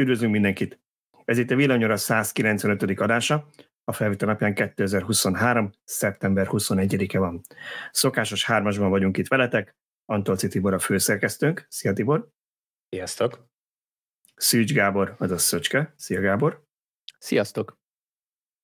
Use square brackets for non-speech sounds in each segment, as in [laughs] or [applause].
Üdvözlünk mindenkit! Ez itt a Villanyora 195. adása, a felvétel napján 2023. szeptember 21-e van. Szokásos hármasban vagyunk itt veletek, Antolci Tibor a főszerkesztőnk. Szia Tibor! Sziasztok! Szűcs Gábor, azaz Szöcske. Szia Gábor! Sziasztok!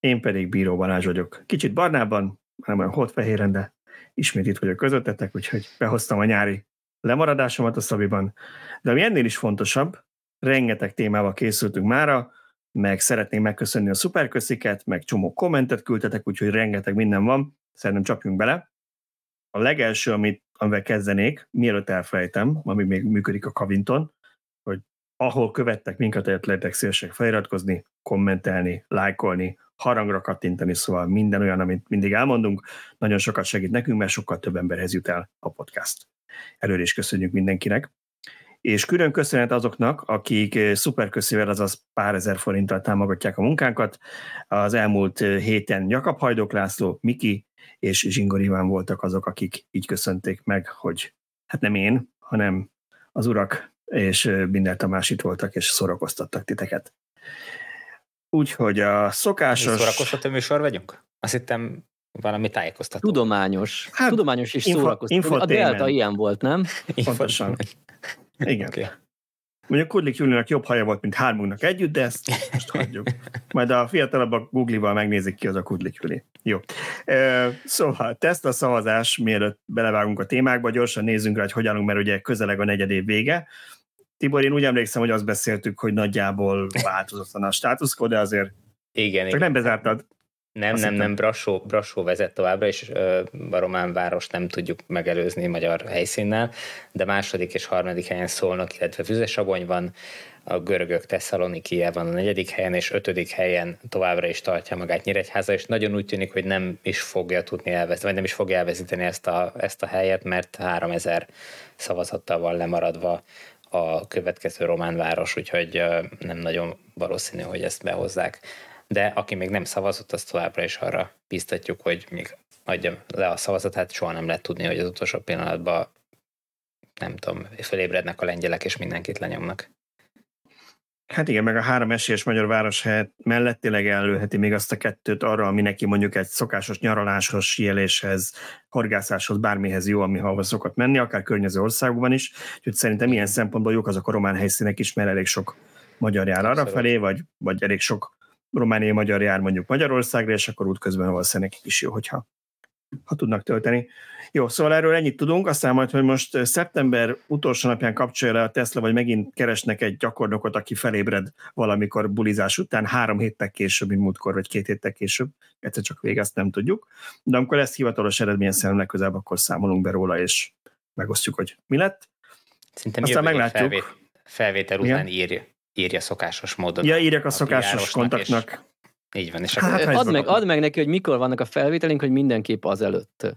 Én pedig Bíró Balázs vagyok. Kicsit barnában, nem olyan hotfehéren, de ismét itt vagyok közöttetek, úgyhogy behoztam a nyári lemaradásomat a szabiban. De ami ennél is fontosabb, rengeteg témával készültünk mára, meg szeretném megköszönni a szuperkösziket, meg csomó kommentet küldtetek, úgyhogy rengeteg minden van, szerintem csapjunk bele. A legelső, amit, amivel kezdenék, mielőtt elfelejtem, ami még működik a Kavinton, hogy ahol követtek minket, lehet lehetek szívesek feliratkozni, kommentelni, lájkolni, harangra kattintani, szóval minden olyan, amit mindig elmondunk, nagyon sokat segít nekünk, mert sokkal több emberhez jut el a podcast. Előre is köszönjük mindenkinek. És külön köszönet azoknak, akik szuperköszével, azaz pár ezer forinttal támogatják a munkánkat. Az elmúlt héten Jakab Hajdok László, Miki és Zsingor Iván voltak azok, akik így köszönték meg, hogy hát nem én, hanem az urak és Binder Tamás itt voltak, és szórakoztattak titeket. Úgyhogy a szokásos... Szórakoztató műsor vagyunk? Azt hittem valami tájékoztató. Tudományos. Hát, Tudományos és info, szórakoztató. A Delta ilyen volt, nem? Pontosan. Igen. Okay. Mondjuk Kudlik Julinak jobb haja volt, mint hármunknak együtt, de ezt most hagyjuk. Majd a fiatalabbak Google-val megnézik ki az a Kudlik Juli. Jó. Szóval teszt a szavazás, mielőtt belevágunk a témákba, gyorsan nézzünk rá, hogy hogy állunk, mert ugye közeleg a negyed év vége. Tibor, én úgy emlékszem, hogy azt beszéltük, hogy nagyjából változatlan a státuszkó, de azért igen, csak igen. nem bezártad. Nem, nem, nem, Brassó, Brassó vezet továbbra, és a román város nem tudjuk megelőzni magyar helyszínnel, de második és harmadik helyen szólnak, illetve Füzesabony van, a görögök Tesszaloniki van a negyedik helyen, és ötödik helyen továbbra is tartja magát Nyíregyháza, és nagyon úgy tűnik, hogy nem is fogja tudni elvezetni, vagy nem is fogja elvezetni ezt a, ezt a helyet, mert 3000 szavazattal van lemaradva a következő román város, úgyhogy nem nagyon valószínű, hogy ezt behozzák. De aki még nem szavazott, azt továbbra is arra biztatjuk, hogy még adja le a szavazatát, soha nem lehet tudni, hogy az utolsó pillanatban nem tudom, felébrednek a lengyelek, és mindenkit lenyomnak. Hát igen, meg a három esélyes magyar város helyett mellett tényleg előheti még azt a kettőt arra, ami neki mondjuk egy szokásos nyaraláshoz, síeléshez, horgászáshoz, bármihez jó, ami hova szokott menni, akár környező országokban is. Úgyhogy szerintem ilyen szempontból jók azok a román helyszínek is, mert elég sok magyar jár arra felé, vagy, vagy elég sok romániai magyar jár mondjuk Magyarországra, és akkor útközben valószínűleg nekik is jó, hogyha ha tudnak tölteni. Jó, szóval erről ennyit tudunk, aztán majd, hogy most szeptember utolsó napján kapcsolja le a Tesla, vagy megint keresnek egy gyakornokot, aki felébred valamikor bulizás után, három héttel később, mint múltkor, vagy két héttel később, egyszer csak vége, ezt nem tudjuk. De amikor lesz hivatalos eredmény szerintem legközelebb, akkor számolunk be róla, és megosztjuk, hogy mi lett. Szerintem aztán meglátjuk. Felvét, felvétel után írja, írja szokásos módon. Ja, írjak a, a szokásos kontaktnak. Így van. És hát, add, meg, add meg neki, hogy mikor vannak a felvételink, hogy mindenképp az előtt.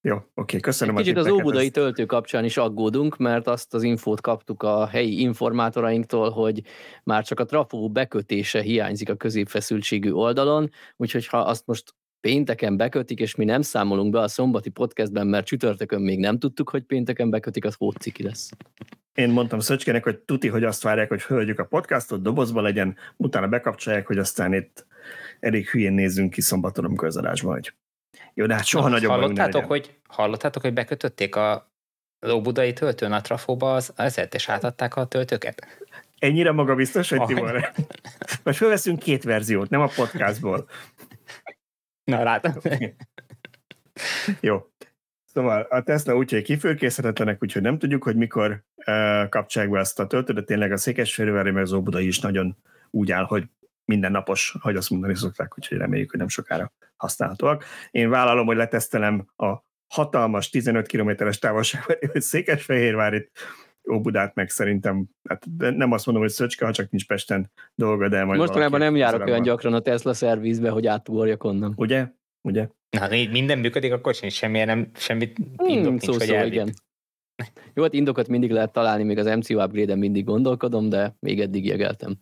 Jó, oké, köszönöm. Kicsit az óbudai ezt... töltő kapcsán is aggódunk, mert azt az infót kaptuk a helyi informátorainktól, hogy már csak a trafó bekötése hiányzik a középfeszültségű oldalon, úgyhogy ha azt most pénteken bekötik, és mi nem számolunk be a szombati podcastben, mert csütörtökön még nem tudtuk, hogy pénteken bekötik, az hóciki lesz. Én mondtam Szöcskének, hogy tuti, hogy azt várják, hogy hölgyük a podcastot, dobozba legyen, utána bekapcsolják, hogy aztán itt elég hülyén nézzünk ki szombaton, amikor az adásban vagy. Jó, de hát soha nagyobb hallottátok, hogy, hallottátok, hogy bekötötték a Lóbudai töltőn a trafóba az ezért, és átadták a töltőket? Ennyire magabiztos, hogy Tibor? Vagy felveszünk két verziót, nem a podcastból. Na, látom. Jó. Szóval a Tesla úgy, hogy kifőkészhetetlenek, úgyhogy nem tudjuk, hogy mikor kapcsolják be ezt a töltőt, de tényleg a Székesfehérvári meg az Óbudai is nagyon úgy áll, hogy mindennapos, hogy azt mondani szokták, úgyhogy reméljük, hogy nem sokára használhatóak. Én vállalom, hogy letesztelem a hatalmas 15 kilométeres távolságban, [laughs] hogy Székesfehérvárit, Óbudát meg szerintem, hát nem azt mondom, hogy Szöcske, ha csak nincs Pesten dolga, de majd Mostanában nem járok olyan gyakran a Tesla szervizbe, hogy átugorjak onnan. Ugye? Ugye? Na, minden működik, akkor sincs semmi, nem, semmit hmm, indok nincs, szó, hogy szó, igen. Jó, hát indokat mindig lehet találni, még az MCU upgrade-en mindig gondolkodom, de még eddig jegeltem.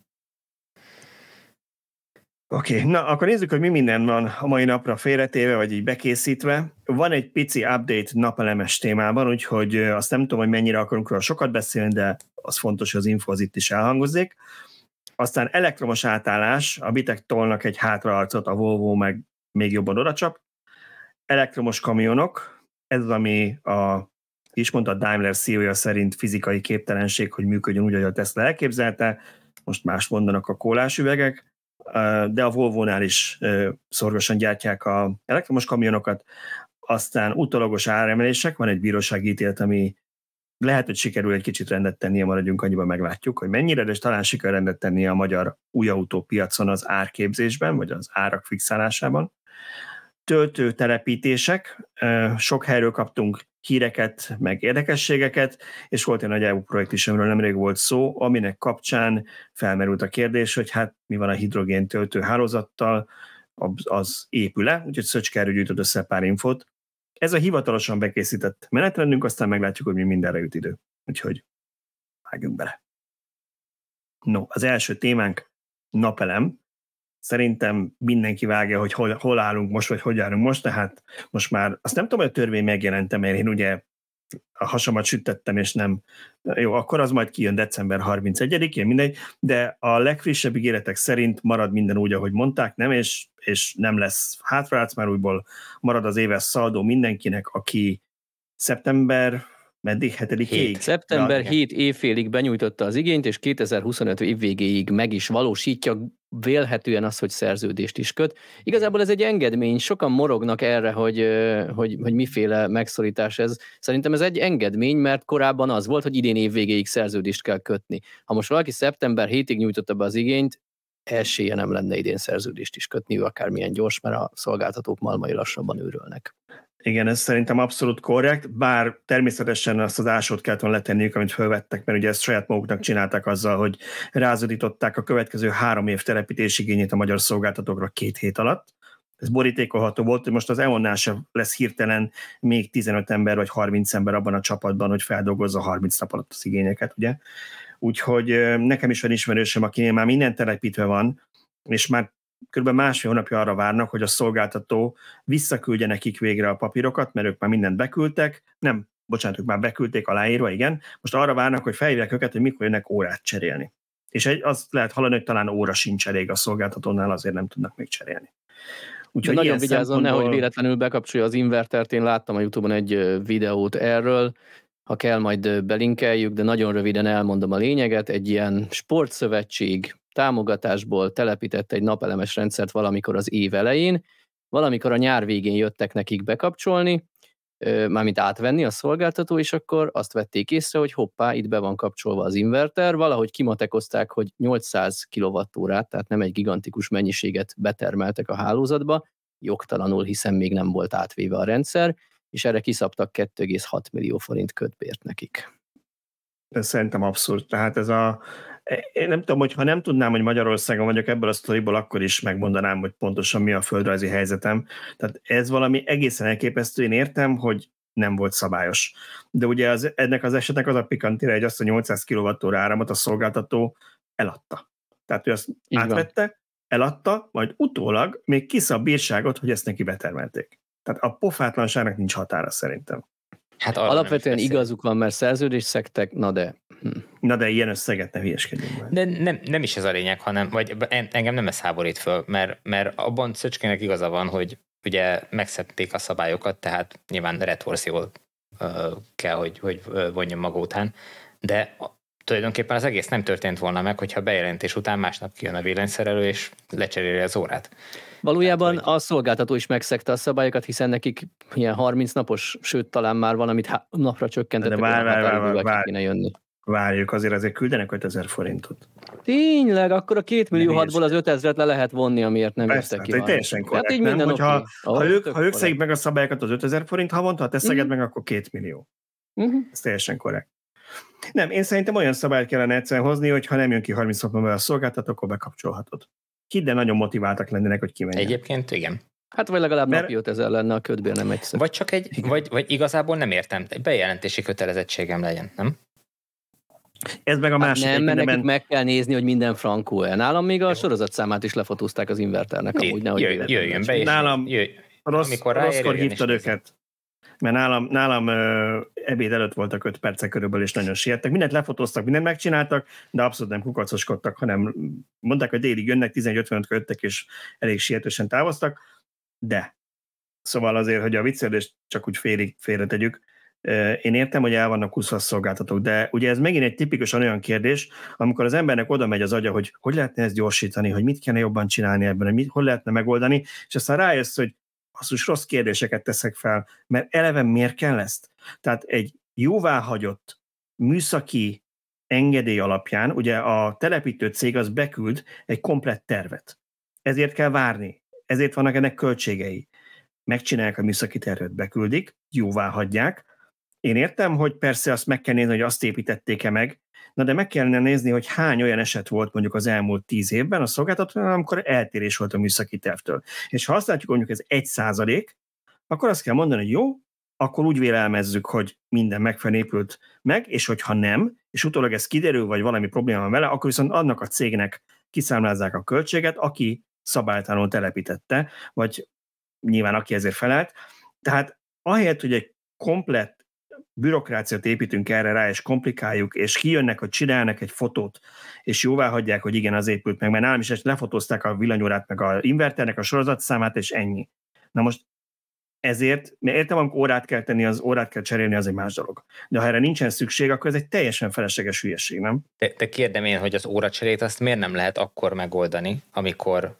Oké, okay, na akkor nézzük, hogy mi minden van a mai napra félretéve, vagy így bekészítve. Van egy pici update napelemes témában, úgyhogy azt nem tudom, hogy mennyire akarunk róla sokat beszélni, de az fontos, hogy az info az itt is elhangozik. Aztán elektromos átállás, a Bitek tolnak egy hátraarcot, a Volvo meg még jobban odacsap. Elektromos kamionok, ez az, ami a is mondta a Daimler CEO-ja szerint fizikai képtelenség, hogy működjön úgy, ahogy a Tesla elképzelte, most más mondanak a kólás de a Volvo-nál is szorgosan gyártják a elektromos kamionokat, aztán utolagos áremelések, van egy bírósági ítélet, ami lehet, hogy sikerül egy kicsit rendet tennie, maradjunk annyiban meglátjuk, hogy mennyire, de talán sikerül rendet tennie a magyar új autópiacon az árképzésben, vagy az árak fixálásában. Töltőtelepítések, sok helyről kaptunk híreket, meg érdekességeket, és volt egy nagy EU projekt is, amiről nemrég volt szó, aminek kapcsán felmerült a kérdés, hogy hát mi van a hidrogén töltő hálózattal, az épül-e, úgyhogy Szöcske erről gyűjtött össze pár infot. Ez a hivatalosan bekészített menetrendünk, aztán meglátjuk, hogy mi mindenre jut idő. Úgyhogy vágjunk bele. No, az első témánk napelem, szerintem mindenki vágja, hogy hol, hol állunk most, vagy hogy állunk most, tehát most már azt nem tudom, hogy a törvény megjelentem, mert én ugye a hasamat sütettem, és nem, jó, akkor az majd kijön december 31-én, mindegy, de a legfrissebb ígéretek szerint marad minden úgy, ahogy mondták, nem, és, és nem lesz hátraállt már újból, marad az éves szaldó mindenkinek, aki szeptember Meddig? 7 Szeptember ja, 7 évfélig benyújtotta az igényt, és 2025 év végéig meg is valósítja vélhetően az, hogy szerződést is köt. Igazából ez egy engedmény, sokan morognak erre, hogy, hogy, hogy miféle megszorítás ez. Szerintem ez egy engedmény, mert korábban az volt, hogy idén év végéig szerződést kell kötni. Ha most valaki szeptember 7-ig nyújtotta be az igényt, esélye nem lenne idén szerződést is kötni, akármilyen gyors, mert a szolgáltatók malmai lassabban őrölnek. Igen, ez szerintem abszolút korrekt, bár természetesen azt az ásót kellett volna letenniük, amit felvettek, mert ugye ezt saját maguknak csinálták azzal, hogy rázadították a következő három év telepítési igényét a magyar szolgáltatókra két hét alatt. Ez borítékolható volt, hogy most az EON-nál sem lesz hirtelen még 15 ember vagy 30 ember abban a csapatban, hogy feldolgozza 30 nap alatt az igényeket, ugye? Úgyhogy nekem is van ismerősöm, akinél már minden telepítve van, és már kb. másfél hónapja arra várnak, hogy a szolgáltató visszaküldje nekik végre a papírokat, mert ők már mindent beküldtek, nem, bocsánat, ők már beküldték aláírva, igen, most arra várnak, hogy felhívják őket, hogy mikor jönnek órát cserélni. És egy, azt lehet hallani, hogy talán óra sincs elég a szolgáltatónál, azért nem tudnak még cserélni. Úgyhogy nagyon vigyázzon, szempontból... nehogy véletlenül bekapcsolja az invertert. Én láttam a Youtube-on egy videót erről, ha kell, majd belinkeljük, de nagyon röviden elmondom a lényeget. Egy ilyen sportszövetség támogatásból telepített egy napelemes rendszert valamikor az év elején, valamikor a nyár végén jöttek nekik bekapcsolni, mármint átvenni a szolgáltató, és akkor azt vették észre, hogy hoppá, itt be van kapcsolva az inverter, valahogy kimatekozták, hogy 800 kWh, tehát nem egy gigantikus mennyiséget betermeltek a hálózatba, jogtalanul, hiszen még nem volt átvéve a rendszer, és erre kiszabtak 2,6 millió forint kötbért nekik. Ez szerintem abszurd. Tehát ez a, én nem tudom, hogy ha nem tudnám, hogy Magyarországon vagyok ebből a sztoriból, akkor is megmondanám, hogy pontosan mi a földrajzi helyzetem. Tehát ez valami egészen elképesztő. Én értem, hogy nem volt szabályos. De ugye az, ennek az esetnek az a pikantira, hogy azt a 800 kWh áramot a szolgáltató eladta. Tehát ő azt Így átvette, van. eladta, majd utólag még kiszab bírságot, hogy ezt neki betermelték. Tehát a pofátlanságnak nincs határa szerintem. Hát Alapvetően igazuk van, mert szerződést szektek, na de... Hm. Na de ilyen összeget ne hülyeskedjünk. De nem, nem is ez a lényeg, hanem, vagy engem nem ez háborít föl, mert, mert abban Szöcskének igaza van, hogy ugye megszedték a szabályokat, tehát nyilván retorzió kell, hogy, hogy vonjon maga után, de tulajdonképpen az egész nem történt volna meg, hogyha bejelentés után másnap kijön a villanyszerelő, és lecseréli az órát. Valójában Tehát, a szolgáltató is megszegte a szabályokat, hiszen nekik ilyen 30 napos, sőt talán már van, amit napra csökkentettek, de vár, vár, vár, vár, vár, jönni. Várjuk, azért azért küldenek 5000 forintot. Tényleg, akkor a két millió hatból az 5000-et le lehet vonni, amiért nem jöttek ki. Hát teljesen korrekt, hát így nem? Hogyha, okay. ha, ők, ha ők szegik meg a szabályokat az 5000 forint havonta, ha te szeged uh-huh. meg, akkor két millió. Uh-huh. Ez teljesen korrekt. Nem, én szerintem olyan szabályt kellene egyszerűen hozni, hogy ha nem jön ki 30 napon a szolgáltató, akkor bekapcsolhatod. Hidd de nagyon motiváltak lennének, hogy kimenjen. Egyébként igen. Hát vagy legalább Mert... napi 5000 lenne a ködbér, nem egyszer. Vagy csak egy, vagy, vagy igazából nem értem, egy bejelentési kötelezettségem legyen, nem? Ez meg a hát másik. Hát nem, mert nekik meg kell nézni, hogy minden frankó -e. Nálam még a sorozatszámát is lefotózták az inverternek. Amúgy, nehogy jöjjön, jöjjön be, és Nálam jöjj, rossz, amikor rosszkor hívtad őket. Mert nálam, nálam ö, ebéd előtt voltak öt percek körülbelül, és nagyon siettek. Mindent lefotóztak, mindent megcsináltak, de abszolút nem kukacoskodtak, hanem mondták, hogy délig jönnek, 11.55 jöttek, és elég sietősen távoztak, de szóval azért, hogy a viccelést csak úgy félig félretegyük, én értem, hogy el vannak kuszva szolgáltatók, de ugye ez megint egy tipikusan olyan kérdés, amikor az embernek oda megy az agya, hogy hogy lehetne ezt gyorsítani, hogy mit kellene jobban csinálni ebben, hogy mit, hogy lehetne megoldani, és aztán rájössz, hogy basszus, rossz kérdéseket teszek fel, mert eleve miért kell ezt? Tehát egy jóváhagyott műszaki engedély alapján, ugye a telepítő cég az beküld egy komplett tervet. Ezért kell várni, ezért vannak ennek költségei. Megcsinálják a műszaki tervet, beküldik, jóvá hagyják. Én értem, hogy persze azt meg kell nézni, hogy azt építették-e meg, Na de meg kellene nézni, hogy hány olyan eset volt mondjuk az elmúlt tíz évben a szolgáltatónál, amikor eltérés volt a műszaki tervtől. És ha azt látjuk, mondjuk ez egy százalék, akkor azt kell mondani, hogy jó, akkor úgy vélelmezzük, hogy minden megfelelően meg, és hogyha nem, és utólag ez kiderül, vagy valami probléma van vele, akkor viszont annak a cégnek kiszámlázzák a költséget, aki szabálytalanul telepítette, vagy nyilván aki ezért felelt. Tehát ahelyett, hogy egy komplett bürokráciát építünk erre rá, és komplikáljuk, és kijönnek, hogy csinálnak egy fotót, és jóvá hagyják, hogy igen, az épült meg, mert nálam is lefotózták a villanyórát, meg a inverternek a sorozatszámát, és ennyi. Na most ezért, mert értem, amikor órát kell tenni, az órát kell cserélni, az egy más dolog. De ha erre nincsen szükség, akkor ez egy teljesen felesleges hülyeség, nem? De, de kérdem én, hogy az óracserét azt miért nem lehet akkor megoldani, amikor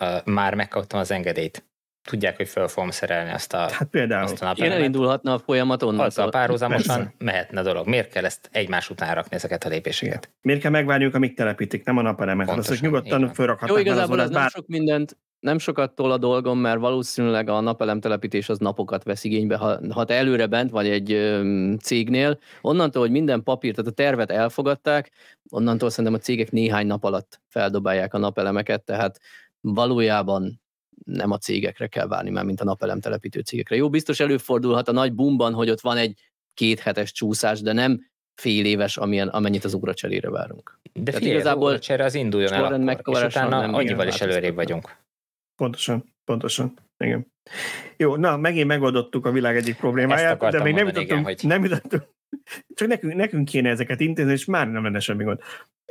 uh, már megkaptam az engedélyt? Tudják, hogy föl fogom szerelni azt a, hát például. azt a Én elindulhatna a folyamat onnan. Azzal párhuzamosan Persze. mehetne dolog. Miért kell ezt egymás után rakni ezeket a lépéseket? Igen. Miért kell megvárniuk, amíg telepítik, nem a napelemet? Azt, hogy nyugodtan fölrakhatnak. Jó, igazából ez bár... nem sok mindent, nem sokat tol a dolgom, mert valószínűleg a napelem telepítés az napokat vesz igénybe, ha, ha te előre bent vagy egy ö, cégnél, onnantól, hogy minden papír, tehát a tervet elfogadták, onnantól szerintem a cégek néhány nap alatt feldobálják a napelemeket, tehát valójában nem a cégekre kell várni, már mint a napelem telepítő cégekre. Jó, biztos előfordulhat a nagy bumban, hogy ott van egy kéthetes csúszás, de nem fél éves, amilyen, amennyit az óracserére várunk. De Tehát figyelj, igazából az az induljon el akkor, és utána nem annyival is előrébb vagyunk. Pontosan, pontosan. Igen. Jó, na, megint megoldottuk a világ egyik problémáját, de még nem jutottunk, igen, hogy... nem jutottunk, csak nekünk, nekünk kéne ezeket intézni, és már nem lenne semmi gond.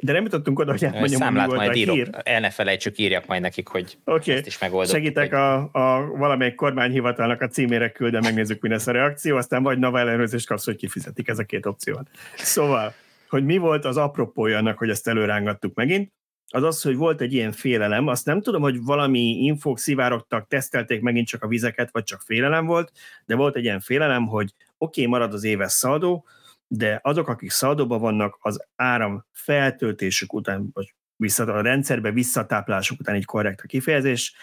De nem jutottunk oda, hogy elmondjam, Számlát majd a írok. hír. El ne felejtsük, írjak majd nekik, hogy okay. ezt is megoldok. Segítek hogy... a, a valamelyik kormányhivatalnak a címére küldve, megnézzük, mi lesz a reakció, aztán vagy nava ellenőrzést kapsz, hogy kifizetik ez a két opció. Szóval, hogy mi volt az apropója annak, hogy ezt előrángattuk megint, az az, hogy volt egy ilyen félelem, azt nem tudom, hogy valami infók szivárogtak, tesztelték megint csak a vizeket, vagy csak félelem volt, de volt egy ilyen félelem, hogy oké, okay, marad az éves szaldó, de azok, akik szaldóban vannak, az áram feltöltésük után, vagy vissza, a rendszerbe visszatáplásuk után egy korrekt a kifejezés,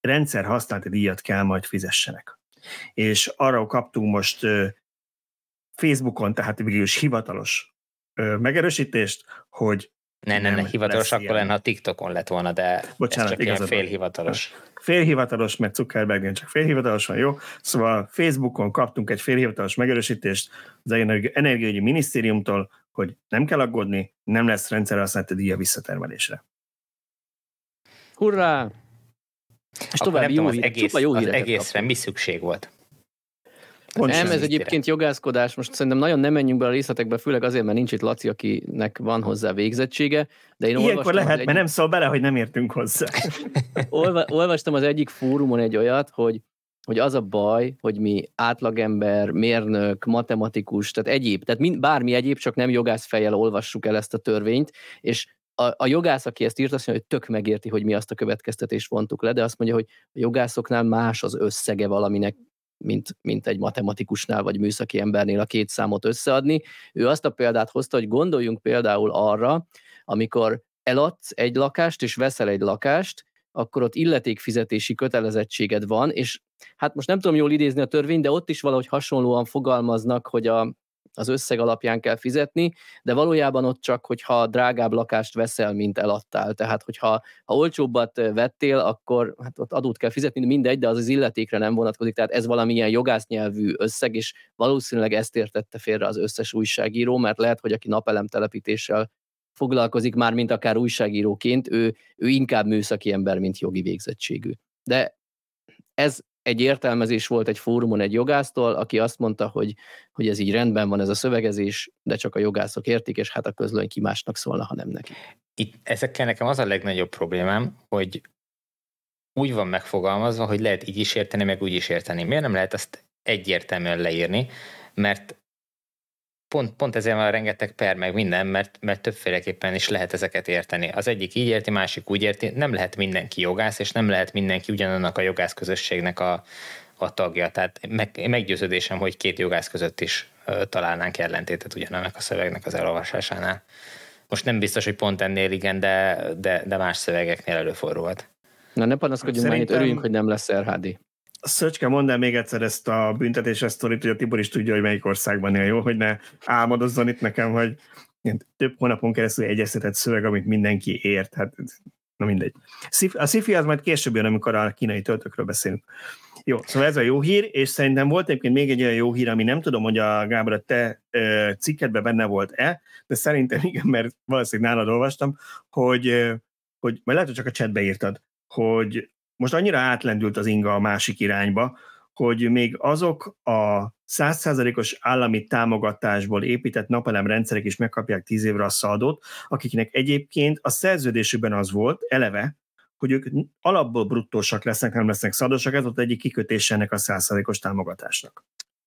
rendszer használati díjat kell majd fizessenek. És arra kaptunk most Facebookon, tehát végül is hivatalos megerősítést, hogy ne, ne, ne, hivatalos akkor lenne, ha TikTokon lett volna, de Bocsánat, ez csak ilyen félhivatalos. Félhivatalos, mert Zuckerbergnél csak félhivatalos van, jó? Szóval Facebookon kaptunk egy félhivatalos megerősítést az Energiaügyi Minisztériumtól, hogy nem kell aggódni, nem lesz rendszerhasználati díja visszatermelésre. Hurrá! És tovább jó, az egész, jó az egészre kaptunk. mi szükség volt? Nem, ez egyébként jogászkodás, most szerintem nagyon nem menjünk be a részletekbe, főleg azért, mert nincs itt Laci, akinek van hozzá végzettsége. De én Ilyenkor lehet, egy... mert nem szól bele, hogy nem értünk hozzá. [laughs] olvastam az egyik fórumon egy olyat, hogy hogy az a baj, hogy mi átlagember, mérnök, matematikus, tehát egyéb, tehát mind, bármi egyéb, csak nem jogász fejjel olvassuk el ezt a törvényt, és a, a jogász, aki ezt írt, azt mondja, hogy tök megérti, hogy mi azt a következtetést vontuk le, de azt mondja, hogy a jogászoknál más az összege valaminek, mint, mint egy matematikusnál vagy műszaki embernél a két számot összeadni. Ő azt a példát hozta, hogy gondoljunk például arra, amikor eladsz egy lakást és veszel egy lakást, akkor ott illetékfizetési kötelezettséged van, és hát most nem tudom jól idézni a törvényt, de ott is valahogy hasonlóan fogalmaznak, hogy a, az összeg alapján kell fizetni, de valójában ott csak, hogyha drágább lakást veszel, mint eladtál. Tehát, hogyha ha olcsóbbat vettél, akkor hát ott adót kell fizetni, mindegy, de az az illetékre nem vonatkozik. Tehát ez valamilyen jogásznyelvű összeg, és valószínűleg ezt értette félre az összes újságíró, mert lehet, hogy aki napelemtelepítéssel foglalkozik már, mint akár újságíróként, ő, ő inkább műszaki ember, mint jogi végzettségű. De ez egy értelmezés volt egy fórumon egy jogásztól, aki azt mondta, hogy, hogy ez így rendben van ez a szövegezés, de csak a jogászok értik, és hát a közlöny ki másnak szólna, ha nem neki. Itt, ezekkel nekem az a legnagyobb problémám, hogy úgy van megfogalmazva, hogy lehet így is érteni, meg úgy is érteni. Miért nem lehet ezt egyértelműen leírni? Mert pont, pont ezért van rengeteg per, meg minden, mert, mert többféleképpen is lehet ezeket érteni. Az egyik így érti, másik úgy érti, nem lehet mindenki jogász, és nem lehet mindenki ugyanannak a jogász közösségnek a, a tagja. Tehát meg, meggyőződésem, hogy két jogász között is ö, találnánk ellentétet ugyanannak a szövegnek az elolvasásánál. Most nem biztos, hogy pont ennél igen, de, de, de más szövegeknél előfordulhat. Na ne panaszkodjunk Szerintem... már, örüljünk, hogy nem lesz RHD. Szöcske, mondd el még egyszer ezt a büntetéses sztorit, hogy a Tibor is tudja, hogy melyik országban él, jó? Hogy ne álmodozzon itt nekem, hogy több hónapon keresztül egyeztetett szöveg, amit mindenki ért. Hát, na mindegy. A sci az majd később jön, amikor a kínai töltökről beszélünk. Jó, szóval ez a jó hír, és szerintem volt egyébként még egy olyan jó hír, ami nem tudom, hogy a Gábor, a te ö, cikkedben benne volt-e, de szerintem igen, mert valószínűleg nálad olvastam, hogy, hogy majd lehet, hogy csak a chatbe írtad, hogy most annyira átlendült az inga a másik irányba, hogy még azok a százszázalékos állami támogatásból épített napelem rendszerek is megkapják tíz évre a szaldót, akiknek egyébként a szerződésükben az volt, eleve, hogy ők alapból bruttósak lesznek, nem lesznek szaldosak, ez volt egyik kikötése ennek a százszázalékos támogatásnak.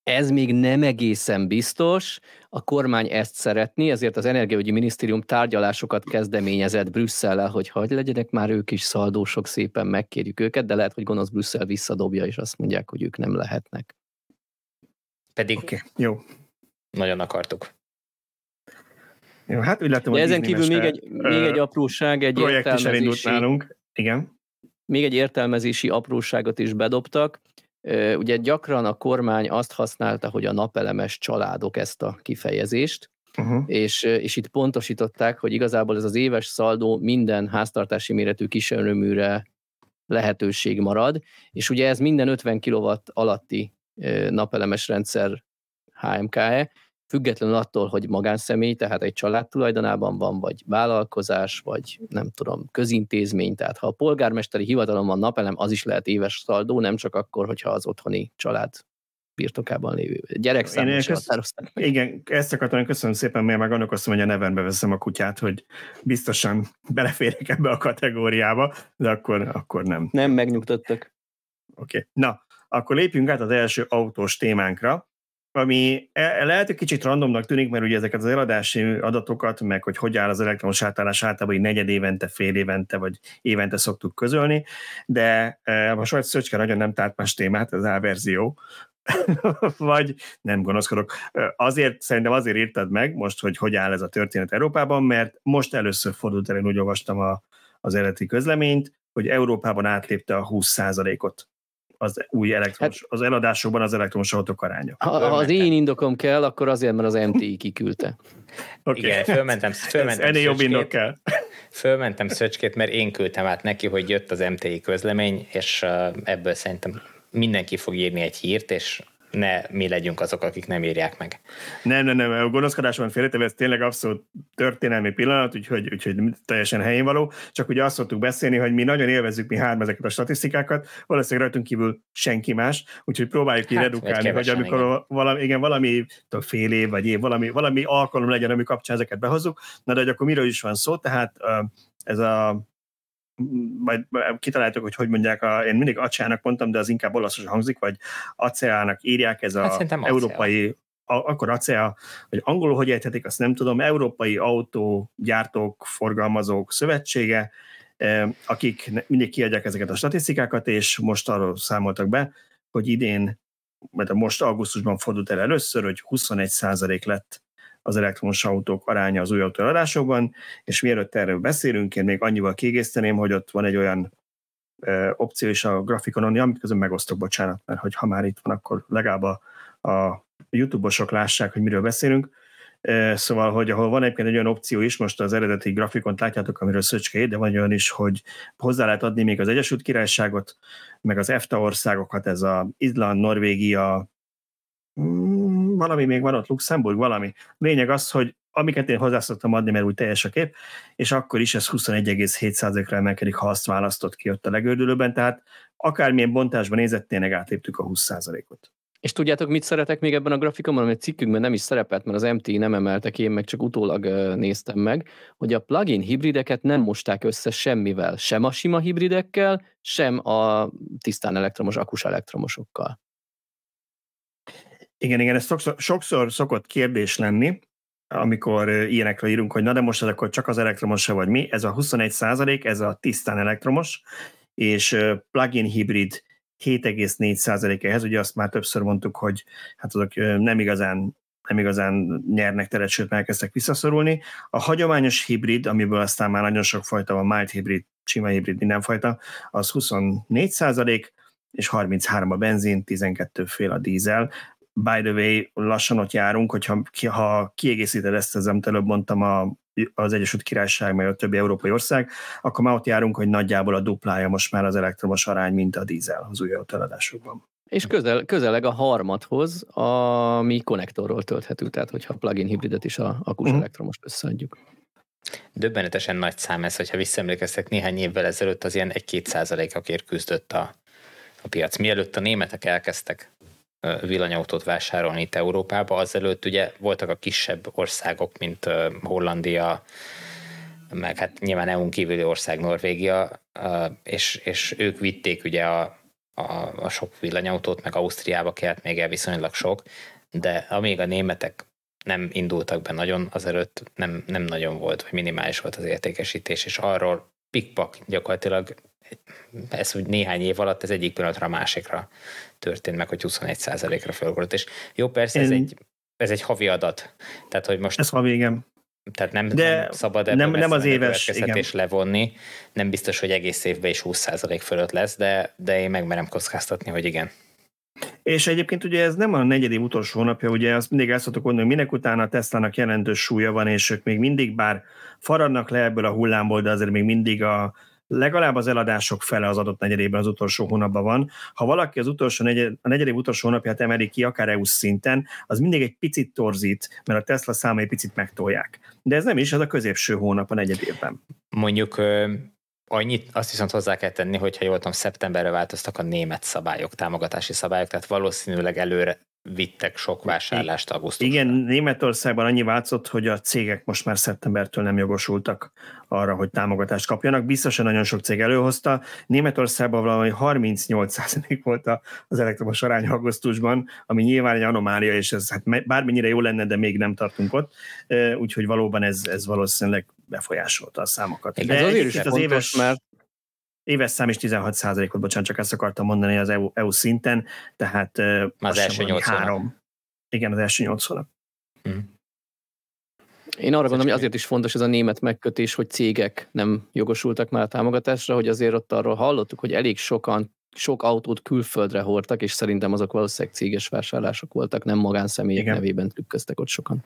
Ez még nem egészen biztos, a kormány ezt szeretné, ezért az Energiaügyi Minisztérium tárgyalásokat kezdeményezett Brüsszellel, hogy hagy legyenek már ők is szaldósok, szépen megkérjük őket, de lehet, hogy gonosz Brüsszel visszadobja, és azt mondják, hogy ők nem lehetnek. Pedig okay, jó. nagyon akartuk. Jó, hát úgy látom, De ezen kívül még egy, még egy apróság, egy projekt is elindult nálunk. Igen. Még egy értelmezési apróságot is bedobtak. Ugye gyakran a kormány azt használta, hogy a napelemes családok ezt a kifejezést, uh-huh. és, és itt pontosították, hogy igazából ez az éves szaldó minden háztartási méretű kiserőműre lehetőség marad, és ugye ez minden 50 kW alatti napelemes rendszer HMKE, függetlenül attól, hogy magánszemély, tehát egy család tulajdonában van, vagy vállalkozás, vagy nem tudom, közintézmény, tehát ha a polgármesteri hivatalon van napelem, az is lehet éves szaldó, nem csak akkor, hogyha az otthoni család birtokában lévő gyerek Én kösz... Igen, ezt akartam, köszönöm szépen, mert meg annak azt hogy a nevenbe veszem a kutyát, hogy biztosan beleférek ebbe a kategóriába, de akkor, akkor nem. Nem, megnyugtattak. Oké, okay. na, akkor lépjünk át az első autós témánkra, ami e, lehet, hogy kicsit randomnak tűnik, mert ugye ezeket az eladási adatokat, meg hogy hogy áll az elektromos átállás általában negyed évente, fél évente, vagy évente szoktuk közölni, de e, most majd Szöcske nagyon nem tárt más témát, az A verzió, [laughs] vagy nem gonoszkodok. E, azért, szerintem azért írtad meg most, hogy hogy áll ez a történet Európában, mert most először fordult el, én úgy olvastam a, az eredeti közleményt, hogy Európában átlépte a 20%-ot az új elektromos, hát, az eladásokban az elektromos autók aránya. Ha, ha az én indokom kell, akkor azért, mert az MTI kiküldte. Okay. Igen, fölmentem, fölmentem ennél jobb indok kell. Fölmentem Szöcskét, mert én küldtem át neki, hogy jött az MTI közlemény, és ebből szerintem mindenki fog írni egy hírt, és ne mi legyünk azok, akik nem írják meg. Nem, nem, nem, a gonoszkodásban félretéve, ez tényleg abszolút történelmi pillanat, úgyhogy, úgyhogy teljesen helyén való, csak ugye azt szoktuk beszélni, hogy mi nagyon élvezzük mi három ezeket a statisztikákat, valószínűleg rajtunk kívül senki más, úgyhogy próbáljuk így hát, redukálni, hogy amikor igen. valami, igen, valami fél év vagy év, valami, valami alkalom legyen, ami kapcsán ezeket behozzuk, na de hogy akkor miről is van szó, tehát ez a majd kitaláltuk, hogy hogy mondják, a, én mindig acsának mondtam, de az inkább olaszosan hangzik, vagy aceának írják, ez hát európai, a, akkor acea, vagy angolul hogy érthetik, azt nem tudom, Európai Autógyártók, Forgalmazók Szövetsége, eh, akik mindig kiadják ezeket a statisztikákat, és most arról számoltak be, hogy idén, mert most augusztusban fordult el először, hogy 21 lett az elektromos autók aránya az új autóadásokban, és mielőtt erről beszélünk, én még annyival kiegészteném, hogy ott van egy olyan ö, opció is a grafikonon, amit közben megosztok, bocsánat, mert hogy ha már itt van, akkor legalább a, a YouTube-osok lássák, hogy miről beszélünk. Szóval, hogy ahol van egyébként egy olyan opció is, most az eredeti grafikont látjátok, amiről Szöcske de van olyan is, hogy hozzá lehet adni még az Egyesült Királyságot, meg az EFTA országokat, ez a Izland, Norvégia, valami még van ott, Luxemburg, valami. Lényeg az, hogy amiket én hozzá szoktam adni, mert úgy teljes a kép, és akkor is ez 21,7%-ra emelkedik, ha azt választott ki ott a legördülőben, tehát akármilyen bontásban nézett, tényleg átléptük a 20%-ot. És tudjátok, mit szeretek még ebben a grafikonban, amit cikkünkben nem is szerepelt, mert az MT nem emeltek, én meg csak utólag néztem meg, hogy a plugin hibrideket nem mosták össze semmivel, sem a sima hibridekkel, sem a tisztán elektromos, akus elektromosokkal. Igen, igen, ez sokszor, sokszor szokott kérdés lenni, amikor ilyenekről írunk, hogy na de most ez akkor csak az elektromos vagy mi, ez a 21 százalék, ez a tisztán elektromos, és plug-in hibrid 7,4 százalék ehhez, ugye azt már többször mondtuk, hogy hát azok nem igazán nem igazán nyernek teret, sőt elkezdtek visszaszorulni. A hagyományos hibrid, amiből aztán már nagyon sok fajta van, mild hibrid, sima hibrid, mindenfajta, az 24 százalék, és 33 a benzin, 12 fél a dízel by the way, lassan ott járunk, hogyha ha kiegészíted ezt, az amit előbb mondtam, a, az Egyesült Királyság, meg a többi európai ország, akkor már ott járunk, hogy nagyjából a duplája most már az elektromos arány, mint a dízel az új autóeladásokban. És közel, közeleg a harmadhoz, ami konnektorról tölthető, tehát hogyha a plug-in hibridet is a akus uh-huh. elektromos összeadjuk. Döbbenetesen nagy szám ez, hogyha visszaemlékeztek néhány évvel ezelőtt, az ilyen 1-2 százalékakért küzdött a, a piac. Mielőtt a németek elkezdtek villanyautót vásárolni itt Európába. Azelőtt ugye voltak a kisebb országok, mint Hollandia, meg hát nyilván EU-n kívüli ország Norvégia, és, és ők vitték ugye a, a, a sok villanyautót, meg Ausztriába kellett még el viszonylag sok, de amíg a németek nem indultak be nagyon, azelőtt nem, nem nagyon volt, vagy minimális volt az értékesítés, és arról pikpak gyakorlatilag ez úgy néhány év alatt ez egyik pillanatra a másikra történt meg, hogy 21%-ra fölgorult. És jó, persze ez, egy, ez egy havi adat. Tehát, hogy most... Ez havi, igen. Tehát nem, De nem szabad ebből nem, nem az éves igen. levonni. Nem biztos, hogy egész évben is 20% fölött lesz, de, de én megmerem kockáztatni, hogy igen. És egyébként ugye ez nem a negyedik utolsó hónapja, ugye azt mindig el szoktuk mondani, hogy minek utána a Tesla-nak jelentős súlya van, és ők még mindig, bár faradnak le ebből a hullámból, de azért még mindig a, legalább az eladások fele az adott negyedében az utolsó hónapban van. Ha valaki az utolsó negyed, a negyedik utolsó hónapját emeli ki, akár EU szinten, az mindig egy picit torzít, mert a Tesla számai picit megtolják. De ez nem is, ez a középső hónap a negyedében. Mondjuk Annyit azt viszont hozzá kell tenni, hogyha jól tudom, szeptemberre változtak a német szabályok, támogatási szabályok, tehát valószínűleg előre vittek sok vásárlást augusztusban. Igen, Németországban annyi változott, hogy a cégek most már szeptembertől nem jogosultak arra, hogy támogatást kapjanak. Biztosan nagyon sok cég előhozta. Németországban valami 38% volt az elektromos arány augusztusban, ami nyilván egy anomália, és ez hát bármennyire jó lenne, de még nem tartunk ott. Úgyhogy valóban ez, ez valószínűleg befolyásolta a számokat. De ez azért is az fontos, éves, mert éves szám is 16 ot bocsánat, csak ezt akartam mondani az EU, EU szinten, tehát Már az első 8 három. Igen, az első 8 hónap. Hmm. Én arra gondolom, hogy azért is fontos ez a német megkötés, hogy cégek nem jogosultak már a támogatásra, hogy azért ott arról hallottuk, hogy elég sokan sok autót külföldre hordtak, és szerintem azok valószínűleg céges vásárlások voltak, nem magánszemélyek Igen. nevében trükköztek ott sokan.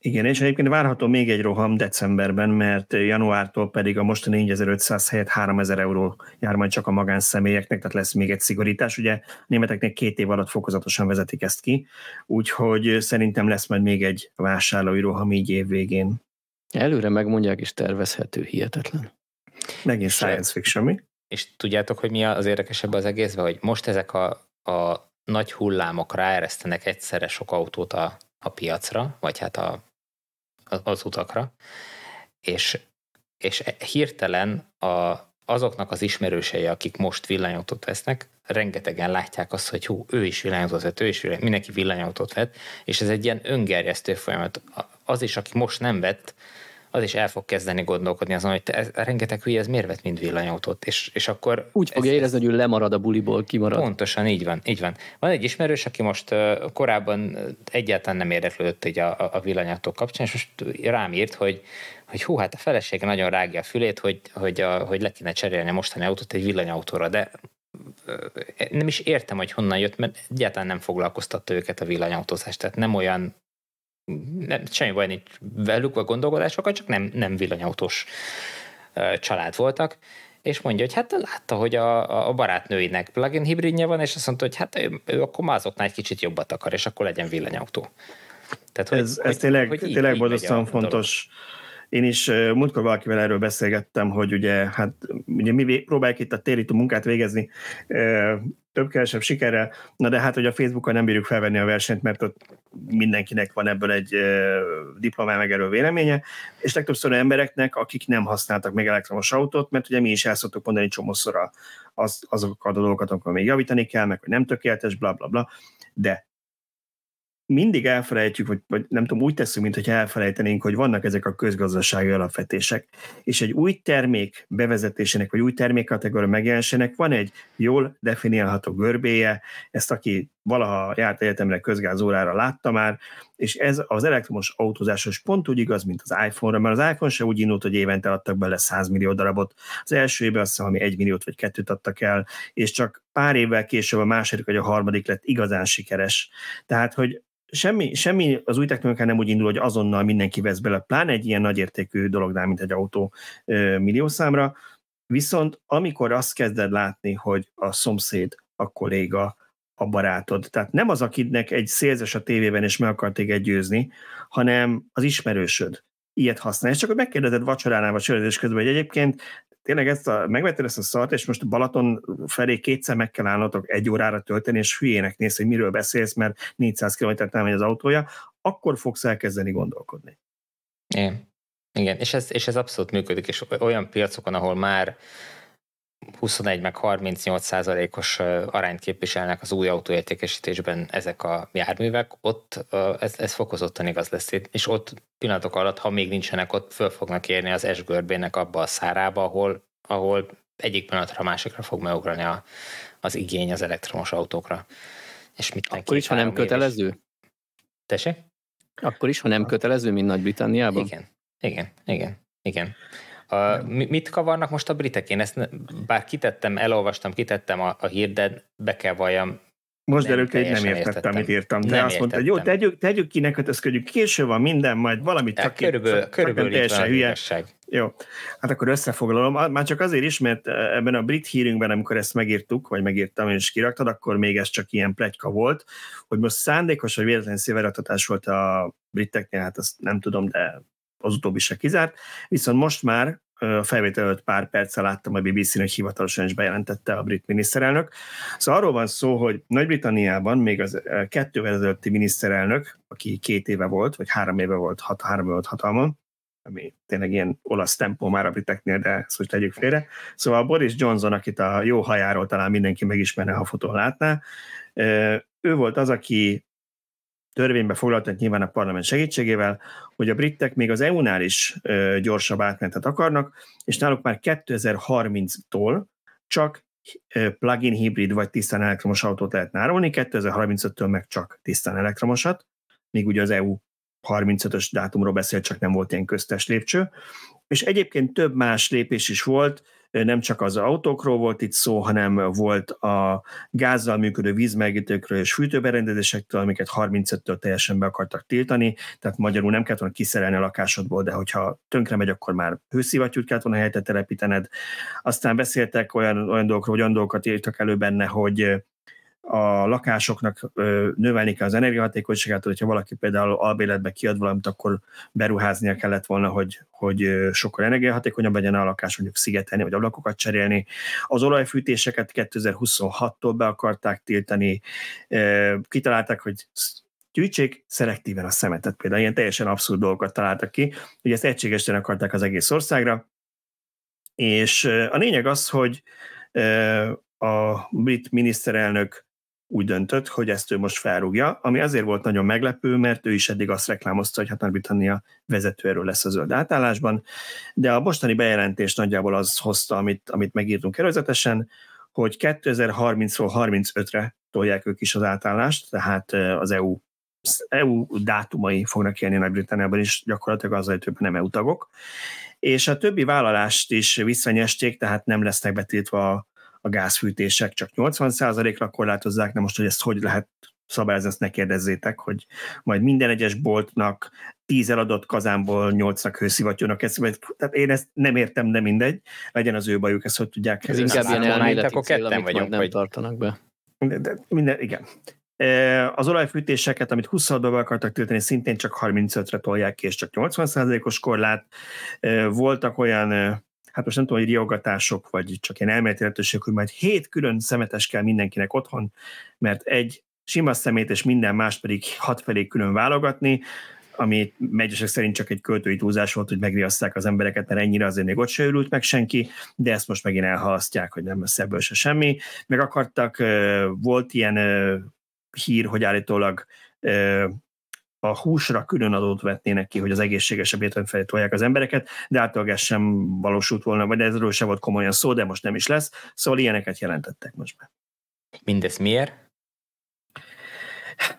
Igen, és egyébként várható még egy roham decemberben, mert januártól pedig a mostani 4500 helyett 3000 euró jár majd csak a magánszemélyeknek, tehát lesz még egy szigorítás. Ugye a németeknek két év alatt fokozatosan vezetik ezt ki, úgyhogy szerintem lesz majd még egy vásárlói roham így év végén. Előre megmondják, és tervezhető, hihetetlen. Megint science fiction, mi? És tudjátok, hogy mi az érdekesebb az egészben, hogy most ezek a, a nagy hullámok ráeresztenek egyszerre sok autót a, a piacra, vagy hát a az utakra, és, és hirtelen a, azoknak az ismerősei, akik most villanyautót vesznek, rengetegen látják azt, hogy hú, ő is villanyautót vett, ő is villany, mindenki villanyautót vett, és ez egy ilyen öngerjesztő folyamat. Az is, aki most nem vett, az is el fog kezdeni gondolkodni azon, hogy te, ez, rengeteg hülye, ez miért vett mind villanyautót, és, és akkor... Úgy fogja érezni, hogy ő lemarad a buliból, kimarad. Pontosan, így van, így van. Van egy ismerős, aki most uh, korábban egyáltalán nem érdeklődött így a, a, a villanyautók kapcsán, és most rám írt, hogy, hogy hú, hát a felesége nagyon rágja a fülét, hogy, hogy, a, hogy le kéne cserélni a mostani autót egy villanyautóra, de nem is értem, hogy honnan jött, mert egyáltalán nem foglalkoztatta őket a villanyautózás, tehát nem olyan nem, semmi baj nincs velük a gondolkodásokat, csak nem, nem villanyautós család voltak, és mondja, hogy hát látta, hogy a, a barátnőinek plug-in hibridje van, és azt mondta, hogy hát ő, ő akkor már azoknál egy kicsit jobbat akar, és akkor legyen villanyautó. Tehát, hogy, ez, ez hogy, tényleg, hogy tényleg borzasztóan fontos. Dolog. Én is múltkor valakivel erről beszélgettem, hogy ugye hát ugye mi próbáljuk itt a térítő munkát végezni, több-kevesebb sikerrel, na de hát, hogy a Facebookon nem bírjuk felvenni a versenyt, mert ott mindenkinek van ebből egy diplomá megerő véleménye, és legtöbbször embereknek, akik nem használtak még elektromos autót, mert ugye mi is el szoktuk mondani csomószor az, azokat a dolgokat, amikor még javítani kell, meg hogy nem tökéletes, bla bla bla, de mindig elfelejtjük, vagy, vagy nem tudom, úgy teszünk, mintha elfelejtenénk, hogy vannak ezek a közgazdasági alapvetések. És egy új termék bevezetésének, vagy új termékkategória megjelenésének van egy jól definiálható görbéje, ezt aki valaha járt egyetemre közgázórára látta már, és ez az elektromos autózásos pont úgy igaz, mint az iPhone-ra, mert az iPhone se úgy indult, hogy évente adtak bele 100 millió darabot. Az első évben azt hiszem, ami egy milliót vagy kettőt adtak el, és csak pár évvel később a második vagy a harmadik lett igazán sikeres. Tehát, hogy semmi, semmi az új technológia nem úgy indul, hogy azonnal mindenki vesz bele, pláne egy ilyen nagyértékű dolognál, mint egy autó milliószámra, viszont amikor azt kezded látni, hogy a szomszéd, a kolléga, a barátod, tehát nem az, akinek egy szélzes a tévében, és meg akar téged győzni, hanem az ismerősöd, ilyet használ. És csak hogy megkérdezed vacsoránál vagy sörözés közben, hogy egyébként tényleg ezt a, megvetted ezt a szart, és most Balaton felé kétszer meg kell állnotok egy órára tölteni, és hülyének néz, hogy miről beszélsz, mert 400 km-t nem megy az autója, akkor fogsz elkezdeni gondolkodni. Igen. Igen, és ez, és ez abszolút működik, és olyan piacokon, ahol már 21 meg 38 százalékos arányt képviselnek az új autóértékesítésben ezek a járművek, ott ez, ez fokozottan igaz lesz. És ott pillanatok alatt, ha még nincsenek, ott föl fognak érni az S-görbének abba a szárába, ahol, ahol egyik pillanatra a másikra fog megugrani a, az igény az elektromos autókra. És mit Akkor is, ha nem kötelező? Tessék? Akkor is, ha nem kötelező, mint Nagy-Britanniában? Igen, igen, igen, igen. A, mit kavarnak most a britek? Én ezt, bár kitettem, elolvastam, kitettem a, a hírt, de be kell valljam, most derült, hogy nem értettem, amit írtam. De nem azt mondta, hogy jó, tegyük, tegyük ki, ne kötözködjük, késő van minden, majd valamit csak körülbelül, csak, körülbelül teljesen hülye. Jó, hát akkor összefoglalom. Már csak azért is, mert ebben a brit hírünkben, amikor ezt megírtuk, vagy megírtam és kiraktad, akkor még ez csak ilyen plegyka volt, hogy most szándékos vagy véletlen széveraktatás volt a briteknél, hát azt nem tudom, de az utóbbi se kizárt, viszont most már a felvétel előtt pár perccel láttam a BBC-n, hogy hivatalosan is bejelentette a brit miniszterelnök. Szóval arról van szó, hogy Nagy-Britanniában még az kettővel ezelőtti miniszterelnök, aki két éve volt, vagy három éve volt, hat, három éve volt hatalmon, ami tényleg ilyen olasz tempó már a briteknél, de ezt most tegyük félre. Szóval Boris Johnson, akit a jó hajáról talán mindenki megismerne, ha fotón látná, ő volt az, aki törvénybe foglaltak nyilván a parlament segítségével, hogy a britek még az EU-nál is gyorsabb átmenetet akarnak, és náluk már 2030-tól csak plug-in hibrid vagy tisztán elektromos autót lehet árulni, 2035-től meg csak tisztán elektromosat, míg ugye az EU 35-ös dátumról beszélt, csak nem volt ilyen köztes lépcső. És egyébként több más lépés is volt, nem csak az autókról volt itt szó, hanem volt a gázzal működő vízmelegítőkről és fűtőberendezésektől, amiket 35-től teljesen be akartak tiltani, tehát magyarul nem kellett volna kiszerelni a lakásodból, de hogyha tönkre megy, akkor már hőszivattyút kellett volna helyette telepítened. Aztán beszéltek olyan, olyan dolgokról, hogy olyan dolgokat írtak elő benne, hogy a lakásoknak növelni kell az energiahatékonyságát, hogyha valaki például albéletbe kiad valamit, akkor beruháznia kellett volna, hogy, hogy sokkal energiahatékonyabb legyen a lakás, mondjuk szigetelni, vagy ablakokat cserélni. Az olajfűtéseket 2026-tól be akarták tiltani, kitalálták, hogy gyűjtsék szelektíven a szemetet. Például ilyen teljesen abszurd dolgokat találtak ki, hogy ezt egységesen akarták az egész országra, és a lényeg az, hogy a brit miniszterelnök úgy döntött, hogy ezt ő most felrúgja, ami azért volt nagyon meglepő, mert ő is eddig azt reklámozta, hogy hát Nagy-Britannia vezetőerő lesz a zöld átállásban, de a mostani bejelentés nagyjából az hozta, amit, amit megírtunk előzetesen, hogy 2030-ról 35-re tolják ők is az átállást, tehát az EU EU dátumai fognak élni Nagy-Britanniában is, gyakorlatilag az, hogy többen nem EU tagok. És a többi vállalást is visszanyesték, tehát nem lesznek betiltva a gázfűtések csak 80%-ra korlátozzák, de most, hogy ezt hogy lehet szabályozni, ezt ne kérdezzétek, hogy majd minden egyes boltnak 10 eladott kazánból 8-nak hőszivattyúnak ezt, tehát én ezt nem értem, de mindegy, legyen az ő bajuk, ezt hogy tudják. Ez inkább ilyen elméleti cél, amit vagyunk, nem hogy... tartanak be. De, de minden, igen. Az olajfűtéseket, amit 26 be akartak tiltani, szintén csak 35-re tolják ki, és csak 80%-os korlát. Voltak olyan hát most nem tudom, hogy riogatások, vagy csak ilyen elméleti lehetőség, hogy majd hét külön szemetes kell mindenkinek otthon, mert egy sima szemét és minden más pedig hat felé külön válogatni, ami megyesek szerint csak egy költői túlzás volt, hogy megriaszták az embereket, mert ennyire azért még ott se örült meg senki, de ezt most megint elhalasztják, hogy nem lesz ebből se semmi. Meg akartak, volt ilyen hír, hogy állítólag a húsra külön adót vetnének ki, hogy az egészségesebb étrend felé tolják az embereket, de általában ez sem valósult volna, vagy ezről sem volt komolyan szó, de most nem is lesz. Szóval ilyeneket jelentettek most be. Mindez miért?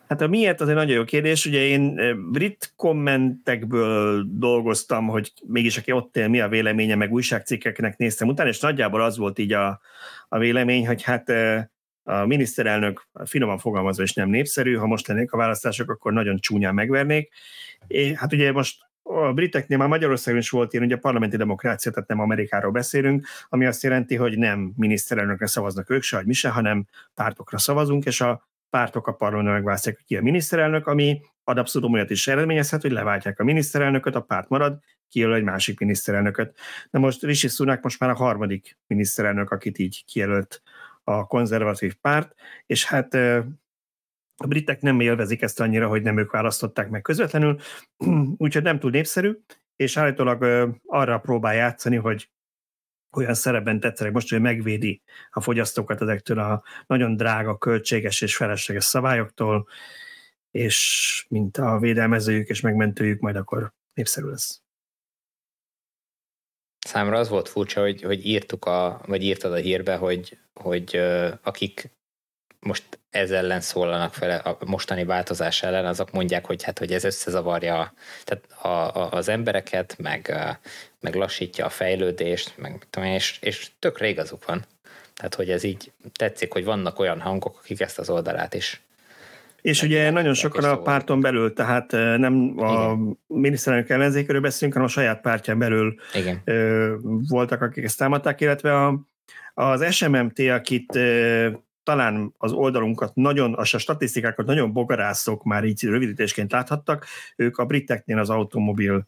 Hát a miért az egy nagyon jó kérdés. Ugye én brit kommentekből dolgoztam, hogy mégis aki ott él, mi a véleménye, meg újságcikkeknek néztem utána, és nagyjából az volt így a, a vélemény, hogy hát a miniszterelnök finoman fogalmazva is nem népszerű, ha most lennék a választások, akkor nagyon csúnyán megvernék. É, hát ugye most a briteknél már Magyarországon is volt ilyen, ugye a parlamenti demokrácia, tehát nem Amerikáról beszélünk, ami azt jelenti, hogy nem miniszterelnökre szavaznak ők se, vagy mi se, hanem pártokra szavazunk, és a pártok a parlamentben megválasztják ki a miniszterelnök, ami ad abszolút olyat is eredményezhet, hogy leváltják a miniszterelnököt, a párt marad, kijelöl egy másik miniszterelnököt. Na most Rishi Sunak most már a harmadik miniszterelnök, akit így kijelölt a konzervatív párt, és hát a britek nem élvezik ezt annyira, hogy nem ők választották meg közvetlenül, [clears throat] úgyhogy nem túl népszerű, és állítólag arra próbál játszani, hogy olyan szerepben tetszenek most, hogy megvédi a fogyasztókat ezektől a nagyon drága, költséges és felesleges szabályoktól, és mint a védelmezőjük és megmentőjük, majd akkor népszerű lesz. Számra az volt furcsa, hogy, hogy írtuk a, vagy írtad a hírbe, hogy, hogy akik most ez ellen szólalnak fel, a mostani változás ellen, azok mondják, hogy hát, hogy ez összezavarja tehát a, a, az embereket, meg, meg lassítja a fejlődést, meg és, és tökre igazuk van. Tehát, hogy ez így tetszik, hogy vannak olyan hangok, akik ezt az oldalát is és ugye nagyon sokan a párton belül, tehát nem a miniszterelnök ellenzékről beszélünk, hanem a saját pártján belül Igen. voltak, akik ezt támadták, illetve a, az SMMT, akit talán az oldalunkat nagyon, a statisztikákat nagyon bogarászok már így rövidítésként láthattak, ők a briteknél az automobil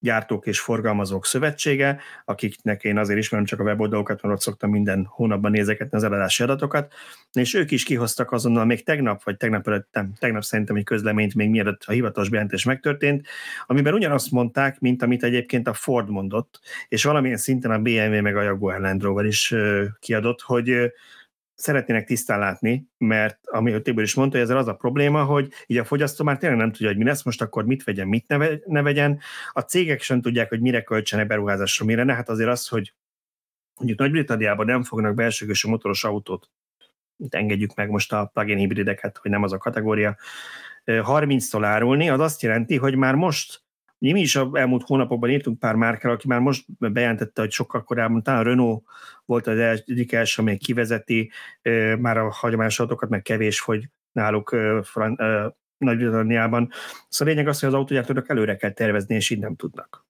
gyártók és forgalmazók szövetsége, akiknek én azért ismerem csak a weboldalokat, mert ott szoktam minden hónapban nézegetni az eladási adatokat, és ők is kihoztak azonnal még tegnap, vagy tegnap előtt, tegnap szerintem egy közleményt még mielőtt a hivatalos bejelentés megtörtént, amiben ugyanazt mondták, mint amit egyébként a Ford mondott, és valamilyen szinten a BMW meg a Jaguar Land Rover is kiadott, hogy szeretnének tisztán látni, mert ami Tibor is mondta, ezzel az a probléma, hogy így a fogyasztó már tényleg nem tudja, hogy mi lesz most, akkor mit vegyen, mit ne, ne vegyen. A cégek sem tudják, hogy mire költsenek beruházásra, mire ne. Hát azért az, hogy mondjuk Nagy-Britanniában nem fognak belsőgős motoros autót, itt engedjük meg most a plug-in hibrideket, hogy nem az a kategória, 30-tól árulni, az azt jelenti, hogy már most mi is a elmúlt hónapokban írtunk pár márkára, aki már most bejelentette, hogy sokkal korábban, talán Renault volt az egyik első, amely kivezeti már a hagyományos autókat, meg kevés, hogy náluk Nagy-Britanniában. Szóval a lényeg az, hogy az autógyártók előre kell tervezni, és így nem tudnak.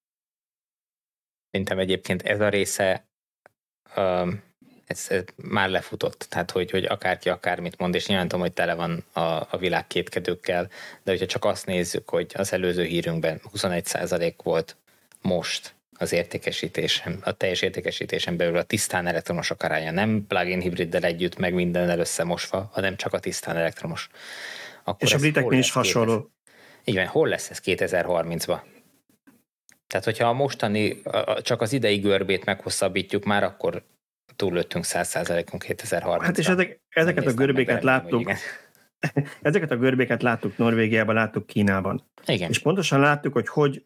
Szerintem egyébként ez a része ez, ez már lefutott, tehát hogy, hogy akárki akármit mond, és nyilván tudom, hogy tele van a, a világ kétkedőkkel, de hogyha csak azt nézzük, hogy az előző hírünkben 21% volt most az értékesítésen, a teljes értékesítésen belül a tisztán elektromosok aránya, nem plug-in hibriddel együtt, meg mindennel összemosva, hanem csak a tisztán elektromos. Akkor és a briteknél is hasonló. Igen, hol lesz ez 2030-ban? Tehát, hogyha a mostani, csak az idei görbét meghosszabbítjuk, már akkor túllőttünk 100%-on 2030 Hát és ezek, ezeket a görbéket láttuk, [laughs] ezeket a görbéket láttuk Norvégiában, láttuk Kínában. Igen. És pontosan láttuk, hogy hogy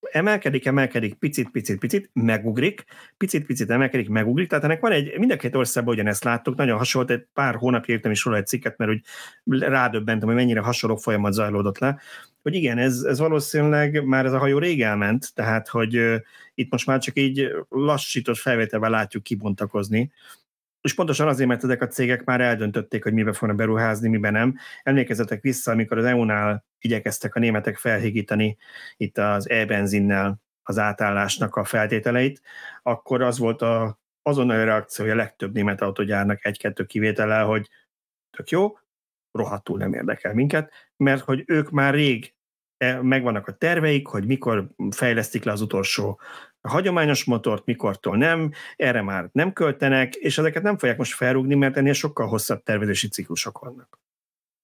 emelkedik, emelkedik, picit, picit, picit, megugrik, picit, picit emelkedik, megugrik. Tehát ennek van egy, mind a két országban ugyanezt láttuk, nagyon hasonló, egy pár hónapja írtam is róla egy cikket, mert úgy rádöbbentem, hogy mennyire hasonló folyamat zajlódott le, hogy igen, ez, ez valószínűleg már ez a hajó rég elment, tehát hogy itt most már csak így lassított felvételben látjuk kibontakozni, és pontosan azért, mert ezek a cégek már eldöntötték, hogy mibe fognak beruházni, miben nem. Emlékezzetek vissza, amikor az EU-nál igyekeztek a németek felhigítani itt az e-benzinnel az átállásnak a feltételeit, akkor az volt a, azonnali reakciója a legtöbb német autogyárnak egy-kettő kivétellel, hogy tök jó, rohadtul nem érdekel minket, mert hogy ők már rég e, megvannak a terveik, hogy mikor fejlesztik le az utolsó a hagyományos motort, mikortól nem, erre már nem költenek, és ezeket nem fogják most felrúgni, mert ennél sokkal hosszabb tervezési ciklusok vannak.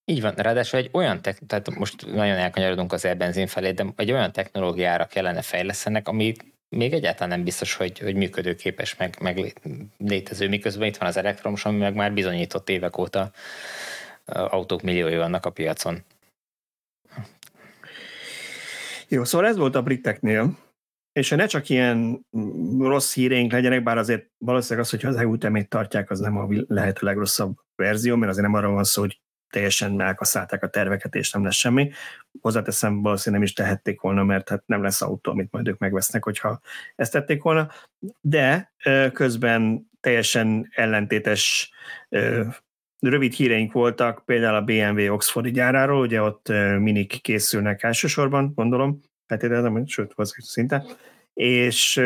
Így van, ráadásul egy olyan, te- tehát most nagyon elkanyarodunk az elbenzin felé, de egy olyan technológiára kellene fejlesztenek, ami még egyáltalán nem biztos, hogy, hogy működőképes, meg, meg létező, miközben itt van az elektromos, ami meg már bizonyított évek óta autók milliói vannak a piacon. Jó, szóval ez volt a briteknél, és ne csak ilyen rossz híreink legyenek, bár azért valószínűleg az, hogy az EU temét tartják, az nem a lehető legrosszabb verzió, mert azért nem arról van szó, hogy teljesen elkasszálták a terveket, és nem lesz semmi. Hozzáteszem, valószínűleg nem is tehették volna, mert hát nem lesz autó, amit majd ők megvesznek, hogyha ezt tették volna. De közben teljesen ellentétes rövid híreink voltak, például a BMW Oxfordi gyáráról, ugye ott minik készülnek elsősorban, gondolom, feltételezem, sőt, szinte, és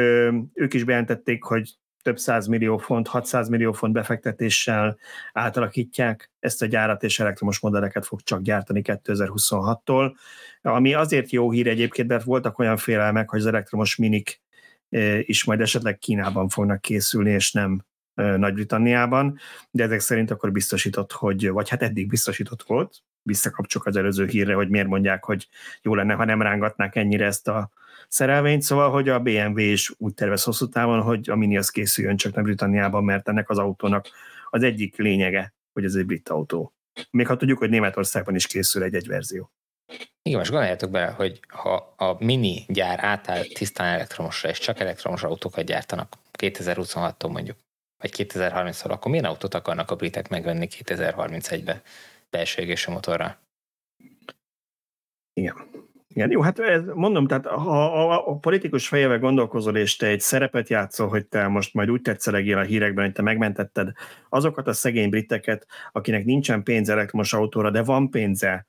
ők is bejelentették, hogy több száz millió font, 600 millió font befektetéssel átalakítják ezt a gyárat, és elektromos modelleket fog csak gyártani 2026-tól. Ami azért jó hír egyébként, mert voltak olyan félelmek, hogy az elektromos minik is majd esetleg Kínában fognak készülni, és nem nagy-Britanniában, de ezek szerint akkor biztosított, hogy, vagy hát eddig biztosított volt, visszakapcsolok az előző hírre, hogy miért mondják, hogy jó lenne, ha nem rángatnák ennyire ezt a szerelvényt, szóval, hogy a BMW is úgy tervez hosszú távon, hogy a Mini az készüljön csak nem Britanniában, mert ennek az autónak az egyik lényege, hogy ez egy brit autó. Még ha tudjuk, hogy Németországban is készül egy-egy verzió. Igen, most gondoljátok bele, hogy ha a mini gyár átáll tisztán elektromosra, és csak elektromos autókat gyártanak 2026-tól mondjuk, vagy 2030-tól, akkor milyen autót akarnak a britek megvenni 2031-ben belső égésű motorral? Igen. Igen, jó, hát ez, mondom, tehát ha a, a politikus fejével gondolkozol, és te egy szerepet játszol, hogy te most majd úgy tetszelegél a hírekben, hogy te megmentetted azokat a szegény briteket, akinek nincsen pénz elektromos autóra, de van pénze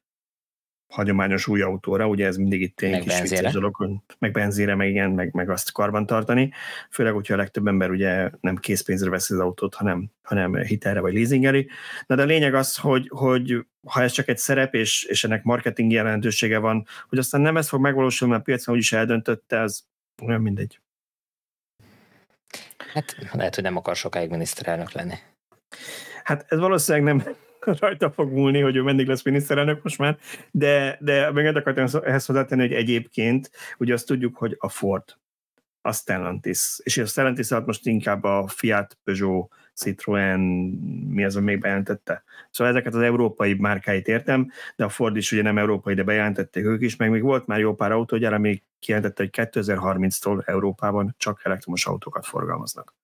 hagyományos új autóra, ugye ez mindig itt egy kis vicces dolog, meg benzére, meg igen, meg, meg azt karban tartani, főleg, hogyha a legtöbb ember ugye nem készpénzre veszi az autót, hanem, hanem hitelre vagy leasingeli. Na de a lényeg az, hogy, hogy ha ez csak egy szerep, és, és ennek marketing jelentősége van, hogy aztán nem ez fog megvalósulni, mert a piacon úgyis eldöntötte, az olyan mindegy. Hát lehet, hogy nem akar sokáig miniszterelnök lenni. Hát ez valószínűleg nem, [laughs] rajta fog múlni, hogy ő mendig lesz miniszterelnök most már, de, de még akartam ehhez hozzátenni, hogy egyébként ugye azt tudjuk, hogy a Ford, a Stellantis, és a Stellantis alatt most inkább a Fiat, Peugeot, Citroën, mi az, még bejelentette. Szóval ezeket az európai márkáit értem, de a Ford is ugye nem európai, de bejelentették ők is, meg még volt már jó pár autógyár, ami kijelentette, hogy 2030-tól Európában csak elektromos autókat forgalmaznak.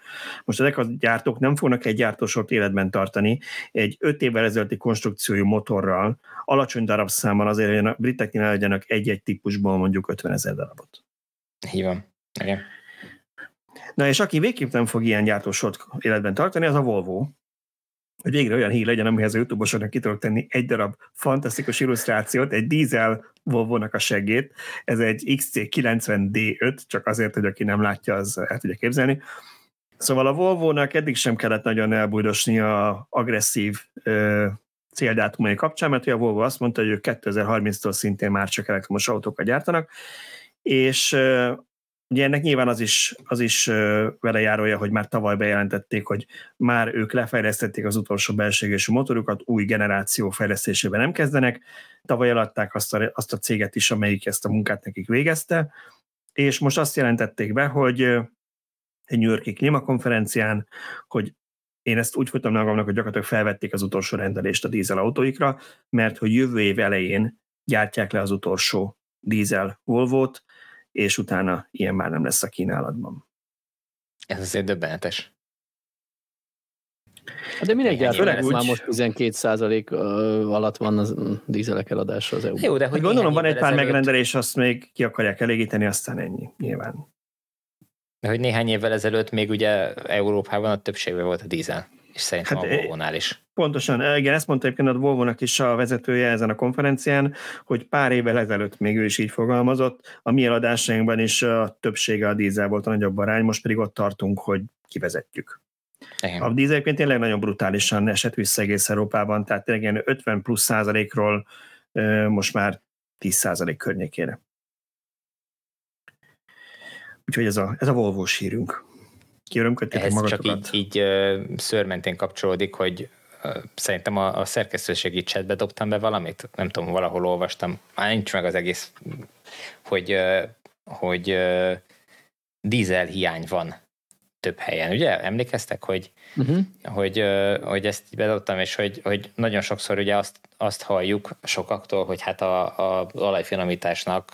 Most ezek a gyártók nem fognak egy gyártósort életben tartani, egy 5 évvel ezelőtti konstrukciójú motorral, alacsony darabszámmal azért, hogy a briteknél legyenek egy-egy típusból mondjuk 50 ezer darabot. Így van. Igen. Na és aki végképp nem fog ilyen gyártósort életben tartani, az a Volvo. Hogy végre olyan hír legyen, amihez a YouTube-osoknak ki tudok tenni egy darab fantasztikus illusztrációt, egy dízel Volvo-nak a segét. Ez egy XC90D5, csak azért, hogy aki nem látja, az el tudja képzelni. Szóval a Volvo-nak eddig sem kellett nagyon elbújdosni a agresszív ö, céldátumai kapcsán, mert a Volvo azt mondta, hogy ők 2030-tól szintén már csak elektromos autókat gyártanak, és Ugye ennek nyilván az is, az is vele járója, hogy már tavaly bejelentették, hogy már ők lefejlesztették az utolsó belségésű motorukat, új generáció fejlesztésében nem kezdenek. Tavaly eladták azt a, azt a céget is, amelyik ezt a munkát nekik végezte, és most azt jelentették be, hogy egy New Yorki klímakonferencián, hogy én ezt úgy folytam magamnak, hogy gyakorlatilag felvették az utolsó rendelést a dízel autóikra, mert hogy jövő év elején gyártják le az utolsó dízel Volvo-t, és utána ilyen már nem lesz a kínálatban. Ez azért döbbenetes. De minek gyártják? Úgy... Már most 12 alatt van az dízelek eladása az EU-ban. Jó, de hogy hát gondolom van egy pár ezelőtt... megrendelés, azt még ki akarják elégíteni, aztán ennyi, nyilván. De hogy néhány évvel ezelőtt még ugye Európában a többségben volt a dízel és szerintem hát, a Volvo-nál is. Pontosan, igen, ezt mondta egyébként a volvo is a vezetője ezen a konferencián, hogy pár évvel ezelőtt még ő is így fogalmazott, a mi eladásainkban is a többsége a dízel volt a nagyobb arány, most pedig ott tartunk, hogy kivezetjük. Igen. A dízel egyébként tényleg nagyon brutálisan esett vissza egész Európában, tehát tényleg 50 plusz százalékról most már 10 százalék környékére. Úgyhogy ez a, ez a volvo hírünk. Kiörömködtétek magatokat? csak így, így szőrmentén kapcsolódik, hogy szerintem a, a szerkesztőségi chatbe dobtam be valamit, nem tudom, valahol olvastam, már nincs meg az egész, hogy, hogy dízel hiány van több helyen, ugye? Emlékeztek, hogy, uh-huh. hogy, hogy ezt bedobtam, és hogy, hogy nagyon sokszor ugye azt, azt halljuk sokaktól, hogy hát a, a olajfinomításnak,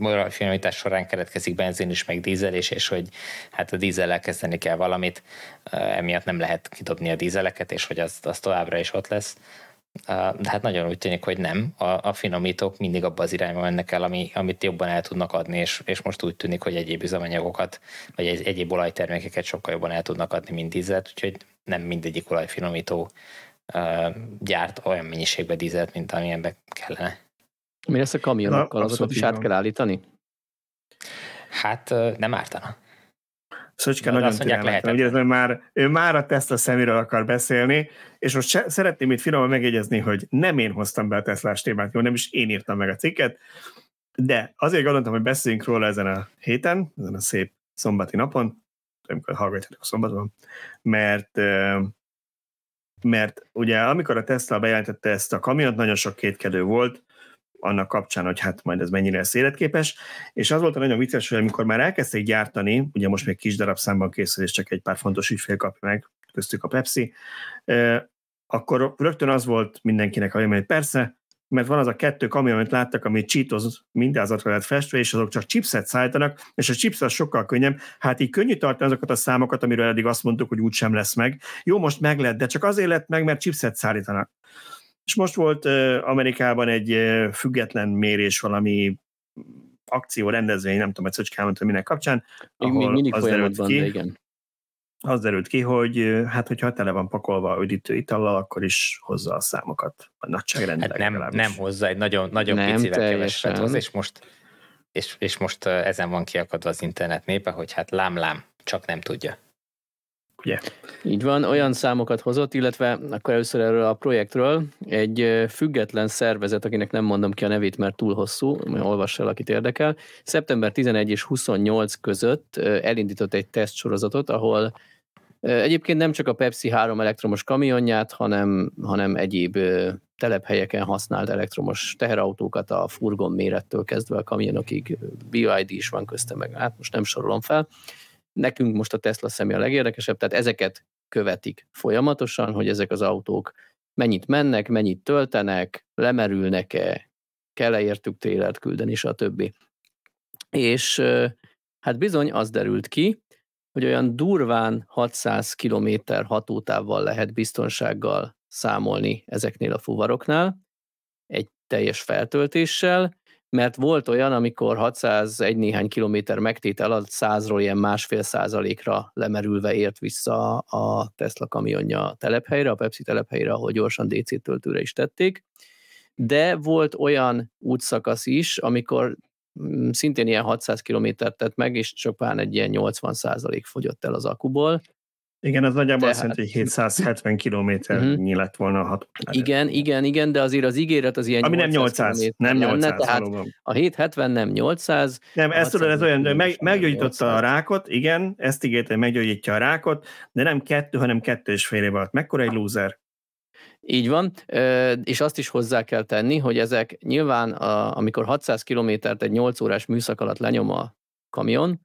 olajfinomítás során keletkezik benzin is, meg dízelés, és hogy hát a dízellel kezdeni kell valamit, emiatt nem lehet kidobni a dízeleket, és hogy az, az továbbra is ott lesz. De hát nagyon úgy tűnik, hogy nem. A, a finomítók mindig abba az irányba mennek el, ami, amit jobban el tudnak adni, és, és most úgy tűnik, hogy egyéb üzemanyagokat, vagy egy, egyéb olajtermékeket sokkal jobban el tudnak adni, mint dízelt, úgyhogy nem mindegyik olajfinomító uh, gyárt olyan mennyiségben dízelt, mint amilyenbe kellene. Mi lesz a kamionokkal? Azokat is át kell állítani? Hát nem ártana. Szöcske nagyon türelmetlen. Ugye ő már, ő már a Tesla szeméről akar beszélni, és most se, szeretném itt finoman megjegyezni, hogy nem én hoztam be a Teslás témát, jó, nem is én írtam meg a cikket, de azért gondoltam, hogy beszéljünk róla ezen a héten, ezen a szép szombati napon, amikor hallgatjátok a szombaton, mert mert ugye amikor a Tesla bejelentette ezt a kamiont, nagyon sok kétkedő volt, annak kapcsán, hogy hát majd ez mennyire lesz életképes, és az volt a nagyon vicces, hogy amikor már elkezdték gyártani, ugye most még kis darabszámban készül, és csak egy pár fontos ügyfél kapja meg, köztük a Pepsi, akkor rögtön az volt mindenkinek a vélemény, hogy persze, mert van az a kettő kamion, amit láttak, ami Cheetos mindázatra lehet festve, és azok csak chipset szállítanak, és a chips az sokkal könnyebb. Hát így könnyű tartani azokat a számokat, amiről eddig azt mondtuk, hogy úgy sem lesz meg. Jó, most meg lett, de csak azért lett meg, mert chipset szállítanak. És most volt Amerikában egy független mérés valami akció, rendezvény, nem tudom, Szöcske elmondta minek kapcsán, ahol mindig az derült ki, igen. az derült ki, hogy hát hogyha tele van pakolva üdítő itallal, akkor is hozza a számokat a nagyságrendben. Hát nem, nem hozza, egy nagyon, nagyon nem picivel keveset hoz, és most, és, és most ezen van kiakadva az internet népe, hogy hát lám-lám, csak nem tudja ugye? Így van, olyan számokat hozott, illetve akkor először erről a projektről egy független szervezet, akinek nem mondom ki a nevét, mert túl hosszú, olvass el, akit érdekel, szeptember 11 és 28 között elindított egy tesztsorozatot, ahol Egyébként nem csak a Pepsi három elektromos kamionját, hanem, hanem egyéb telephelyeken használt elektromos teherautókat a furgon mérettől kezdve a kamionokig, BioID is van közte meg, hát most nem sorolom fel. Nekünk most a Tesla személy a legérdekesebb, tehát ezeket követik folyamatosan, hogy ezek az autók mennyit mennek, mennyit töltenek, lemerülnek-e, kell-e értük trélert küldeni, stb. És hát bizony az derült ki, hogy olyan durván 600 km hatótávval lehet biztonsággal számolni ezeknél a fuvaroknál, egy teljes feltöltéssel, mert volt olyan, amikor 601 néhány kilométer megtétel alatt 100-ról ilyen másfél százalékra lemerülve ért vissza a Tesla kamionja a telephelyre, a Pepsi telephelyre, ahol gyorsan DC töltőre is tették, de volt olyan útszakasz is, amikor mm, szintén ilyen 600 kilométert tett meg, és csupán egy ilyen 80 százalék fogyott el az akuból, igen, az nagyjából azt jelenti, hogy 770 kilométernyi uh-huh. lett volna a hat. Igen, igen, igen, de azért az ígéret az ilyen Ami nem 800, nem 800 lenne, tehát a 770 nem 800. Nem, ezt tudod, ez olyan, meg, meggyógyította a rákot, igen, ezt ígérte, hogy meggyógyítja a rákot, de nem kettő, hanem kettő és fél év alatt. Mekkora egy lúzer? Így van, és azt is hozzá kell tenni, hogy ezek nyilván, amikor 600 kilométert egy 8 órás műszak alatt lenyom a kamion,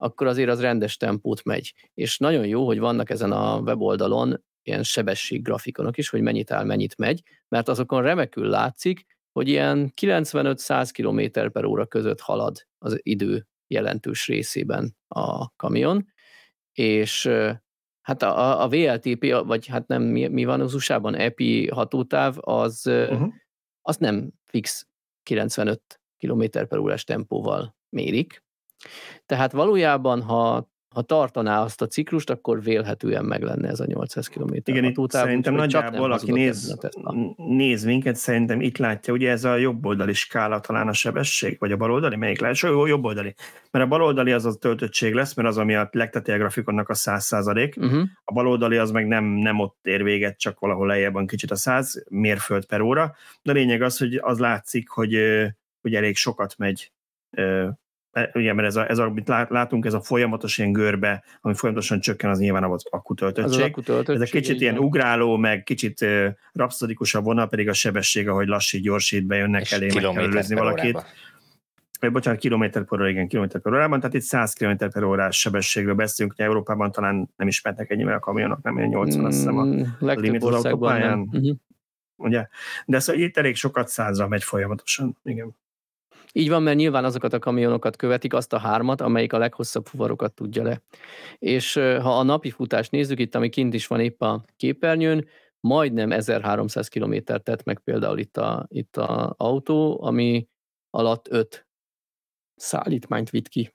akkor azért az rendes tempót megy. És nagyon jó, hogy vannak ezen a weboldalon ilyen sebesség grafikonok is, hogy mennyit áll, mennyit megy, mert azokon remekül látszik, hogy ilyen 95-100 km per óra között halad az idő jelentős részében a kamion, és hát a, a VLTP, vagy hát nem, mi, mi van az USA-ban, EPI hatótáv, az, uh-huh. az nem fix 95 km per órás tempóval mérik, tehát valójában, ha ha tartaná azt a ciklust, akkor vélhetően meg lenne ez a 800 km. Igen, itt szerintem nagyjából, aki néz, néz minket, szerintem itt látja, ugye ez a jobboldali skála talán a sebesség, vagy a baloldali, melyik lehet? Jó, jobboldali. Mert a baloldali az a töltöttség lesz, mert az, ami a legtetője a grafikonnak a 100 százalék. Uh-huh. A baloldali az meg nem, nem ott ér véget, csak valahol lejjebb van kicsit a 100 mérföld per óra. De a lényeg az, hogy az látszik, hogy, hogy elég sokat megy ugye, mert ez, a, ez a, amit látunk, ez a folyamatos ilyen görbe, ami folyamatosan csökken, az nyilván az akkutöltöttség. Az ez egy kicsit ilyen ugráló, meg kicsit uh, rapszodikusabb vonal, pedig a sebesség, ahogy lassít, gyorsít, bejönnek elé, meg kell előzni valakit. Órába bocsánat, kilométer per óra, igen, kilométer per órában, tehát itt 100 km per órás sebességről beszélünk, hogy Európában talán nem ismertek ennyivel a kamionok, nem 80 azt hiszem a mm, limit az autópályán. Uh-huh. Ugye? De szóval itt elég sokat százra megy folyamatosan, igen. Így van, mert nyilván azokat a kamionokat követik, azt a hármat, amelyik a leghosszabb fuvarokat tudja le. És ha a napi futást nézzük, itt ami kint is van épp a képernyőn, majdnem 1300 kilométert tett meg például itt a, itt a autó, ami alatt 5 szállítmányt vitt ki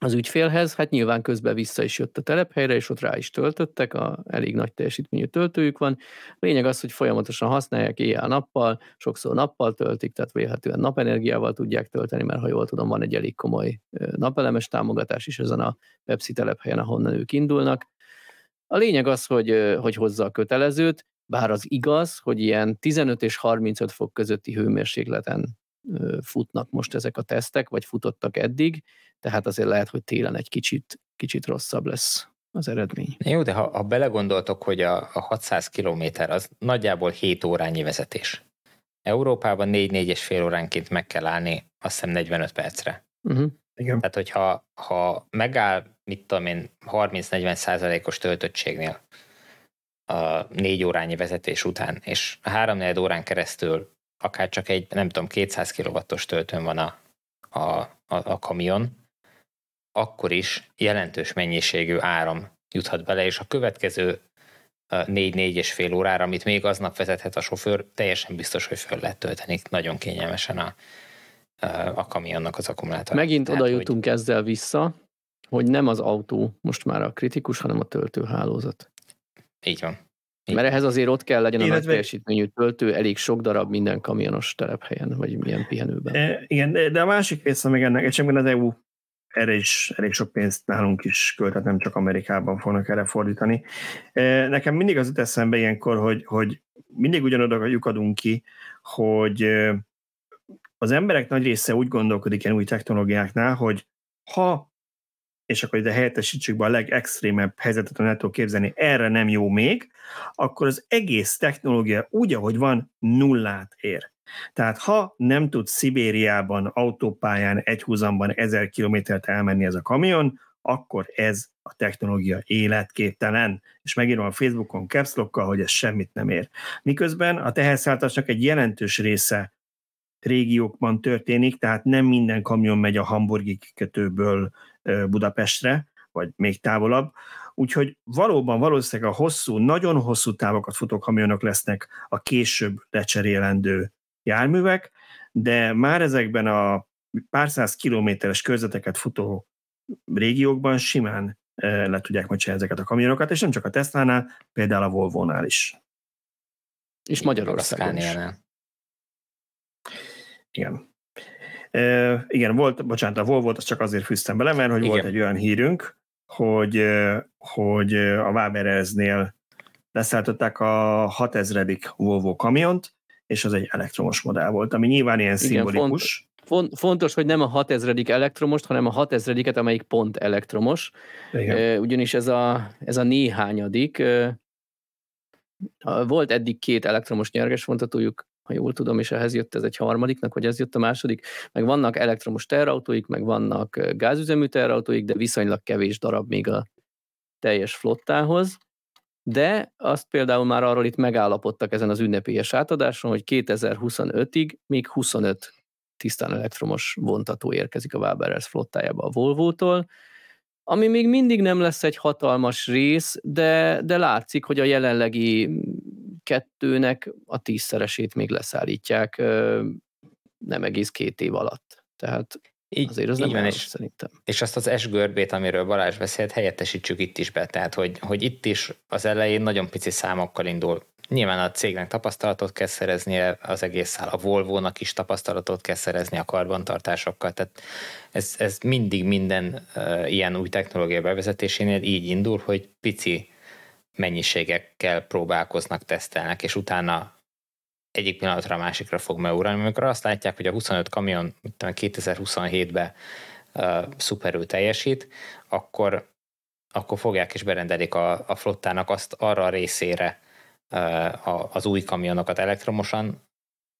az ügyfélhez, hát nyilván közben vissza is jött a telephelyre, és ott rá is töltöttek, a elég nagy teljesítményű töltőjük van. Lényeg az, hogy folyamatosan használják éjjel-nappal, sokszor nappal töltik, tehát vélhetően napenergiával tudják tölteni, mert ha jól tudom, van egy elég komoly napelemes támogatás is ezen a Pepsi telephelyen, ahonnan ők indulnak. A lényeg az, hogy, hogy hozza a kötelezőt, bár az igaz, hogy ilyen 15 és 35 fok közötti hőmérsékleten futnak most ezek a tesztek, vagy futottak eddig, tehát azért lehet, hogy télen egy kicsit, kicsit rosszabb lesz az eredmény. Jó, de ha, ha belegondoltok, hogy a, a 600 km az nagyjából 7 órányi vezetés. Európában 4-4 és fél óránként meg kell állni, azt hiszem 45 percre. Uh-huh. Igen. Tehát, hogyha ha megáll, mit tudom én, 30-40 százalékos töltöttségnél a négy órányi vezetés után, és három órán keresztül akár csak egy, nem tudom, 200 kW-os töltőn van a, a, a, a kamion, akkor is jelentős mennyiségű áram juthat bele, és a következő négy-négy és fél órára, amit még aznap vezethet a sofőr, teljesen biztos, hogy föl lehet tölteni nagyon kényelmesen a, a kamionnak az akkumulátor. Megint Tehát, oda jutunk hogy... ezzel vissza, hogy nem az autó most már a kritikus, hanem a töltőhálózat. Így van. Mert ehhez azért ott kell legyen a nagy teljesítményű töltő, elég sok darab minden kamionos telephelyen, vagy milyen pihenőben. E, igen, de a másik része meg ennek, egyébként az EU erre is elég sok pénzt nálunk is költet, nem csak Amerikában fognak erre fordítani. E, nekem mindig az jut eszembe ilyenkor, hogy, hogy mindig ugyanoda lyukadunk ki, hogy e, az emberek nagy része úgy gondolkodik ilyen új technológiáknál, hogy ha és akkor ide helyettesítsük be a legextrémebb helyzetet, amit tudok képzelni, erre nem jó még, akkor az egész technológia úgy, ahogy van, nullát ér. Tehát ha nem tud Szibériában, autópályán, egy húzamban ezer kilométert elmenni ez a kamion, akkor ez a technológia életképtelen. És megírom a Facebookon capslokkal, hogy ez semmit nem ér. Miközben a teherszállításnak egy jelentős része régiókban történik, tehát nem minden kamion megy a hamburgi kikötőből Budapestre, vagy még távolabb. Úgyhogy valóban valószínűleg a hosszú, nagyon hosszú távokat futó kamionok lesznek a később lecserélendő járművek, de már ezekben a pár száz kilométeres körzeteket futó régiókban simán le tudják majd ezeket a kamionokat, és nem csak a Tesla-nál, például a Volvo-nál is. És Magyarországon is. Igen. E, igen, volt, bocsánat, a Volvo-t azt csak azért fűztem bele, mert hogy igen. volt egy olyan hírünk, hogy, hogy a Waberers-nél leszállították a 6000 Volvo kamiont, és az egy elektromos modell volt, ami nyilván ilyen igen, szimbolikus. Font, fontos, hogy nem a 6000 elektromos, hanem a 6000 amelyik pont elektromos. Igen. Ugyanis ez a, ez a néhányadik. Volt eddig két elektromos nyerges vontatójuk, ha jól tudom, és ehhez jött ez egy harmadiknak, vagy ez jött a második, meg vannak elektromos terautóik, meg vannak gázüzemű terautóik, de viszonylag kevés darab még a teljes flottához. De azt például már arról itt megállapodtak ezen az ünnepélyes átadáson, hogy 2025-ig még 25 tisztán elektromos vontató érkezik a Waberers flottájába a Volvo-tól, ami még mindig nem lesz egy hatalmas rész, de, de látszik, hogy a jelenlegi kettőnek a tízszeresét még leszállítják nem egész két év alatt. Tehát így, azért az így nem van, és, szerintem. És azt az S görbét, amiről Balázs beszélt, helyettesítsük itt is be. Tehát, hogy, hogy itt is az elején nagyon pici számokkal indul. Nyilván a cégnek tapasztalatot kell szereznie az egész a Volvo-nak is tapasztalatot kell szerezni a karbantartásokkal. Tehát ez, ez mindig minden uh, ilyen új technológia bevezetésénél így indul, hogy pici mennyiségekkel próbálkoznak, tesztelnek, és utána egyik pillanatra a másikra fog megúrani, amikor azt látják, hogy a 25 kamion 2027-ben uh, szuperül teljesít, akkor, akkor fogják és berendelik a, a flottának azt arra a részére uh, a, az új kamionokat elektromosan,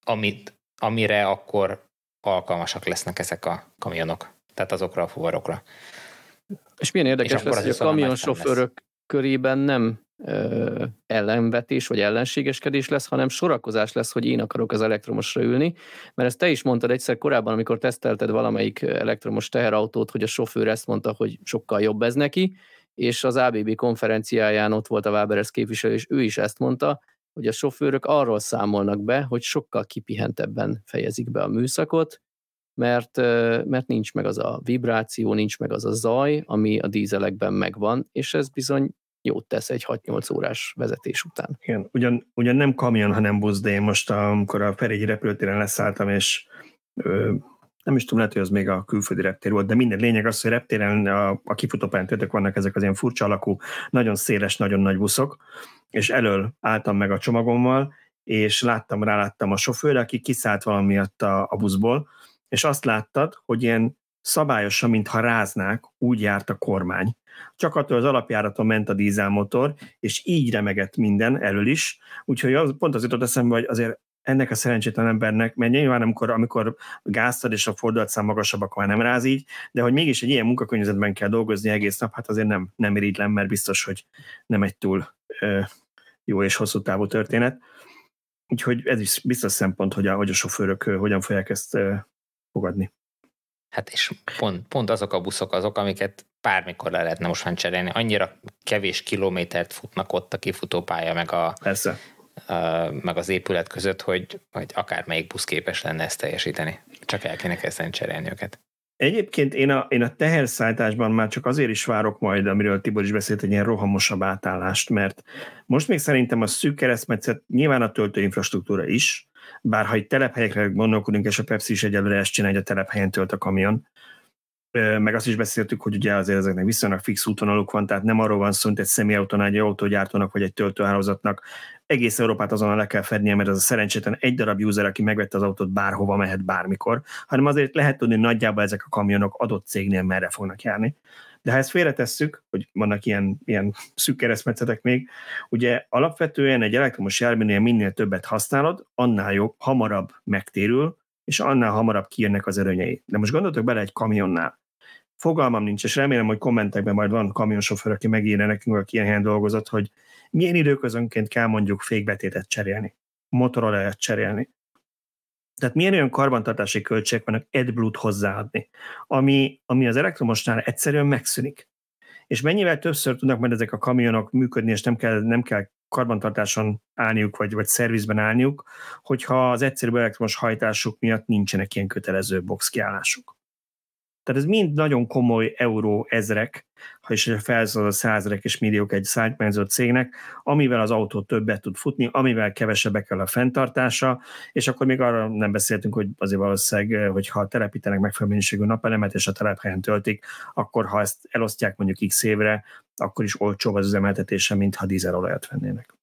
amit, amire akkor alkalmasak lesznek ezek a kamionok, tehát azokra a fuvarokra. És milyen érdekes és lesz, hogy a kamionsofőrök körében nem ö, ellenvetés vagy ellenségeskedés lesz, hanem sorakozás lesz, hogy én akarok az elektromosra ülni, mert ezt te is mondtad egyszer korábban, amikor tesztelted valamelyik elektromos teherautót, hogy a sofőr ezt mondta, hogy sokkal jobb ez neki, és az ABB konferenciáján ott volt a Waberers képviselő, és ő is ezt mondta, hogy a sofőrök arról számolnak be, hogy sokkal kipihentebben fejezik be a műszakot, mert, mert nincs meg az a vibráció, nincs meg az a zaj, ami a dízelekben megvan, és ez bizony jót tesz egy 6-8 órás vezetés után. Igen, ugyan, ugyan nem kamion, hanem busz, de én most, amikor a Ferégyi repülőtéren leszálltam, és ö, nem is tudom, lehet, hogy az még a külföldi reptér volt, de minden lényeg az, hogy reptéren a, a kifutópályán vannak ezek az ilyen furcsa alakú, nagyon széles, nagyon nagy buszok, és elől álltam meg a csomagommal, és láttam, ráláttam a sofőrre, aki kiszállt valamiatt a, a buszból, és azt láttad, hogy ilyen szabályosan, mintha ráznák, úgy járt a kormány. Csak attól az alapjáraton ment a dízelmotor, és így remegett minden elől is, úgyhogy az, pont az jutott eszembe, hogy azért ennek a szerencsétlen embernek, mert nyilván amikor, amikor gáztad és a fordulatszám magasabb, akkor már nem ráz így, de hogy mégis egy ilyen munkakörnyezetben kell dolgozni egész nap, hát azért nem, nem irigylem, mert biztos, hogy nem egy túl ö, jó és hosszú távú történet. Úgyhogy ez is biztos szempont, hogy a, hogy a sofőrök hogyan fogják ezt ö, fogadni. Hát és pont, pont azok a buszok azok, amiket bármikor le lehetne most már cserélni. Annyira kevés kilométert futnak ott a kifutópálya, meg a, Persze meg az épület között, hogy, hogy akármelyik busz képes lenne ezt teljesíteni. Csak el kéne kezdeni cserélni őket. Egyébként én a, én a teherszállításban már csak azért is várok majd, amiről Tibor is beszélt, egy ilyen rohamosabb átállást, mert most még szerintem a szűk keresztmetszet nyilván a töltőinfrastruktúra is, bár ha egy telephelyekre gondolkodunk, és a Pepsi is egyelőre ezt csinálja, hogy a telephelyen tölt a kamion, meg azt is beszéltük, hogy ugye azért ezeknek viszonylag fix útvonaluk van, tehát nem arról van szó, hogy egy személyautónál egy autógyártónak vagy egy töltőhálózatnak egész Európát azonnal le kell fednie, mert az a szerencsétlen egy darab user, aki megvette az autót, bárhova mehet bármikor, hanem azért lehet tudni, nagyjából ezek a kamionok adott cégnél merre fognak járni. De ha ezt félretesszük, hogy vannak ilyen, ilyen szűk keresztmetszetek még, ugye alapvetően egy elektromos járműnél minél többet használod, annál jobb, hamarabb megtérül, és annál hamarabb kijönnek az erőnyei. De most gondoltok bele egy kamionnál. Fogalmam nincs, és remélem, hogy kommentekben majd van kamionsofőr, aki megírja nekünk, aki ilyen helyen dolgozott, hogy milyen időközönként kell mondjuk fékbetétet cserélni, motorolajat cserélni. Tehát milyen olyan karbantartási költségek vannak AdBlue-t hozzáadni, ami, ami az elektromosnál egyszerűen megszűnik. És mennyivel többször tudnak majd ezek a kamionok működni, és nem kell, nem kell karbantartáson állniuk, vagy, vagy szervizben állniuk, hogyha az egyszerű elektromos hajtásuk miatt nincsenek ilyen kötelező boxkiállásuk. Tehát ez mind nagyon komoly euró ezrek, ha is felszól a százrek és milliók egy szállítmányozó cégnek, amivel az autó többet tud futni, amivel kevesebbe kell a fenntartása, és akkor még arra nem beszéltünk, hogy azért valószínűleg, hogyha telepítenek megfelelő minőségű napelemet, és a telephelyen töltik, akkor ha ezt elosztják mondjuk x évre, akkor is olcsóbb az üzemeltetése, mint ha dízelolajat vennének.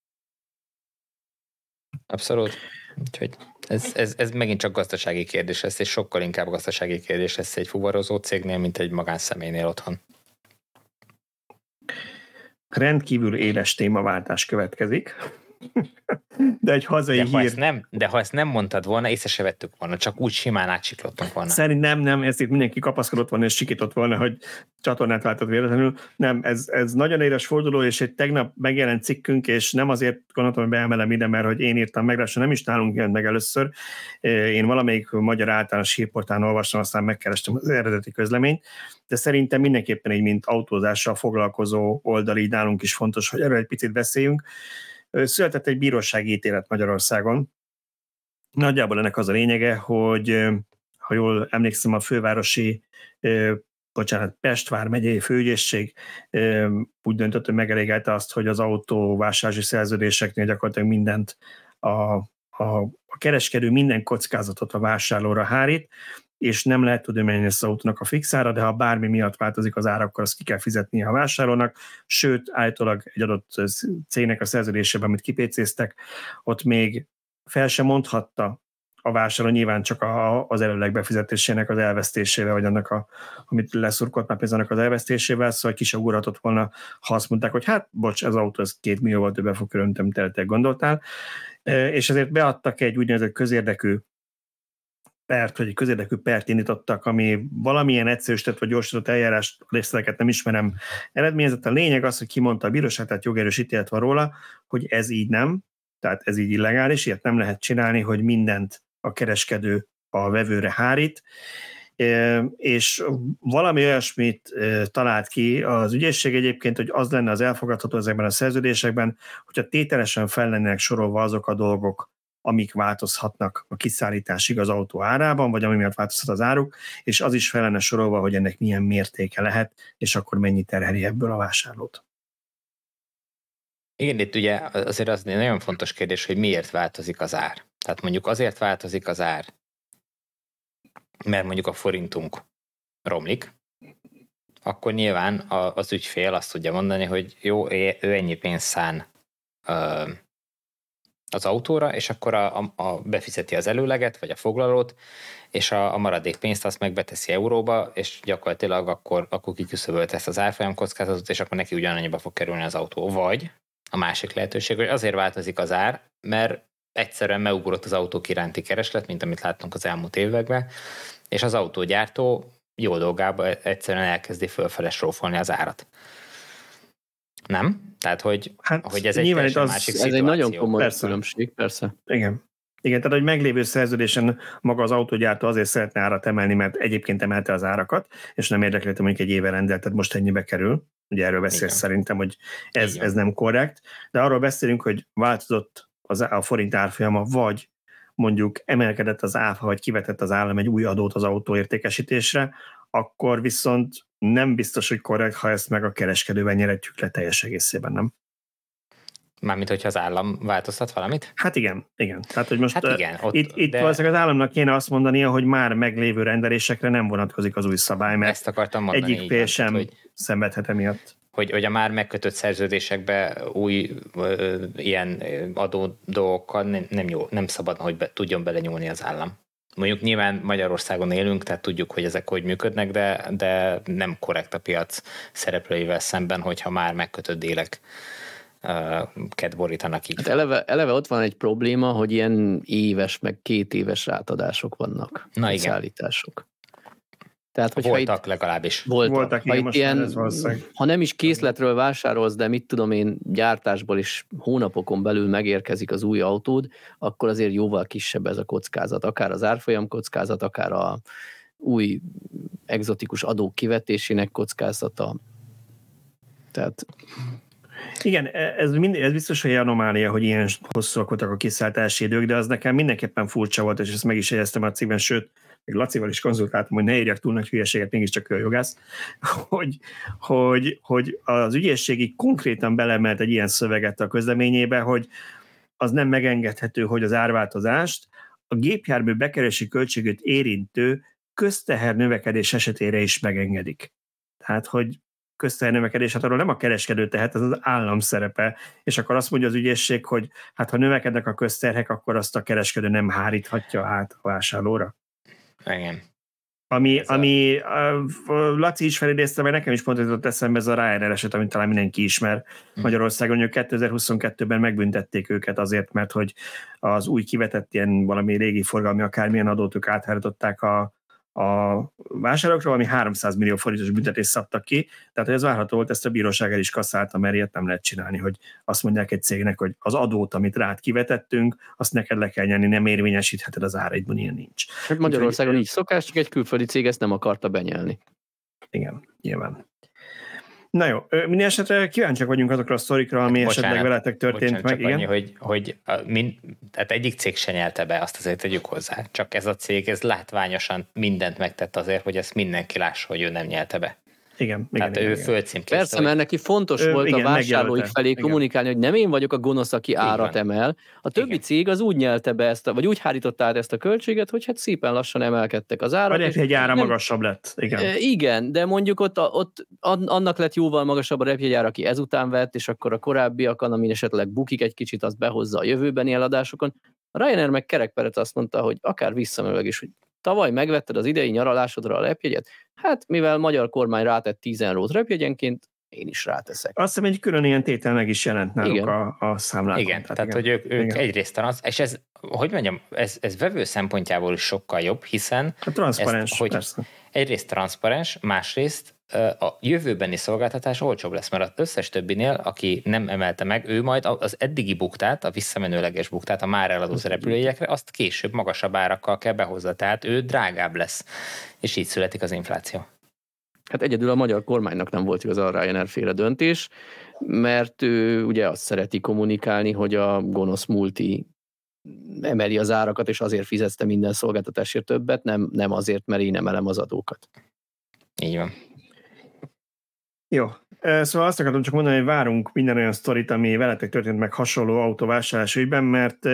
Abszolút. Úgyhogy ez, ez, ez megint csak gazdasági kérdés lesz, és sokkal inkább gazdasági kérdés lesz egy fuvarozó cégnél, mint egy magánszemélynél otthon. Rendkívül éles témaváltás következik. De egy hazai de hír... Ha ezt nem, de ha ezt nem mondtad volna, észre se vettük volna, csak úgy simán átsiklottunk volna. Szerint nem, nem, ezt itt mindenki kapaszkodott volna és sikított volna, hogy csatornát váltott véletlenül. Nem, ez, ez nagyon éres forduló, és egy tegnap megjelent cikkünk, és nem azért gondoltam, hogy beemelem ide, mert hogy én írtam meg, nem is nálunk jelent meg először. Én valamelyik magyar általános hírportán olvastam, aztán megkerestem az eredeti közleményt, de szerintem mindenképpen egy, mint autózással foglalkozó oldal, így nálunk is fontos, hogy erről egy picit beszéljünk. Született egy bírósági ítélet Magyarországon. Nagyjából ennek az a lényege, hogy ha jól emlékszem, a fővárosi bocsánat, Pest vármegyei főügyészség úgy döntött, hogy megelégelte azt, hogy az autóvásárlási szerződéseknél gyakorlatilag mindent a, a, a kereskedő minden kockázatot a vásárlóra hárít, és nem lehet ezt az autónak a fixára, de ha bármi miatt változik az ára, akkor azt ki kell fizetni a vásárlónak, sőt, állítólag egy adott cégnek a szerződésében, amit kipécéztek, ott még fel sem mondhatta a vásárló nyilván csak a, az előleg befizetésének az elvesztésével, vagy annak, a, amit leszurkolt már pénzának az elvesztésével, szóval kisaugurhatott volna, ha azt mondták, hogy hát, bocs, ez autó, ez két millióval többe fog kerülni, mint gondoltál, és ezért beadtak egy úgynevezett közérdekű pert, vagy egy közérdekű pert indítottak, ami valamilyen egyszerűsített vagy gyorsított eljárást, részleteket nem ismerem, eredményezett. A lényeg az, hogy kimondta a bíróság, tehát jogerős ítélet van róla, hogy ez így nem, tehát ez így illegális, ilyet nem lehet csinálni, hogy mindent a kereskedő a vevőre hárít, és valami olyasmit talált ki az ügyészség egyébként, hogy az lenne az elfogadható ezekben a szerződésekben, hogyha tételesen fel lennének sorolva azok a dolgok, amik változhatnak a kiszállításig az autó árában, vagy ami miatt változhat az áruk, és az is fel lenne sorolva, hogy ennek milyen mértéke lehet, és akkor mennyi terheli ebből a vásárlót. Igen, itt ugye azért az egy nagyon fontos kérdés, hogy miért változik az ár. Tehát mondjuk azért változik az ár, mert mondjuk a forintunk romlik, akkor nyilván az ügyfél azt tudja mondani, hogy jó, ő ennyi pénzt szán az autóra, és akkor a, a, a befizeti az előleget, vagy a foglalót, és a, a maradék pénzt azt meg beteszi euróba, és gyakorlatilag akkor, akkor kiküszöbölt ezt az árfolyam kockázatot, és akkor neki ugyanannyiba fog kerülni az autó. Vagy a másik lehetőség, hogy azért változik az ár, mert egyszerűen megugrott az autók iránti kereslet, mint amit láttunk az elmúlt években, és az autógyártó jó dolgába egyszerűen elkezdi fölfele srófolni az árat. Nem? Tehát, hogy, hát, hogy ez egy az, másik Ez szituáció. egy nagyon komoly persze. különbség, persze. Igen. Igen, tehát hogy meglévő szerződésen maga az autógyártó azért szeretne árat emelni, mert egyébként emelte az árakat, és nem érdekli, hogy mondjuk egy éve rendelt, tehát most ennyibe kerül. Ugye erről beszélsz Igen. szerintem, hogy ez, ez nem korrekt. De arról beszélünk, hogy változott az, a forint árfolyama, vagy mondjuk emelkedett az áfa, vagy kivetett az állam egy új adót az autó értékesítésre, akkor viszont nem biztos, hogy korrekt, ha ezt meg a kereskedővel nyeretjük le teljes egészében, nem? Mármint, hogyha az állam változtat valamit? Hát igen, igen. Tehát, hogy most hát igen, ott, itt, itt de... valószínűleg az államnak kéne azt mondania, hogy már meglévő rendelésekre nem vonatkozik az új szabály, mert Ezt akartam mondani, egyik fél sem hogy, szenvedhet emiatt. Hogy, hogy a már megkötött szerződésekbe új ö, ilyen adó dolgokkal nem, nem, jó, nem szabad, hogy be, tudjon belenyúlni az állam. Mondjuk nyilván Magyarországon élünk, tehát tudjuk, hogy ezek hogy működnek, de, de nem korrekt a piac szereplőivel szemben, hogyha már megkötött délek ket borítanak így. Hát eleve, eleve ott van egy probléma, hogy ilyen éves, meg két éves rátadások vannak. Na igen. Szállítások. Tehát, voltak itt, legalábbis. Voltak. voltak ha, itt ilyen, ha nem is készletről vásárolsz, de mit tudom én, gyártásból is hónapokon belül megérkezik az új autód, akkor azért jóval kisebb ez a kockázat. Akár az árfolyam kockázat, akár a új egzotikus adók kivetésének kockázata. Tehát igen, ez, mind, ez biztos, hogy anomália, hogy ilyen hosszúak voltak a kiszállítási idők, de az nekem mindenképpen furcsa volt, és ezt meg is jegyeztem a cikkben, sőt, még Lacival is konzultáltam, hogy ne érjek túl nagy hülyeséget, mégiscsak ő a jogász, [laughs] hogy, hogy, hogy az ügyészségi konkrétan belemelt egy ilyen szöveget a közleményébe, hogy az nem megengedhető, hogy az árváltozást a gépjármű bekerési költségét érintő közteher növekedés esetére is megengedik. Tehát, hogy közteher hát arról nem a kereskedő tehet, ez az állam szerepe, és akkor azt mondja az ügyészség, hogy hát ha növekednek a közterhek, akkor azt a kereskedő nem háríthatja át a vásárlóra. Igen. Ami, ez ami a... Laci is felidézte, mert nekem is pont jutott eszembe ez a Ryanair eset, amit talán mindenki ismer hm. Magyarországon, hogy 2022-ben megbüntették őket azért, mert hogy az új kivetett ilyen valami régi forgalmi akármilyen adót ők áthárították a, a vásárokra, ami 300 millió forintos büntetést szabtak ki, tehát hogy ez várható volt, ezt a bíróság el is kasszálta, mert ilyet nem lehet csinálni, hogy azt mondják egy cégnek, hogy az adót, amit rád kivetettünk, azt neked le kell nyerni, nem érvényesítheted az áraidban, ilyen nincs. Hát Magyarországon Úgy, így szokás, csak egy külföldi cég ezt nem akarta benyelni. Igen, nyilván. Na jó, minden esetre kíváncsiak vagyunk azokra a sztorikra, ami bocsánat, esetleg veletek történt bocsánat, meg. Csak igen. Annyi, hogy, hogy a, min, tehát egyik cég se nyelte be, azt azért tegyük hozzá. Csak ez a cég, ez látványosan mindent megtett azért, hogy ezt mindenki lássa, hogy ő nem nyelte be. Igen, Tehát igen, ő földcímkézte. Persze, mert neki fontos ő, volt igen, a vásárlóik felé igen. kommunikálni, hogy nem én vagyok a gonosz, aki árat emel. A többi igen. cég az úgy nyelte be ezt, a, vagy úgy hárította át ezt a költséget, hogy hát szépen lassan emelkedtek az árak. Vagy egy ára nem, magasabb lett. Igen. Igen, de mondjuk ott, ott annak lett jóval magasabb a repjegyár, aki ezután vett, és akkor a korábbiakon, amin esetleg bukik egy kicsit, azt behozza a jövőbeni eladásokon A Ryanair meg kerekperet azt mondta, hogy akár visszamenőleg is, hogy tavaly megvetted az idei nyaralásodra a repjegyet, hát mivel magyar kormány rátett 10 eurót repjegyenként, én is ráteszek. Azt hiszem, egy külön ilyen tétel meg is jelent náluk igen. a, a számlákon. Igen, tehát, tehát igen. hogy ők, ők igen. egyrészt transz, és ez, hogy mondjam, ez, ez vevő szempontjából is sokkal jobb, hiszen a transzparens, ezt, hogy persze. egyrészt transzparens, másrészt a jövőbeni szolgáltatás olcsóbb lesz, mert az összes többinél, aki nem emelte meg, ő majd az eddigi buktát, a visszamenőleges buktát, a már eladó repülőjegyekre, azt később magasabb árakkal kell behozza, tehát ő drágább lesz, és így születik az infláció. Hát egyedül a magyar kormánynak nem volt igaz a Ryanair féle döntés, mert ő ugye azt szereti kommunikálni, hogy a gonosz multi emeli az árakat, és azért fizette minden szolgáltatásért többet, nem, nem azért, mert én emelem az adókat. Így van. Jó, Szóval azt akartam csak mondani, hogy várunk minden olyan sztorit, ami veletek történt meg hasonló autóvásárlás ügyben, mert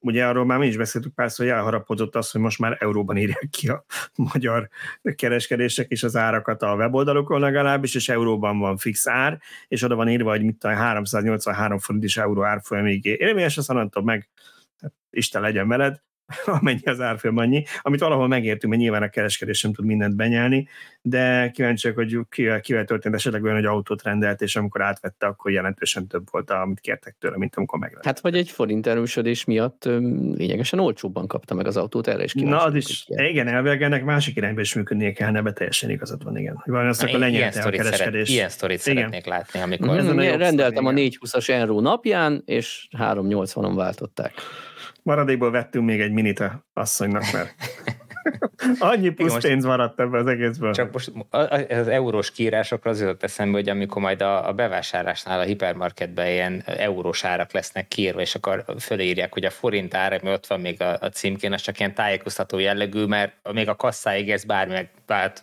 ugye arról már mi is beszéltük párszor, hogy elharapodott az, hogy most már euróban írják ki a magyar kereskedések és az árakat a weboldalokon legalábbis, és euróban van fix ár, és oda van írva, hogy mit a 383 forint is euró árfolyamig érvényes, azt mondtam meg, hát Isten legyen veled, [laughs] amennyi az árfolyam annyi, amit valahol megértünk, mert nyilván a kereskedés sem tud mindent benyelni, de kíváncsiak, hogy kivel, kivel történt esetleg olyan, hogy autót rendelt, és amikor átvette, akkor jelentősen több volt, amit kértek tőle, mint amikor megrendelte. Hát vagy egy forint erősödés miatt lényegesen olcsóbban kapta meg az autót, erre is Na, az is, igen, elvileg ennek másik irányba is működnie kellene, be teljesen igazad van, igen. Van, azt akkor lenyelte a kereskedés. Ilyen sztorit szeretnék látni, amikor... Mm, rendeltem a 420-as Enro napján, és 380-on váltották. Maradékból vettünk még egy minit a asszonynak, mert [laughs] annyi plusz most, pénz maradt ebben az egészből. Csak most az eurós kiírásokra az jutott eszembe, hogy amikor majd a, a bevásárlásnál a hipermarketben ilyen eurós árak lesznek kiírva, és akkor fölírják, hogy a forint ára, ami ott van még a, a címkén, az csak ilyen tájékoztató jellegű, mert még a kasszáig ez bármi meg,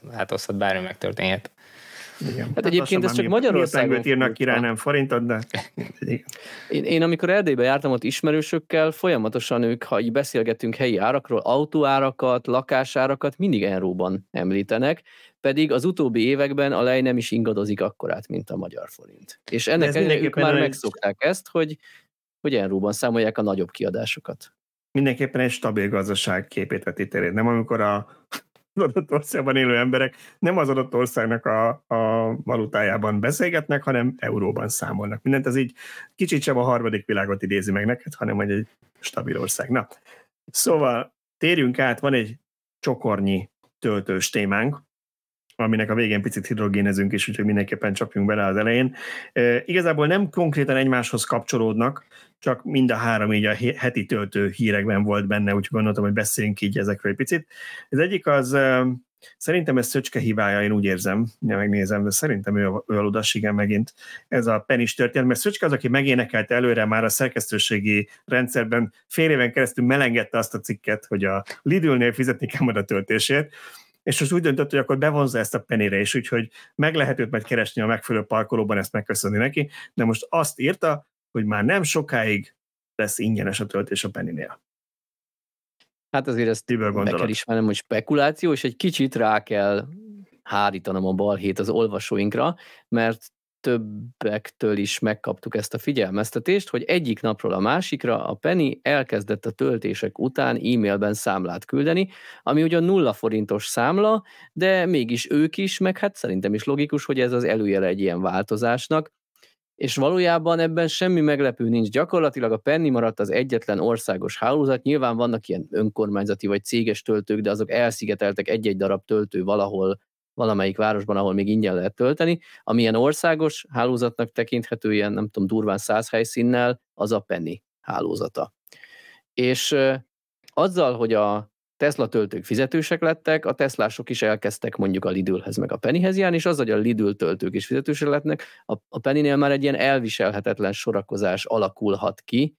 változhat, bármi megtörténhet. Igen. Hát, hát egyébként ez csak Magyarországon... írnak király, nem forintot, de... Én, én amikor Erdélybe jártam ott ismerősökkel, folyamatosan ők, ha így beszélgetünk helyi árakról, autóárakat, lakásárakat mindig euróban említenek, pedig az utóbbi években a lej nem is ingadozik akkorát, mint a magyar forint. És ennek ők már egy... megszokták ezt, hogy, hogy euróban számolják a nagyobb kiadásokat. Mindenképpen egy stabil gazdaság képét vetítél. Nem amikor a az adott országban élő emberek nem az adott országnak a, a valutájában beszélgetnek, hanem euróban számolnak. Mindent ez így kicsit sem a harmadik világot idézi meg neked, hanem hogy egy stabil ország. Na, szóval térjünk át, van egy csokornyi töltős témánk, aminek a végén picit hidrogénezünk is, úgyhogy mindenképpen csapjunk bele az elején. E, igazából nem konkrétan egymáshoz kapcsolódnak, csak mind a három így a heti töltő hírekben volt benne, úgyhogy gondoltam, hogy beszéljünk így ezekről egy picit. Az egyik az, szerintem ez Szöcske hibája, én úgy érzem, ja, megnézem, de szerintem ő, ő a ludas, igen, megint ez a penis történet, mert Szöcske az, aki megénekelt előre már a szerkesztőségi rendszerben fél éven keresztül melengette azt a cikket, hogy a Lidl-nél fizetni kell majd a töltését, és most úgy döntött, hogy akkor bevonza ezt a penére is, úgyhogy meg lehet őt majd keresni a megfelelő parkolóban, ezt megköszönni neki, de most azt írta, hogy már nem sokáig lesz ingyenes a töltés a Pennynél. Hát azért ezt Tiből be kell ismernem, hogy spekuláció, és egy kicsit rá kell hárítanom a balhét az olvasóinkra, mert többektől is megkaptuk ezt a figyelmeztetést, hogy egyik napról a másikra a Penny elkezdett a töltések után e-mailben számlát küldeni, ami ugyan nulla forintos számla, de mégis ők is, meg hát szerintem is logikus, hogy ez az előjele egy ilyen változásnak, és valójában ebben semmi meglepő nincs. Gyakorlatilag a Penny maradt az egyetlen országos hálózat. Nyilván vannak ilyen önkormányzati vagy céges töltők, de azok elszigeteltek egy-egy darab töltő valahol valamelyik városban, ahol még ingyen lehet tölteni. Amilyen országos hálózatnak tekinthető, ilyen nem tudom, durván száz helyszínnel, az a Penny hálózata. És azzal, hogy a Tesla töltők fizetősek lettek, a Teslások is elkezdtek mondjuk a Lidlhez meg a Pennyhez járni, és az, hogy a Lidl töltők is fizetősek lettnek, a, a Pennynél már egy ilyen elviselhetetlen sorakozás alakulhat ki,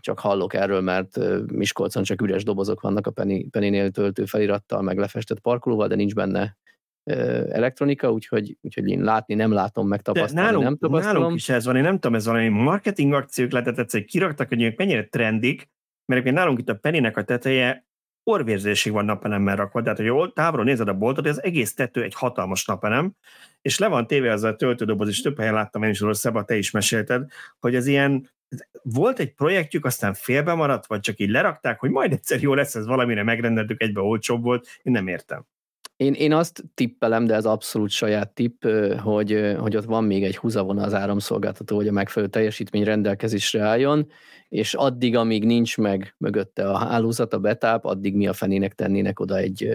csak hallok erről, mert Miskolcon csak üres dobozok vannak a Penny, Pennynél töltő felirattal, meg lefestett parkolóval, de nincs benne elektronika, úgyhogy, úgyhogy én látni nem látom, meg tapasztalni nálunk, nem tapasztalom. Nálunk is ez van, én nem tudom, ez valami marketing akciók lehetett egyszer, kiraktak, hogy ők mennyire trendik, mert nálunk itt a Pennynek a teteje orvérzésig van napelemmel rakva, tehát hogy távolról nézed a boltot, az egész tető egy hatalmas napelem, és le van téve az a töltődoboz, és több helyen láttam én is Szeba, te is mesélted, hogy ez ilyen, volt egy projektjük, aztán félbe maradt, vagy csak így lerakták, hogy majd egyszer jó lesz, ez valamire megrendeltük, egybe olcsóbb volt, én nem értem. Én, én azt tippelem, de ez abszolút saját tipp, hogy, hogy ott van még egy húzavona az áramszolgáltató, hogy a megfelelő teljesítmény rendelkezésre álljon, és addig, amíg nincs meg mögötte a hálózat, a betáp, addig mi a fenének tennének oda egy,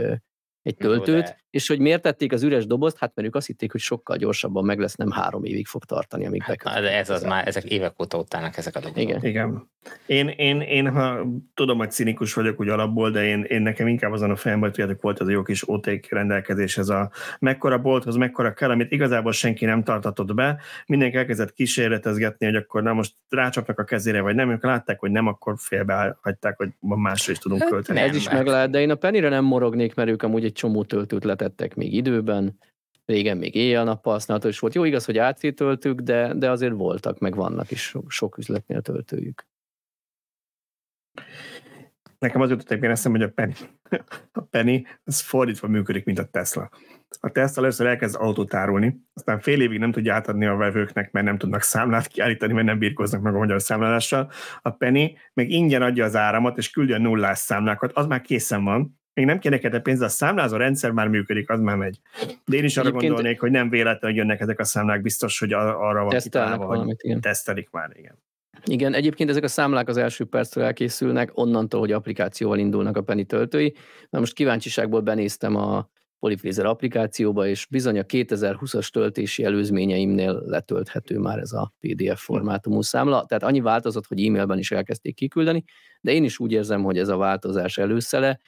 egy töltőt, Jó, és hogy miért tették az üres dobozt? Hát mert ők azt hitték, hogy sokkal gyorsabban meg lesz, nem három évig fog tartani, amíg hát, bekötik. De ez az már, ezek évek óta ott állnak ezek a dolgok. Igen. Igen. Én, én, én, ha tudom, hogy cinikus vagyok úgy alapból, de én, én nekem inkább azon a fejemben, hogy volt ez a jó kis OTÉK rendelkezés, ez a mekkora bolthoz, mekkora kell, amit igazából senki nem tartatott be, mindenki elkezdett kísérletezgetni, hogy akkor na most rácsapnak a kezére, vagy nem, ők látták, hogy nem, akkor félbe hagyták, hogy másra is tudunk hát, költeni. Ez is meg lehet, de én a Pennyre nem morognék, mert ők amúgy egy csomó töltőt letettek még időben, régen még éjjel-nappal használható is volt. Jó, igaz, hogy AC töltők, de, de azért voltak, meg vannak is sok, sok üzletnél töltőjük. Nekem az jutott egyébként eszembe, hogy a Penny, a Penny az fordítva működik, mint a Tesla. A Tesla először elkezd autót árulni, aztán fél évig nem tudja átadni a vevőknek, mert nem tudnak számlát kiállítani, mert nem birkoznak meg a magyar számlálással. A Penny meg ingyen adja az áramot, és küldi a nullás számlákat, az már készen van, még nem kéne neked pénz, a számlázó rendszer már működik, az már megy. De én is arra Egyébként gondolnék, hogy nem véletlenül jönnek ezek a számlák, biztos, hogy arra van kitálva, valamit, igen. tesztelik már, igen. Igen, egyébként ezek a számlák az első perctől elkészülnek, onnantól, hogy applikációval indulnak a Penny töltői. Na most kíváncsiságból benéztem a Polyphaser applikációba, és bizony a 2020-as töltési előzményeimnél letölthető már ez a PDF formátumú számla. Tehát annyi változott, hogy e-mailben is elkezdték kiküldeni, de én is úgy érzem, hogy ez a változás előszele,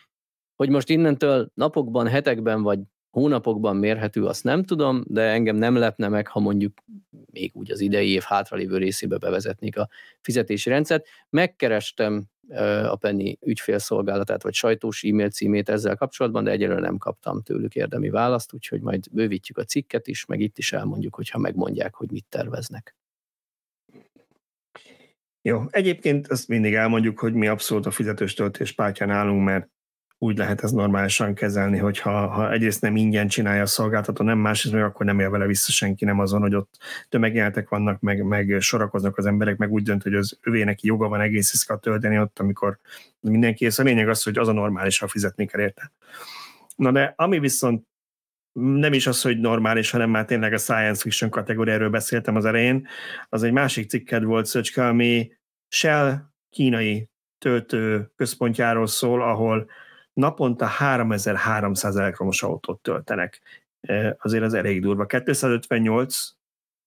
hogy most innentől napokban, hetekben vagy hónapokban mérhető, azt nem tudom, de engem nem lepne meg, ha mondjuk még úgy az idei év hátralévő részébe bevezetnék a fizetési rendszert. Megkerestem a Penny ügyfélszolgálatát, vagy sajtós e-mail címét ezzel kapcsolatban, de egyelőre nem kaptam tőlük érdemi választ, úgyhogy majd bővítjük a cikket is, meg itt is elmondjuk, hogyha megmondják, hogy mit terveznek. Jó, egyébként azt mindig elmondjuk, hogy mi abszolút a fizetős töltés pártján állunk, mert úgy lehet ez normálisan kezelni, hogy ha, ha egyrészt nem ingyen csinálja a szolgáltató, nem másrészt meg akkor nem él vele vissza senki, nem azon, hogy ott tömegjeltek vannak, meg, meg sorakoznak az emberek, meg úgy dönt, hogy az övé neki joga van egész iszkat tölteni ott, amikor mindenki ész. A lényeg az, hogy az a normális, ha fizetni kell érte. Na de ami viszont nem is az, hogy normális, hanem már tényleg a science fiction kategóriáról beszéltem az elején, az egy másik cikked volt, Szöcske, ami Shell kínai töltő központjáról szól, ahol naponta 3300 elektromos autót töltenek. Azért az elég durva. 258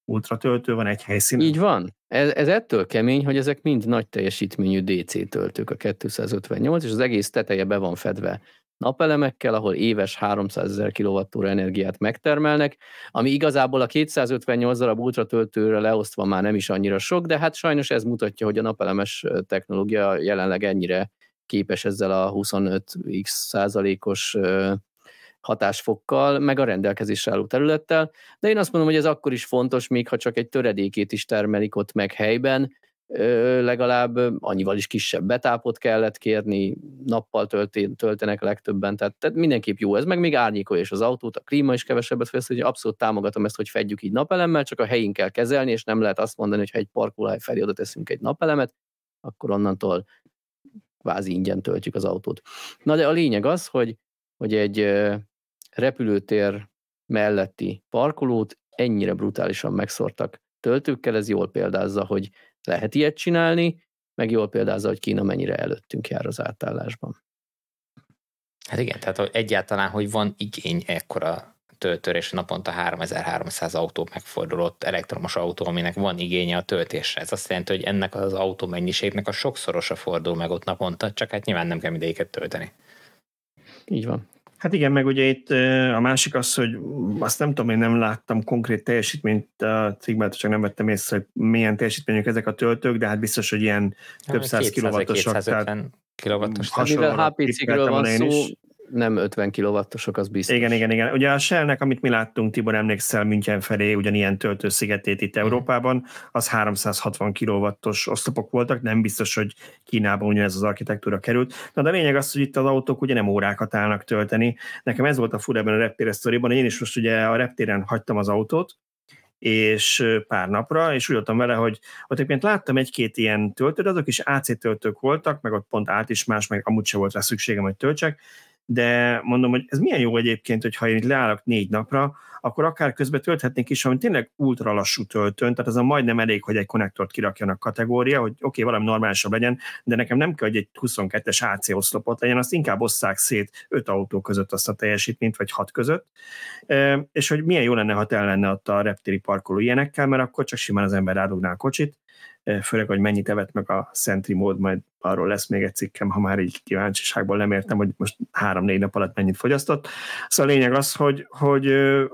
ultratöltő van egy helyszínen. Így van. Ez, ez ettől kemény, hogy ezek mind nagy teljesítményű DC töltők a 258, és az egész teteje be van fedve napelemekkel, ahol éves 300 ezer kWh energiát megtermelnek, ami igazából a 258 darab ultratöltőre leosztva már nem is annyira sok, de hát sajnos ez mutatja, hogy a napelemes technológia jelenleg ennyire képes ezzel a 25x százalékos hatásfokkal, meg a rendelkezésre álló területtel, de én azt mondom, hogy ez akkor is fontos, még ha csak egy töredékét is termelik ott meg helyben, legalább annyival is kisebb betápot kellett kérni, nappal töltenek legtöbben, tehát, tehát mindenképp jó ez, meg még árnyékolja is az autót, a klíma is kevesebbet fesz, hogy abszolút támogatom ezt, hogy fedjük így napelemmel, csak a helyén kell kezelni, és nem lehet azt mondani, hogy ha egy parkolóhely felé oda teszünk egy napelemet, akkor onnantól kvázi ingyen töltjük az autót. Na de a lényeg az, hogy, hogy egy repülőtér melletti parkolót ennyire brutálisan megszortak töltőkkel, ez jól példázza, hogy lehet ilyet csinálni, meg jól példázza, hogy Kína mennyire előttünk jár az átállásban. Hát igen, tehát egyáltalán, hogy van igény ekkora töltőre, és naponta 3300 autó megfordulott elektromos autó, aminek van igénye a töltésre. Ez azt jelenti, hogy ennek az autó mennyiségnek a sokszorosa fordul meg ott naponta, csak hát nyilván nem kell mindegyiket tölteni. Így van. Hát igen, meg ugye itt a másik az, hogy azt nem tudom, én nem láttam konkrét teljesítményt a cikkben, csak nem vettem észre, hogy milyen teljesítményük ezek a töltők, de hát biztos, hogy ilyen több száz kilowattosak. Tehát kilowattos. Mivel HP-cikről van szó, nem 50 kW-osok, az biztos. Igen, igen, igen. Ugye a Shell-nek, amit mi láttunk, Tibor emlékszel München felé, ugyanilyen töltőszigetét itt mm. Európában, az 360 kW-os oszlopok voltak, nem biztos, hogy Kínában ugyanez az architektúra került. Na de a lényeg az, hogy itt az autók ugye nem órákat állnak tölteni. Nekem ez volt a fura ebben a reptéres sztoriban, én is most ugye a reptéren hagytam az autót, és pár napra, és úgy voltam vele, hogy ott egyébként láttam egy-két ilyen töltőt, azok is AC töltők voltak, meg ott pont át is más, meg amúgy se volt rá szükségem, hogy töltsek, de mondom, hogy ez milyen jó egyébként, hogy ha én itt leállok négy napra, akkor akár közben tölthetnék is, ami tényleg ultra lassú töltőn, tehát az a majdnem elég, hogy egy konnektort kirakjanak kategória, hogy oké, okay, valami normálisabb legyen, de nekem nem kell, hogy egy 22-es AC oszlopot legyen, azt inkább osszák szét öt autó között azt a teljesítményt, vagy hat között, e, és hogy milyen jó lenne, ha el lenne ott a reptéri parkoló ilyenekkel, mert akkor csak simán az ember rádugná a kocsit, főleg, hogy mennyit evett meg a Sentry mód, majd arról lesz még egy cikkem, ha már így kíváncsiságból nem értem, hogy most három-négy nap alatt mennyit fogyasztott. Szóval a lényeg az, hogy, hogy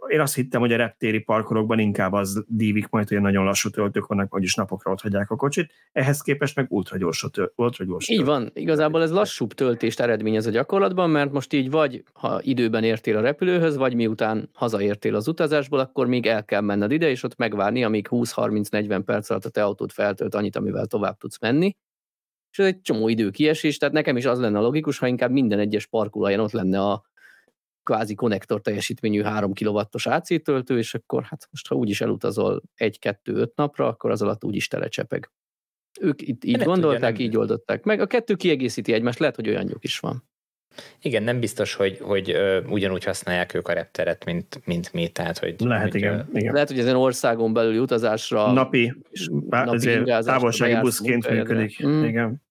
én azt hittem, hogy a reptéri parkolókban inkább az dívik majd, hogy nagyon lassú töltők vannak, vagyis napokra ott hagyják a kocsit, ehhez képest meg ultra gyors, ultra gyors Így van, igazából ez lassúbb töltést eredményez a gyakorlatban, mert most így vagy, ha időben értél a repülőhöz, vagy miután hazaértél az utazásból, akkor még el kell menned ide, és ott megvárni, amíg 20-30-40 perc alatt a te autót feltölt annyit, amivel tovább tudsz menni és ez egy csomó idő kiesés, tehát nekem is az lenne a logikus, ha inkább minden egyes parkolóján ott lenne a kvázi konnektor teljesítményű 3 kW-os AC töltő, és akkor hát most ha úgyis elutazol 1-2-5 napra, akkor az alatt úgyis telecsepeg. Ők itt így gondolták, tudja, így oldották meg. A kettő kiegészíti egymást, lehet, hogy olyanjuk is van. Igen, nem biztos, hogy, hogy ö, ugyanúgy használják ők a repteret, mint, mint mi, tehát hogy... Lehet, hogy, igen, ö, igen. Lehet, hogy ezen országon belüli utazásra... Napi, napi távolsági buszként működik. Mm. Igen.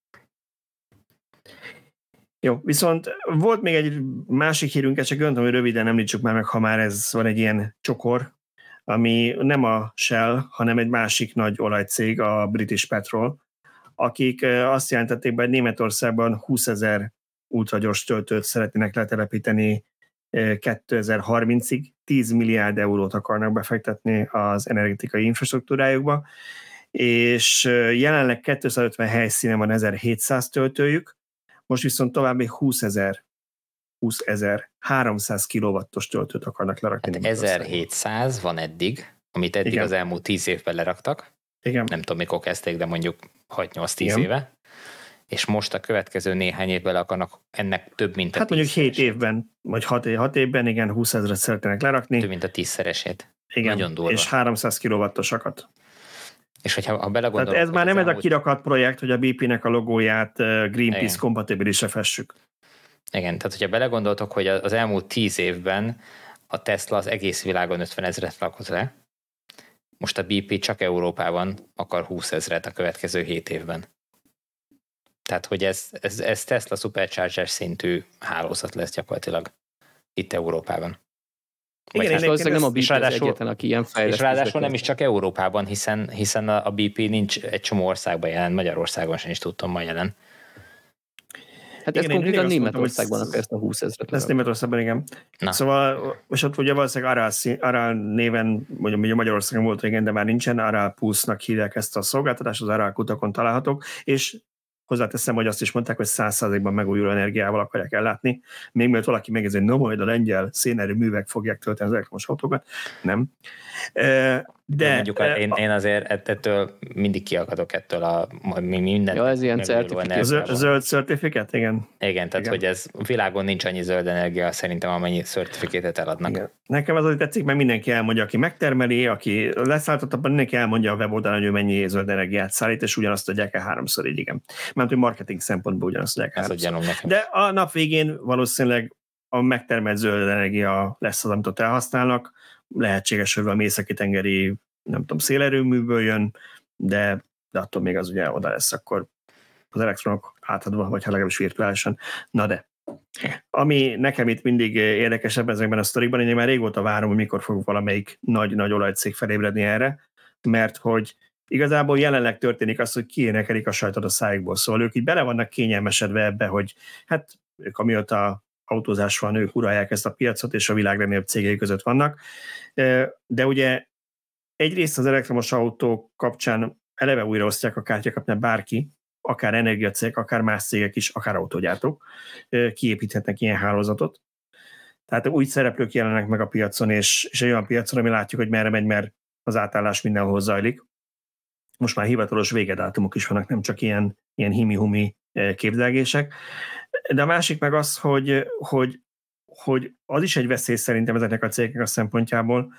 Jó, viszont volt még egy másik hírünk, csak gondolom, hogy röviden említsük már meg, ha már ez van egy ilyen csokor, ami nem a Shell, hanem egy másik nagy olajcég, a British Petrol, akik azt jelentették be, hogy Németországban 20 ezer ultragyors töltőt szeretnének letelepíteni 2030-ig, 10 milliárd eurót akarnak befektetni az energetikai infrastruktúrájukba, és jelenleg 250 helyszínen van 1700 töltőjük, most viszont további 20 ezer 20 ezer 300 kilowattos töltőt akarnak lerakni. Hát 1700 van eddig, amit eddig Igen. az elmúlt 10 évben leraktak. Igen. Nem tudom, mikor kezdték, de mondjuk 6-8-10 éve. És most a következő néhány évben akarnak ennek több, mint a Hát mondjuk 7 évben, vagy 6, 6 évben, igen, 20 ezeret szeretnének lerakni. Több, mint a tízszeresét. Igen, Nagyon durva. és 300 kilowattosakat. És hogyha ha belegondolok... Tehát ez már nem ez a kirakat projekt, hogy a BP-nek a logóját Greenpeace kompatibilisre fessük. Igen, tehát hogyha belegondoltok, hogy az elmúlt tíz évben a Tesla az egész világon 50 ezeret lakott le, most a BP csak Európában akar 20 ezeret a következő 7 évben. Tehát, hogy ez, ez, ez Tesla Supercharger szintű hálózat lesz gyakorlatilag itt Európában. Igen, hát valószínűleg nem a BP az egyetlen, aki ilyen. És ráadásul nem is csak Európában, hiszen, hiszen a BP nincs egy csomó országban jelen, Magyarországon sem is tudtam ma jelen. Hát ez igen, konkrétan Németországban mondtam, ezt a 20 ezeret. Ez Németországban, igen. Na. Szóval, és ott ugye valószínűleg Aral, Aral néven, mondjuk ugye Magyarországon volt régen, de már nincsen, Aral Pulse-nak hívják ezt a szolgáltatást, az Aral kutakon találhatók, és Hozzáteszem, hogy azt is mondták, hogy 100%-ban megújuló energiával akarják ellátni. Még mielőtt valaki megjegyzi, hogy no, majd a lengyel szénerőművek fogják tölteni az elektromos autókat. Nem. De, mondjuk e, én, én azért ettől mindig kiakadok ettől a minden. Ja, ez ilyen certifikát. Zöld certifikát, igen. Igen, tehát igen. hogy ez világon nincs annyi zöld energia szerintem, amennyi certifikátet eladnak. Igen. Nekem az, hogy tetszik, mert mindenki elmondja, aki megtermeli, aki leszállított, mindenki elmondja a weboldalon, hogy ő mennyi zöld energiát szállít, és ugyanazt adják el háromszor így, igen. Mert hogy marketing szempontból ugyanazt adják el háromszor. De a nap végén valószínűleg a megtermelt zöld energia lesz az, amit ott elhasználnak, lehetséges, hogy valami északi tengeri, nem tudom, szélerőműből jön, de, de attól még az ugye oda lesz akkor az elektronok átadva, vagy ha legalábbis virtuálisan. Na de, ami nekem itt mindig érdekesebb ezekben a sztorikban, én már régóta várom, hogy mikor fog valamelyik nagy-nagy olajcég felébredni erre, mert hogy igazából jelenleg történik az, hogy kiénekelik a sajtot a szájukból. Szóval ők így bele vannak kényelmesedve ebbe, hogy hát ők amióta autózás van, ők uralják ezt a piacot, és a világ legnagyobb cégei között vannak. De ugye egyrészt az elektromos autók kapcsán eleve újraosztják a kártyákat, mert bárki, akár energiacég, akár más cégek is, akár autógyártók kiépíthetnek ilyen hálózatot. Tehát új szereplők jelennek meg a piacon, és, és egy olyan piacon, ami látjuk, hogy merre megy, mert az átállás mindenhol zajlik. Most már hivatalos végedátumok is vannak, nem csak ilyen, ilyen himi-humi képzelgések. De a másik meg az, hogy, hogy, hogy az is egy veszély szerintem ezeknek a cégeknek a szempontjából,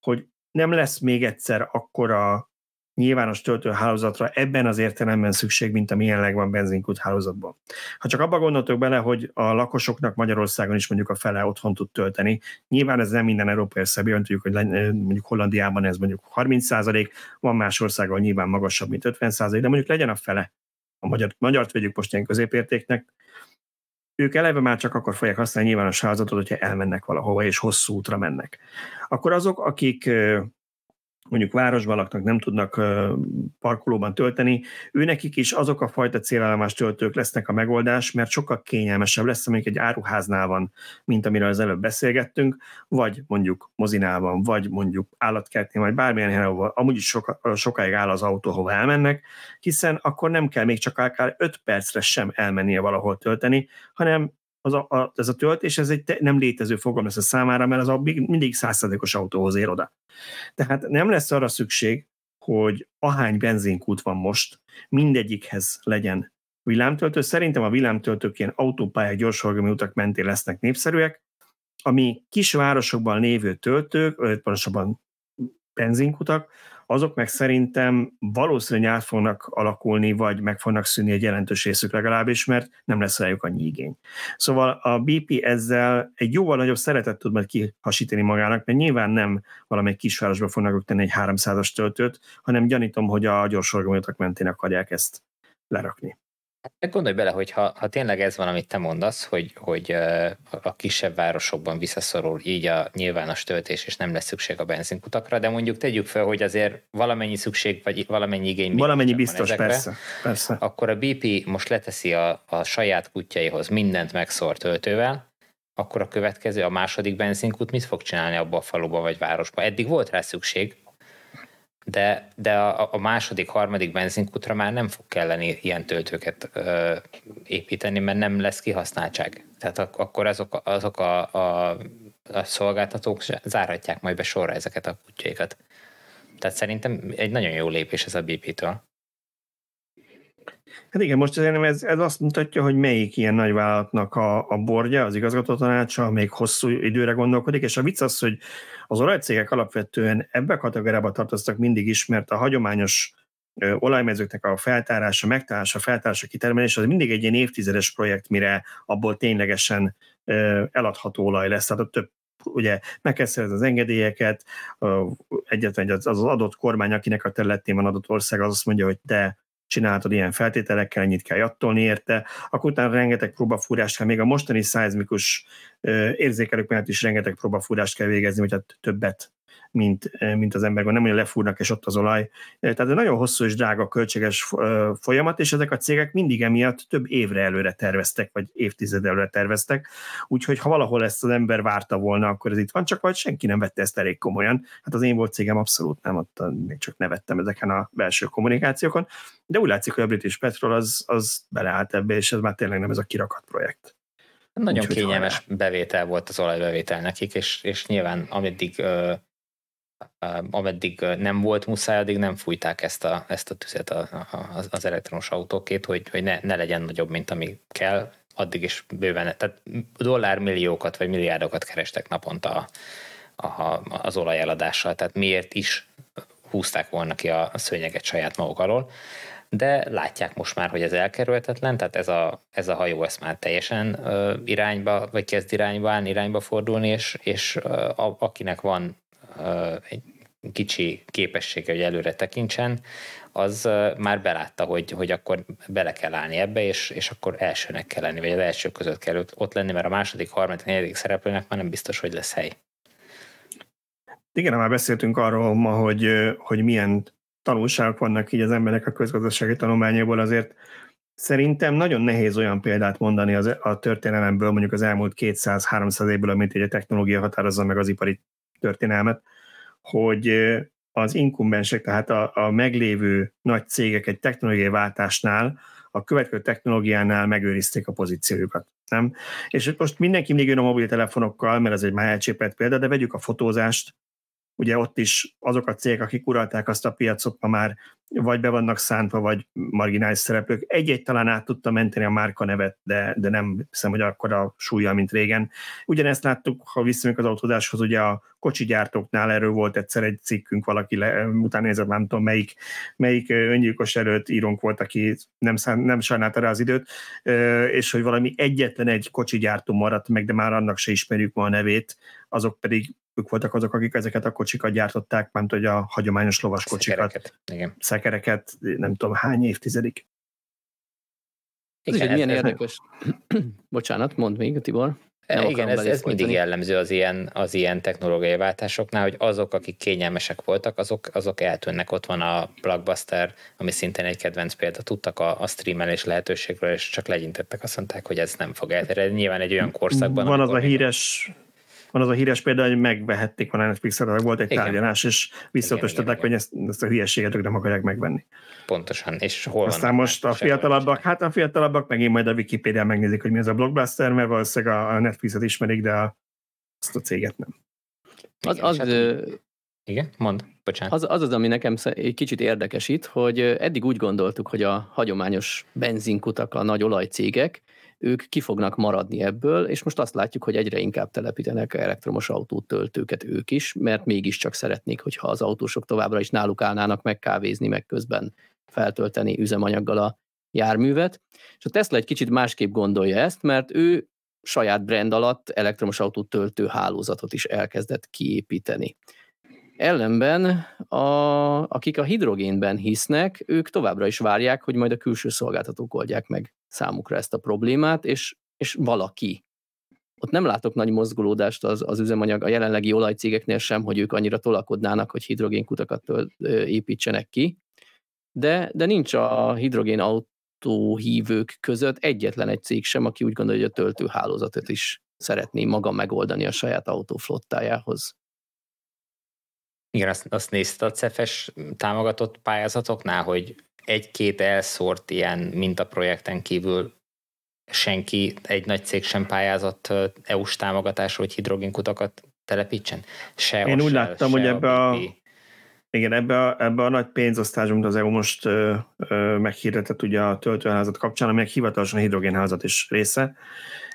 hogy nem lesz még egyszer akkora nyilvános töltőhálózatra ebben az értelemben szükség, mint ami jelenleg van benzinkút hálózatban. Ha csak abba gondoltok bele, hogy a lakosoknak Magyarországon is mondjuk a fele otthon tud tölteni, nyilván ez nem minden európai összebjön, tudjuk, hogy mondjuk Hollandiában ez mondjuk 30 százalék, van más országon nyilván magasabb, mint 50 százalék, de mondjuk legyen a fele. A magyar, magyart vegyük most ilyen középértéknek, ők eleve már csak akkor fogják használni nyilvános hálózatot, hogyha elmennek valahova, és hosszú útra mennek. Akkor azok, akik mondjuk városban laknak, nem tudnak parkolóban tölteni, őnekik is azok a fajta célállomás töltők lesznek a megoldás, mert sokkal kényelmesebb lesz, amelyik egy áruháznál van, mint amiről az előbb beszélgettünk, vagy mondjuk mozinál van, vagy mondjuk állatkertnél, vagy bármilyen helyen, ahol amúgy is soka, sokáig áll az autó, hova elmennek, hiszen akkor nem kell még csak akár 5 percre sem elmennie valahol tölteni, hanem az a, a, ez a töltés ez egy nem létező fogalom lesz a számára, mert az a mindig százszerzékos autóhoz ér oda. Tehát nem lesz arra szükség, hogy ahány benzinkút van most, mindegyikhez legyen villámtöltő. Szerintem a villámtöltők ilyen autópályák, gyorsforgalmi utak mentén lesznek népszerűek, ami kisvárosokban lévő töltők, pontosabban benzinkutak, azok meg szerintem valószínűleg át fognak alakulni, vagy meg fognak szűnni egy jelentős részük legalábbis, mert nem lesz rájuk annyi igény. Szóval a BP ezzel egy jóval nagyobb szeretet tud majd kihasítani magának, mert nyilván nem valamelyik kisvárosban fognak tenni egy 300-as töltőt, hanem gyanítom, hogy a gyorsorgomítok mentén akarják ezt lerakni. Hát gondolj bele, hogy ha, ha tényleg ez van, amit te mondasz, hogy, hogy a kisebb városokban visszaszorul így a nyilvános töltés, és nem lesz szükség a benzinkutakra, de mondjuk tegyük fel, hogy azért valamennyi szükség, vagy valamennyi igény Valamennyi biztos, ezekbe, persze, persze. Akkor a BP most leteszi a, a saját kutyaihoz mindent megszór töltővel, akkor a következő, a második benzinkút mit fog csinálni abba a faluba vagy városba? Eddig volt rá szükség, de, de a, a második, harmadik benzinkutra már nem fog kelleni ilyen töltőket ö, építeni, mert nem lesz kihasználtság. Tehát ak- akkor azok, azok a, a, a szolgáltatók zárhatják majd be sorra ezeket a kutyaikat. Tehát szerintem egy nagyon jó lépés ez a BP-től. Hát igen, most ez, ez azt mutatja, hogy melyik ilyen nagyvállalatnak a, a bordja, az igazgató tanácsa, még hosszú időre gondolkodik, és a vicc az, hogy az olajcégek alapvetően ebbe a kategóriába tartoztak mindig is, mert a hagyományos olajmezőknek a feltárása, megtalálása, feltárása, kitermelése az mindig egy ilyen évtizedes projekt, mire abból ténylegesen eladható olaj lesz. Tehát több ugye meg kell az engedélyeket, egyetlen az az adott kormány, akinek a területén van adott ország, az azt mondja, hogy te csináltad ilyen feltételekkel, ennyit kell jattolni érte, akkor utána rengeteg próbafúrást kell, még a mostani szeizmikus érzékelők mellett is rengeteg próbafúrást kell végezni, hogy hát többet mint, eh, mint az ember, nem olyan lefúrnak, és ott az olaj. Eh, tehát ez nagyon hosszú és drága, költséges eh, folyamat, és ezek a cégek mindig emiatt több évre előre terveztek, vagy évtized előre terveztek. Úgyhogy ha valahol ezt az ember várta volna, akkor ez itt van, csak vagy senki nem vette ezt elég komolyan. Hát az én volt cégem abszolút nem, ott még csak nevettem ezeken a belső kommunikációkon, de úgy látszik, hogy a British Petrol az, az beleállt ebbe, és ez már tényleg nem ez a kirakat projekt. Nagyon Úgyhogy kényelmes hajrá. bevétel volt az olajbevétel nekik, és, és nyilván ameddig ameddig nem volt muszáj, addig nem fújták ezt a, ezt a tüzet a, a, az elektromos autókét, hogy, hogy ne, ne legyen nagyobb, mint ami kell, addig is bőven, tehát dollármilliókat vagy milliárdokat kerestek naponta a, a, az olajeladással, tehát miért is húzták volna ki a, szőnyeget saját maguk alól, de látják most már, hogy ez elkerülhetetlen, tehát ez a, ez a hajó ezt már teljesen irányba, vagy kezd irányba állni, irányba fordulni, és, és a, akinek van egy kicsi képessége, hogy előre tekintsen, az már belátta, hogy, hogy akkor bele kell állni ebbe, és, és akkor elsőnek kell lenni, vagy az első között kell ott lenni, mert a második, harmadik, negyedik szereplőnek már nem biztos, hogy lesz hely. Igen, már beszéltünk arról ma, hogy, hogy milyen tanulságok vannak így az emberek a közgazdasági tanulmányából, azért szerintem nagyon nehéz olyan példát mondani az, a történelemből, mondjuk az elmúlt 200-300 évből, amit egy technológia határozza meg az ipari történelmet, hogy az inkumbensek, tehát a, a meglévő nagy cégek egy technológiai váltásnál, a következő technológiánál megőrizték a pozíciójukat. Nem? És most mindenki mindig jön a mobiltelefonokkal, mert ez egy már elcsépelt példa, de vegyük a fotózást, ugye ott is azok a cégek, akik uralták azt a piacot, ma már vagy be vannak szántva, vagy marginális szereplők. Egy-egy talán át tudta menteni a márka nevet, de, de nem hiszem, hogy akkor a súlya, mint régen. Ugyanezt láttuk, ha visszamegyünk az autódáshoz, ugye a kocsi gyártóknál erről volt egyszer egy cikkünk, valaki le, utána nézett, nem tudom melyik, melyik öngyilkos előtt írónk volt, aki nem, szán, nem sajnálta rá az időt, és hogy valami egyetlen egy kocsi gyártó maradt meg, de már annak se ismerjük ma a nevét, azok pedig ők voltak azok, akik ezeket a kocsikat gyártották, mert hogy a hagyományos lovas kocsikat, szekereket, igen. szekereket nem tudom hány évtizedig. Ez igen, milyen ez érdekes. Nem... [clears throat] Bocsánat, mondd még, Tibor. Nem Igen, ez, ez mindig jellemző az ilyen, az ilyen technológiai váltásoknál, hogy azok, akik kényelmesek voltak, azok, azok eltűnnek. Ott van a Blockbuster, ami szintén egy kedvenc példa. Tudtak a, a streamelés lehetőségről, és csak legyintettek, azt mondták, hogy ez nem fog elterjedni. Nyilván egy olyan korszakban. Van az a híres van az a híres példa, hogy megvehették a netflix volt egy igen. tárgyalás, és visszatosították, hogy ezt, ezt a hülyeséget ők nem akarják megvenni. Pontosan, és hol Aztán most a fiatalabbak, hát a fiatalabbak megint majd a Wikipedia megnézik, hogy mi az a blockbuster, mert valószínűleg a, Netflixet ismerik, de a, azt a céget nem. Az, az, az, igen, mond, bocsánat. Az, az az, ami nekem egy kicsit érdekesít, hogy eddig úgy gondoltuk, hogy a hagyományos benzinkutak, a nagy olajcégek, ők ki fognak maradni ebből, és most azt látjuk, hogy egyre inkább telepítenek elektromos autótöltőket ők is, mert mégiscsak szeretnék, hogyha az autósok továbbra is náluk állnának meg kávézni, meg közben feltölteni üzemanyaggal a járművet. És a Tesla egy kicsit másképp gondolja ezt, mert ő saját brand alatt elektromos autó töltő hálózatot is elkezdett kiépíteni. Ellenben, a, akik a hidrogénben hisznek, ők továbbra is várják, hogy majd a külső szolgáltatók oldják meg számukra ezt a problémát, és, és valaki. Ott nem látok nagy mozgolódást az, az üzemanyag a jelenlegi olajcégeknél sem, hogy ők annyira tolakodnának, hogy hidrogénkutakat építsenek ki, de, de nincs a hidrogén autóhívők között egyetlen egy cég sem, aki úgy gondolja, hogy a töltőhálózatot is szeretné maga megoldani a saját autóflottájához. Igen, azt, azt nézte a CEFES támogatott pályázatoknál, hogy egy-két elszórt ilyen mintaprojekten kívül senki, egy nagy cég sem pályázott EU-s támogatásra, hogy hidrogénkutakat telepítsen? Se Én úgy láttam, hogy ebbe a, a igen, ebbe a, ebbe a nagy pénzosztás, amit az EU most ö, ö, meghirdetett ugye a töltőházat kapcsán, amelyek hivatalosan a hidrogénházat is része.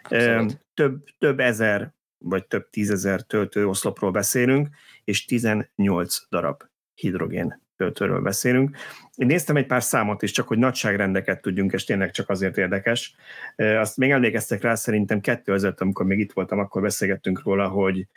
Ö, több, több ezer vagy több tízezer töltőoszlopról beszélünk, és 18 darab hidrogén töltőről beszélünk. Én néztem egy pár számot is, csak hogy nagyságrendeket tudjunk, és tényleg csak azért érdekes. Azt még emlékeztek rá, szerintem kettő között, amikor még itt voltam, akkor beszélgettünk róla, hogy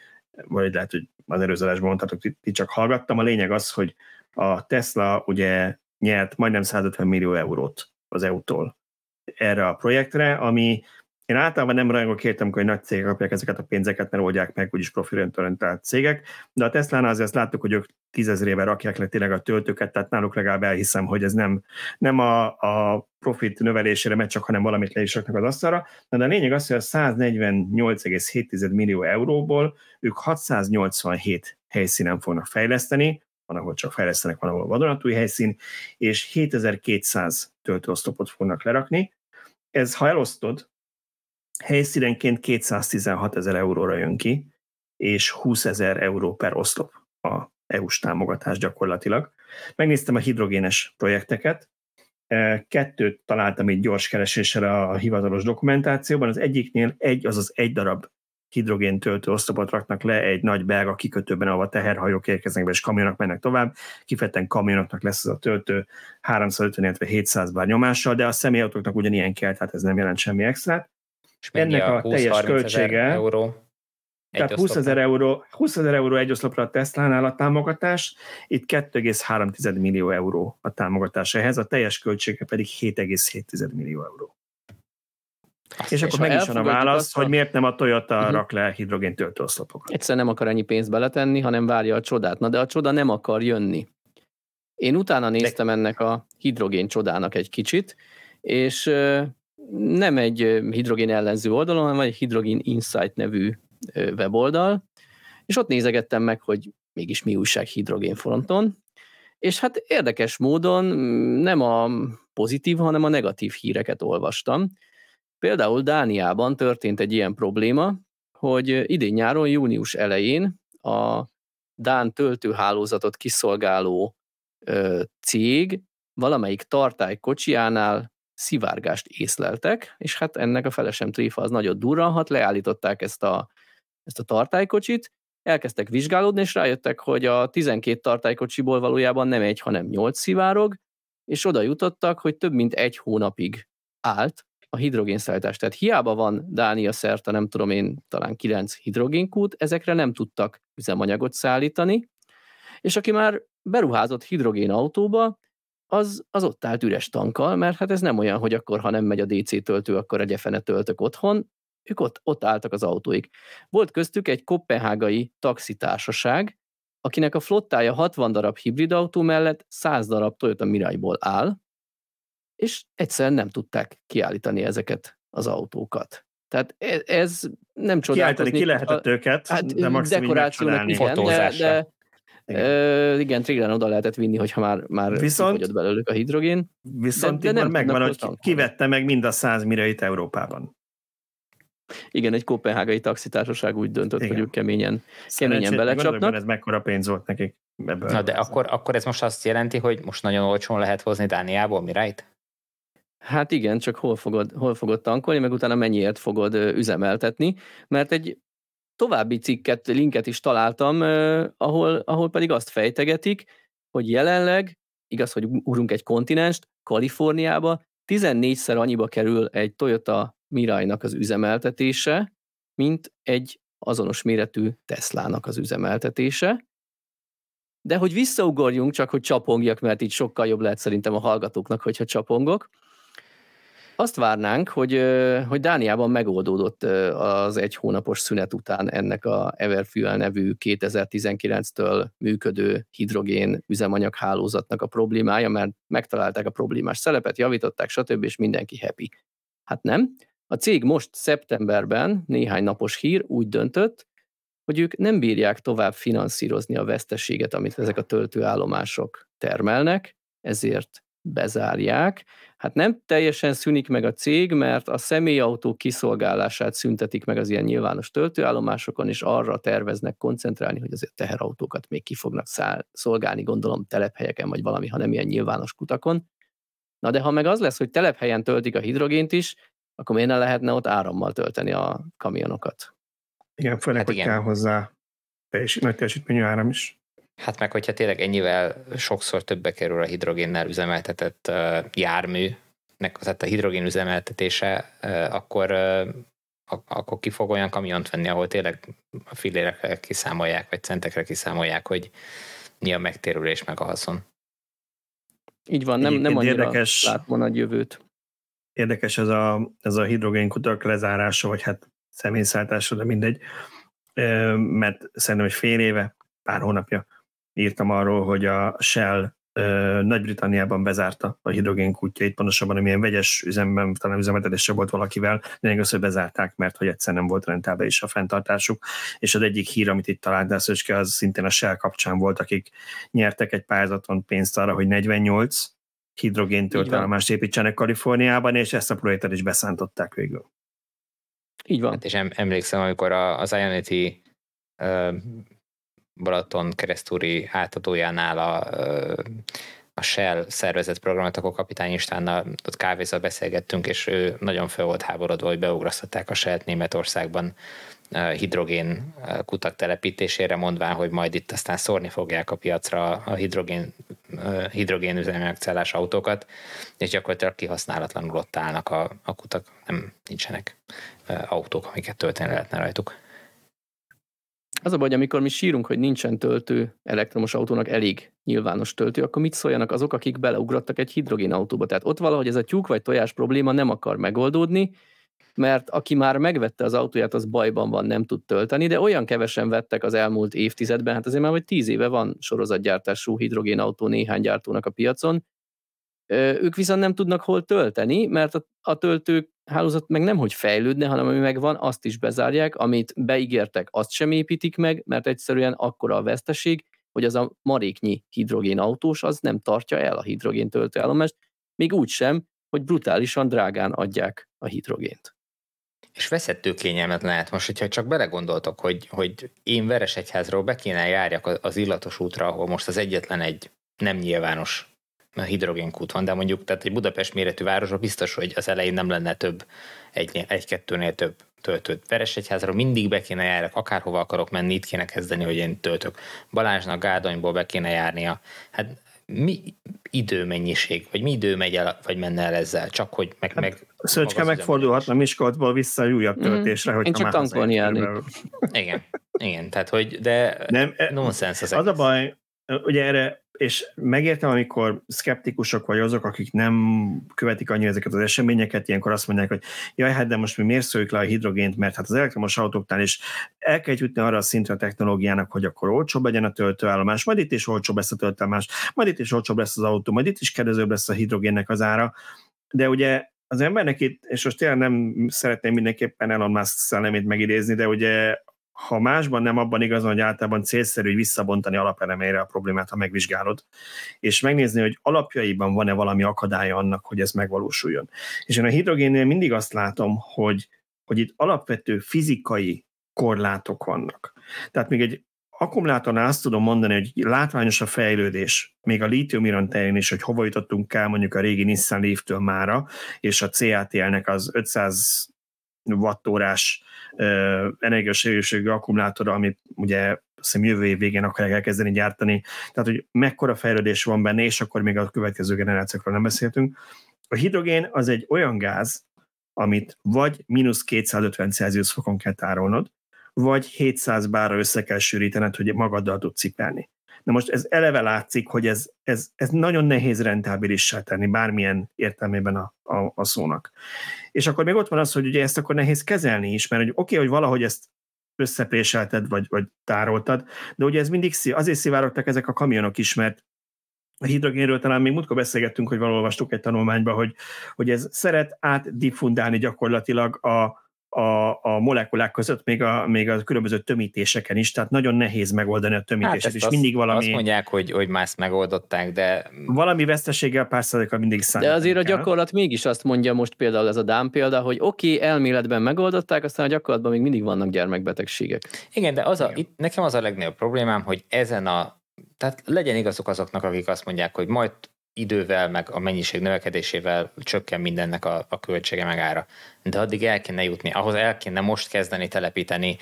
vagy lehet, hogy az előzőlásban mondhatok, ti csak hallgattam. A lényeg az, hogy a Tesla ugye nyert majdnem 150 millió eurót az EU-tól erre a projektre, ami én általában nem rajongok értem, hogy nagy cégek kapják ezeket a pénzeket, mert oldják meg úgyis profitorientált cégek, de a Tesla-nál azért láttuk, hogy ők tízezrével rakják le tényleg a töltőket, tehát náluk legalább elhiszem, hogy ez nem, nem a, a profit növelésére megy csak, hanem valamit le is raknak az asztalra. De a lényeg az, hogy a 148,7 millió euróból ők 687 helyszínen fognak fejleszteni, van, ahol csak fejlesztenek, van, ahol vadonatúj helyszín, és 7200 töltőoszlopot fognak lerakni. Ez, ha elosztod, helyszínenként 216 ezer euróra jön ki, és 20 ezer euró per oszlop a EU-s támogatás gyakorlatilag. Megnéztem a hidrogénes projekteket, e, kettőt találtam így gyors kereséssel a hivatalos dokumentációban, az egyiknél egy, azaz egy darab hidrogén töltő oszlopot raknak le egy nagy belga kikötőben, ahol a teherhajók érkeznek be, és kamionok mennek tovább. Kifejezetten kamionoknak lesz ez a töltő 350, illetve 700 bár nyomással, de a személyautóknak ugyanilyen kell, tehát ez nem jelent semmi extra. És ennek a, a 20, teljes költsége, euró, tehát 20 ezer euró, 20 ezer euró egy oszlopra a Tesla-nál a támogatás, itt 2,3 millió euró a támogatás ehhez, a teljes költsége pedig 7,7 millió euró. Azt és akkor meg is van a válasz, a... hogy miért nem a Toyota uh-huh. rak le hidrogén töltőoszlopokat. Egyszer nem akar ennyi pénzt beletenni, hanem várja a csodát. Na de a csoda nem akar jönni. Én utána néztem de... ennek a hidrogén csodának egy kicsit, és nem egy hidrogén ellenző oldalon, hanem egy Hidrogén Insight nevű weboldal, és ott nézegettem meg, hogy mégis mi újság hidrogén fronton, és hát érdekes módon mm, nem a pozitív, hanem a negatív híreket olvastam. Például Dániában történt egy ilyen probléma, hogy idén nyáron, június elején a Dán töltőhálózatot kiszolgáló cég valamelyik tartály kocsijánál szivárgást észleltek, és hát ennek a felesem tréfa az nagyot durranhat, leállították ezt a, ezt a tartálykocsit, elkezdtek vizsgálódni, és rájöttek, hogy a 12 tartálykocsiból valójában nem egy, hanem 8 szivárog, és oda jutottak, hogy több mint egy hónapig állt a hidrogénszállítás. Tehát hiába van Dánia szerte, nem tudom én, talán 9 hidrogénkút, ezekre nem tudtak üzemanyagot szállítani, és aki már beruházott hidrogén autóba, az, az ott állt üres tankkal, mert hát ez nem olyan, hogy akkor, ha nem megy a DC töltő, akkor egy fene töltök otthon, ők ott, ott álltak az autóik. Volt köztük egy kopenhágai taxitársaság, akinek a flottája 60 darab hibrid autó mellett 100 darab Toyota Mirai-ból áll, és egyszerűen nem tudták kiállítani ezeket az autókat. Tehát ez, ez nem csodálkozni. Kiállítani ki lehetett őket, hát, de dekorációnak igen, de, de igen, ö, igen Triglen oda lehetett vinni, hogyha már, már viszont, belőlük a hidrogén. Viszont de, de nem megvan, hogy kivette meg mind a száz mirait Európában. Igen, egy kopenhágai taxitársaság úgy döntött, Igen. hogy ők keményen, keményen belecsapnak. ez mekkora pénz volt nekik. Ebből Na de akkor, akkor ez most azt jelenti, hogy most nagyon olcsón lehet hozni Dániából, mi right? Hát igen, csak hol fogod, hol fogod tankolni, meg utána mennyiért fogod üzemeltetni, mert egy további cikket, linket is találtam, ahol, ahol pedig azt fejtegetik, hogy jelenleg, igaz, hogy urunk egy kontinenst, Kaliforniába 14-szer annyiba kerül egy Toyota Mirai-nak az üzemeltetése, mint egy azonos méretű Teslának az üzemeltetése. De hogy visszaugorjunk, csak hogy csapongjak, mert így sokkal jobb lehet szerintem a hallgatóknak, hogyha csapongok, azt várnánk, hogy, hogy Dániában megoldódott az egy hónapos szünet után ennek a Everfuel nevű 2019-től működő hidrogén üzemanyag hálózatnak a problémája, mert megtalálták a problémás szelepet, javították, stb. és mindenki happy. Hát nem. A cég most szeptemberben, néhány napos hír, úgy döntött, hogy ők nem bírják tovább finanszírozni a veszteséget, amit ezek a töltőállomások termelnek, ezért bezárják. Hát nem teljesen szűnik meg a cég, mert a személyautó kiszolgálását szüntetik meg az ilyen nyilvános töltőállomásokon, és arra terveznek koncentrálni, hogy azért teherautókat még ki fognak száll, szolgálni, gondolom telephelyeken, vagy valami, ha nem ilyen nyilvános kutakon. Na de ha meg az lesz, hogy telephelyen töltik a hidrogént is, akkor miért ne lehetne ott árammal tölteni a kamionokat? Igen, főleg, hát hogy igen. kell hozzá teljesít, nagy teljesítményű áram is. Hát meg, hogyha tényleg ennyivel sokszor többe kerül a hidrogénnel üzemeltetett uh, járműnek, tehát a hidrogén üzemeltetése, uh, akkor, uh, akkor ki fog olyan kamiont venni, ahol tényleg a fillérekre kiszámolják, vagy centekre kiszámolják, hogy mi a megtérülés meg a haszon. Így van, nem, nem annyira érdekes, látom a nagy jövőt. Érdekes ez a, ez a hidrogénkutak lezárása, vagy hát személyszállítása, de mindegy, mert szerintem egy fél éve, pár hónapja írtam arról, hogy a Shell nagy-Britanniában bezárta a hidrogén kutyait, pontosabban amilyen vegyes üzemben, talán üzemeltetése volt valakivel, de az, hogy bezárták, mert hogy egyszer nem volt rentába is a fenntartásuk. És az egyik hír, amit itt találtál, Szöcske, az szintén a Shell kapcsán volt, akik nyertek egy pályázaton pénzt arra, hogy 48 hidrogén töltőállomást építsenek Kaliforniában, és ezt a projektet is beszántották végül. Így van. Hát és emlékszem, amikor az Ionity Balaton keresztúri átadójánál a, a Shell szervezett programot, akkor kapitány Istvánnal ott kávézal beszélgettünk, és ő nagyon fel volt háborodva, hogy beugrasztották a shell Németországban hidrogén kutak telepítésére, mondván, hogy majd itt aztán szórni fogják a piacra a hidrogén, hidrogén üzemanyagcellás autókat, és gyakorlatilag kihasználatlanul ott állnak a, a kutak, nem nincsenek autók, amiket tölteni lehetne rajtuk. Az a baj, amikor mi sírunk, hogy nincsen töltő elektromos autónak elég nyilvános töltő, akkor mit szóljanak azok, akik beleugrottak egy hidrogén autóba? Tehát ott valahogy ez a tyúk vagy tojás probléma nem akar megoldódni, mert aki már megvette az autóját, az bajban van, nem tud tölteni, de olyan kevesen vettek az elmúlt évtizedben, hát azért már vagy tíz éve van sorozatgyártású hidrogénautó néhány gyártónak a piacon, ők viszont nem tudnak hol tölteni, mert a, töltők hálózat meg nem, hogy fejlődne, hanem ami megvan, azt is bezárják, amit beígértek, azt sem építik meg, mert egyszerűen akkora a veszteség, hogy az a maréknyi hidrogén autós az nem tartja el a hidrogén töltőállomást, még úgy sem, hogy brutálisan drágán adják a hidrogént. És veszettő kényelmet lehet most, hogyha csak belegondoltok, hogy, hogy én Veresegyházról be kéne járjak az illatos útra, ahol most az egyetlen egy nem nyilvános hidrogénkút van, de mondjuk tehát egy Budapest méretű városban biztos, hogy az elején nem lenne több, egy, egy-kettőnél több töltőt. Veresegyházról mindig be kéne járjak, akárhova akarok menni, itt kéne kezdeni, hogy én töltök. Balázsnak Gádonyból be kéne járnia. Hát mi időmennyiség, vagy mi idő megy el, vagy menne el ezzel, csak hogy meg... Hát, meg Szöcske megfordulhatna Miskolcból vissza egy újabb töltésre, mm. hogy Én csak tankolni járnék. Igen, igen, tehát hogy, de Nem, e- nonsens az Az egész. a baj, ugye erre és megértem, amikor szkeptikusok vagy azok, akik nem követik annyira ezeket az eseményeket, ilyenkor azt mondják, hogy jaj, hát de most mi miért szóljuk le a hidrogént, mert hát az elektromos autóknál is el kell jutni arra a szintre a technológiának, hogy akkor olcsóbb legyen a töltőállomás, majd itt is olcsóbb lesz a töltőállomás, majd itt is olcsóbb lesz az autó, majd itt is kedvezőbb lesz a hidrogénnek az ára, de ugye az embernek itt, és most tényleg nem szeretném mindenképpen Elon Musk szellemét megidézni, de ugye ha másban nem abban igazán, hogy általában célszerű visszabontani alapelemére a problémát, ha megvizsgálod, és megnézni, hogy alapjaiban van-e valami akadálya annak, hogy ez megvalósuljon. És én a hidrogénnél mindig azt látom, hogy, hogy itt alapvető fizikai korlátok vannak. Tehát még egy akkumulátornál azt tudom mondani, hogy látványos a fejlődés, még a lítium terén is, hogy hova jutottunk el mondjuk a régi Nissan Leaf-től mára, és a CATL-nek az 500 wattórás energiasegítségű akkumulátora, amit ugye azt jövő év végén akarják elkezdeni gyártani. Tehát, hogy mekkora fejlődés van benne, és akkor még a következő generációkról nem beszéltünk. A hidrogén az egy olyan gáz, amit vagy mínusz 250 Celsius fokon kell tárolnod, vagy 700 bárra össze kell sűrítened, hogy magaddal tudsz cipelni. Na most ez eleve látszik, hogy ez, ez, ez nagyon nehéz rentábilissá tenni bármilyen értelmében a, a, a szónak. És akkor még ott van az, hogy ugye ezt akkor nehéz kezelni is, mert hogy oké, okay, hogy valahogy ezt összepréselted, vagy, vagy tároltad, de ugye ez mindig azért szivárogtak ezek a kamionok is, mert a hidrogénről talán még múltkor beszélgettünk, hogy valahol olvastuk egy tanulmányba, hogy, hogy ez szeret átdiffundálni gyakorlatilag a, a, a molekulák között, még a, még a különböző tömítéseken is, tehát nagyon nehéz megoldani a tömítést, hát és azt, mindig valami... Azt mondják, hogy, hogy más megoldották, de... Valami veszteséggel pár százalékkal mindig számít. De azért a gyakorlat mégis azt mondja most például ez a Dám példa, hogy oké, okay, elméletben megoldották, aztán a gyakorlatban még mindig vannak gyermekbetegségek. Igen, de az a, itt nekem az a legnagyobb problémám, hogy ezen a tehát legyen igazok azoknak, akik azt mondják, hogy majd idővel, meg a mennyiség növekedésével csökken mindennek a, a költsége meg ára. De addig el kéne jutni, ahhoz el kéne most kezdeni telepíteni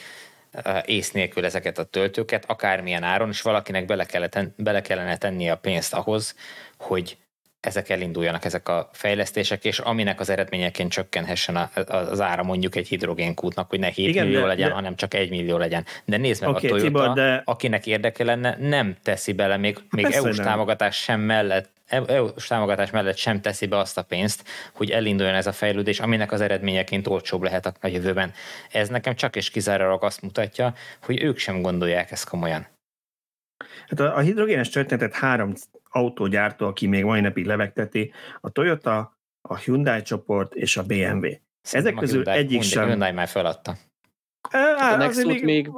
uh, ész nélkül ezeket a töltőket, akármilyen áron, és valakinek bele, kellene, bele kellene tenni a pénzt ahhoz, hogy ezek elinduljanak, ezek a fejlesztések, és aminek az eredményeként csökkenhessen az ára mondjuk egy hidrogénkútnak, hogy ne 7 Igen, millió de, legyen, de... hanem csak 1 millió legyen. De nézd meg okay, a Toyota, Tibor, de... akinek érdeke lenne, nem teszi bele, még, még EU-s támogatás sem mellett EU-s támogatás mellett sem teszi be azt a pénzt, hogy elinduljon ez a fejlődés, aminek az eredményeként olcsóbb lehet a jövőben. Ez nekem csak és kizárólag azt mutatja, hogy ők sem gondolják ezt komolyan. Hát a, a hidrogénes történetet három autógyártó, aki még mai napig levegteti, a Toyota, a Hyundai csoport és a BMW. Ezek a közül Hyundai, egyik sem... Hyundai már feladta. Á, a Nexus még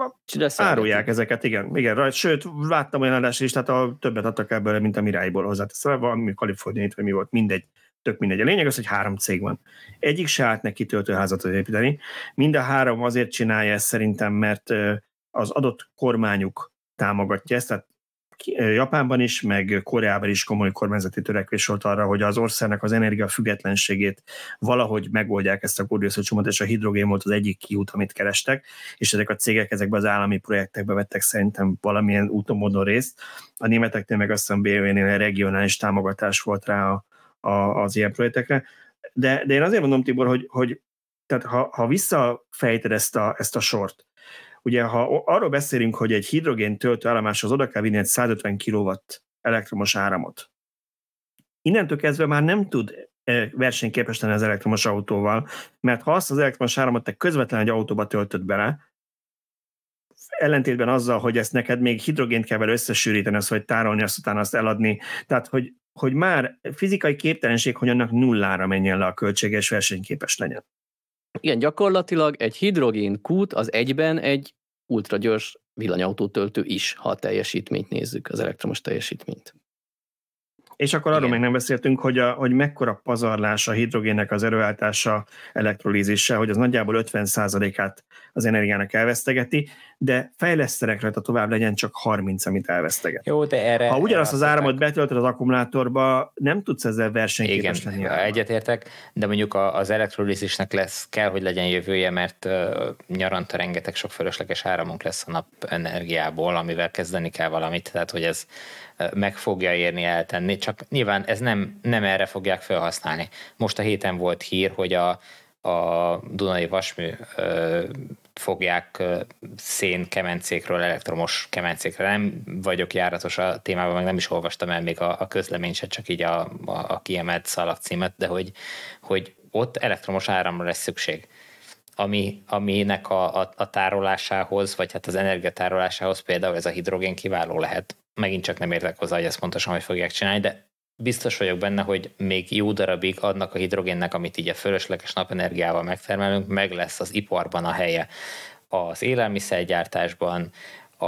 árulják ezeket, igen, igen, rajt, sőt, láttam olyan adást is, tehát a, többet adtak ebből, mint a Miráiból hozzáteszem, valami kaliforniait, vagy mi volt, mindegy, tök mindegy. A lényeg az, hogy három cég van. Egyik se állt neki töltőházat építeni. Mind a három azért csinálja ezt szerintem, mert az adott kormányuk támogatja ezt, tehát Japánban is, meg Koreában is komoly kormányzati törekvés volt arra, hogy az országnak az energia függetlenségét valahogy megoldják ezt a koldioxidcsomót, és a hidrogén volt az egyik kiút, amit kerestek, és ezek a cégek ezekbe az állami projektekbe vettek szerintem valamilyen úton, módon részt. A németeknél meg azt hiszem BMW-nél regionális támogatás volt rá a, a, az ilyen projektekre. De, de én azért mondom, Tibor, hogy, hogy tehát ha, ha visszafejted ezt a, ezt a sort, Ugye, ha arról beszélünk, hogy egy hidrogén töltő állomáshoz oda kell vinni egy 150 kW elektromos áramot, innentől kezdve már nem tud e, versenyképes lenni az elektromos autóval, mert ha azt az elektromos áramot te közvetlenül egy autóba töltöd bele, ellentétben azzal, hogy ezt neked még hidrogént kell vele összesűríteni, azt, hogy tárolni, azt utána azt eladni, tehát hogy, hogy már fizikai képtelenség, hogy annak nullára menjen le a költséges versenyképes legyen. Igen, gyakorlatilag egy hidrogén kút az egyben egy ultragyors villanyautótöltő is, ha a teljesítményt nézzük, az elektromos teljesítményt. És akkor arról még nem beszéltünk, hogy, a, hogy mekkora pazarlás a hidrogénnek az erőállítása elektrolízissel, hogy az nagyjából 50%-át az energiának elvesztegeti, de fejlesztenek rajta tovább legyen csak 30, amit elveszteget. Jó, de erre... Ha ugyanazt az áramot betöltöd az akkumulátorba, nem tudsz ezzel versenyképes Igen, lenni. egyetértek, de mondjuk az elektrolízisnek lesz, kell, hogy legyen jövője, mert nyaranta rengeteg sok fölösleges áramunk lesz a nap energiából, amivel kezdeni kell valamit, tehát hogy ez meg fogja érni eltenni, csak nyilván ez nem, nem erre fogják felhasználni. Most a héten volt hír, hogy a, a Dunai Vasmű ö, fogják szén kemencékről, elektromos kemencékről. Nem vagyok járatos a témában, meg nem is olvastam el még a, a közleményt, se csak így a, a, a kiemelt szalagcímet, de hogy, hogy ott elektromos áramra lesz szükség ami, aminek a, a, a tárolásához, vagy hát az energiatárolásához például ez a hidrogén kiváló lehet. Megint csak nem értek hozzá, hogy ezt pontosan hogy fogják csinálni, de biztos vagyok benne, hogy még jó darabig adnak a hidrogénnek, amit így a fölösleges napenergiával megtermelünk, meg lesz az iparban a helye. Az élelmiszergyártásban, a,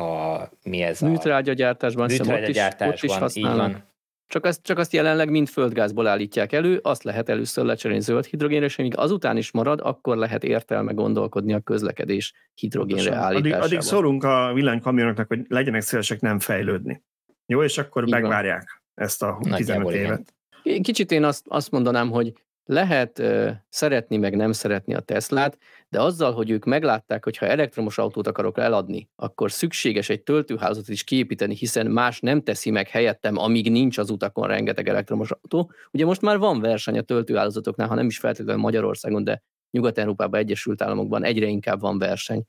a mi ez a... Műtrágyagyártásban, műtrágyagyártásban, ott is, ott is így van. Csak azt, csak azt jelenleg mind földgázból állítják elő, azt lehet először lecserélni zöld hidrogénre, és amíg azután is marad, akkor lehet értelme gondolkodni a közlekedés hidrogénre állításával. Addig, addig szólunk a villanykamionoknak, hogy legyenek szívesek nem fejlődni. Jó, és akkor Így megvárják van. ezt a 15 évet. Kicsit én azt, azt mondanám, hogy lehet uh, szeretni, meg nem szeretni a Teslát, de azzal, hogy ők meglátták, hogy ha elektromos autót akarok eladni, akkor szükséges egy töltőházat is kiépíteni, hiszen más nem teszi meg helyettem, amíg nincs az utakon rengeteg elektromos autó. Ugye most már van verseny a töltőhálózatoknál, ha nem is feltétlenül Magyarországon, de Nyugat-Európában, Egyesült Államokban egyre inkább van verseny.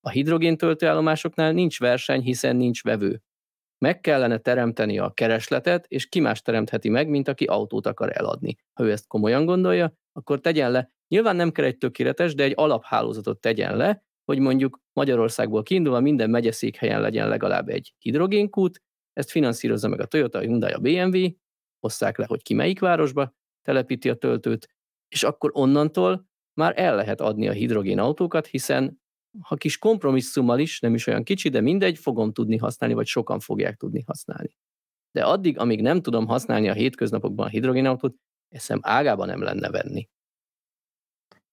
A hidrogén töltőállomásoknál nincs verseny, hiszen nincs vevő. Meg kellene teremteni a keresletet, és ki más teremtheti meg, mint aki autót akar eladni. Ha ő ezt komolyan gondolja, akkor tegyen le. Nyilván nem kell egy tökéletes, de egy alaphálózatot tegyen le, hogy mondjuk Magyarországból kiindulva minden megyeszékhelyen legyen legalább egy hidrogénkút, ezt finanszírozza meg a Toyota, a Hyundai, a BMW, hozzák le, hogy ki melyik városba telepíti a töltőt, és akkor onnantól már el lehet adni a hidrogén autókat, hiszen ha kis kompromisszummal is, nem is olyan kicsi, de mindegy, fogom tudni használni, vagy sokan fogják tudni használni. De addig, amíg nem tudom használni a hétköznapokban a hidrogénautót, eszem ágában nem lenne venni.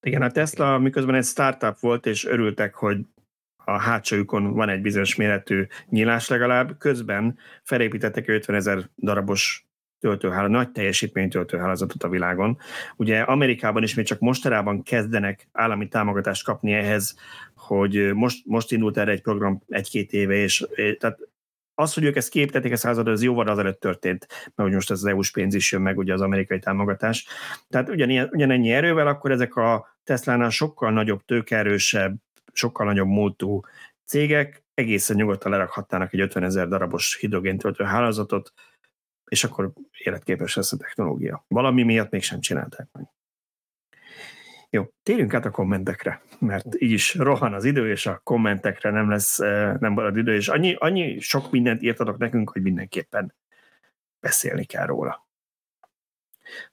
Igen, a Tesla miközben egy startup volt, és örültek, hogy a hátsójukon van egy bizonyos méretű nyílás legalább, közben felépítettek 50 ezer darabos töltőhálózatot, nagy teljesítményű töltőhálózatot a világon. Ugye Amerikában is még csak mostanában kezdenek állami támogatást kapni ehhez, hogy most, most indult erre egy program egy-két éve, és tehát az, hogy ők ezt képítették, ez század, az jóval azelőtt történt, mert hogy most az EU-s pénz is jön meg, ugye az amerikai támogatás. Tehát ugyanilyen, ugyanennyi erővel, akkor ezek a Tesla-nál sokkal nagyobb, tőkerősebb, sokkal nagyobb múltú cégek egészen nyugodtan lerakhatnának egy 50 ezer darabos hidrogéntöltő hálózatot, és akkor életképes lesz a technológia. Valami miatt mégsem csinálták meg. Jó, térjünk át a kommentekre, mert így is rohan az idő, és a kommentekre nem lesz, eh, nem marad idő, és annyi, annyi sok mindent írtatok nekünk, hogy mindenképpen beszélni kell róla.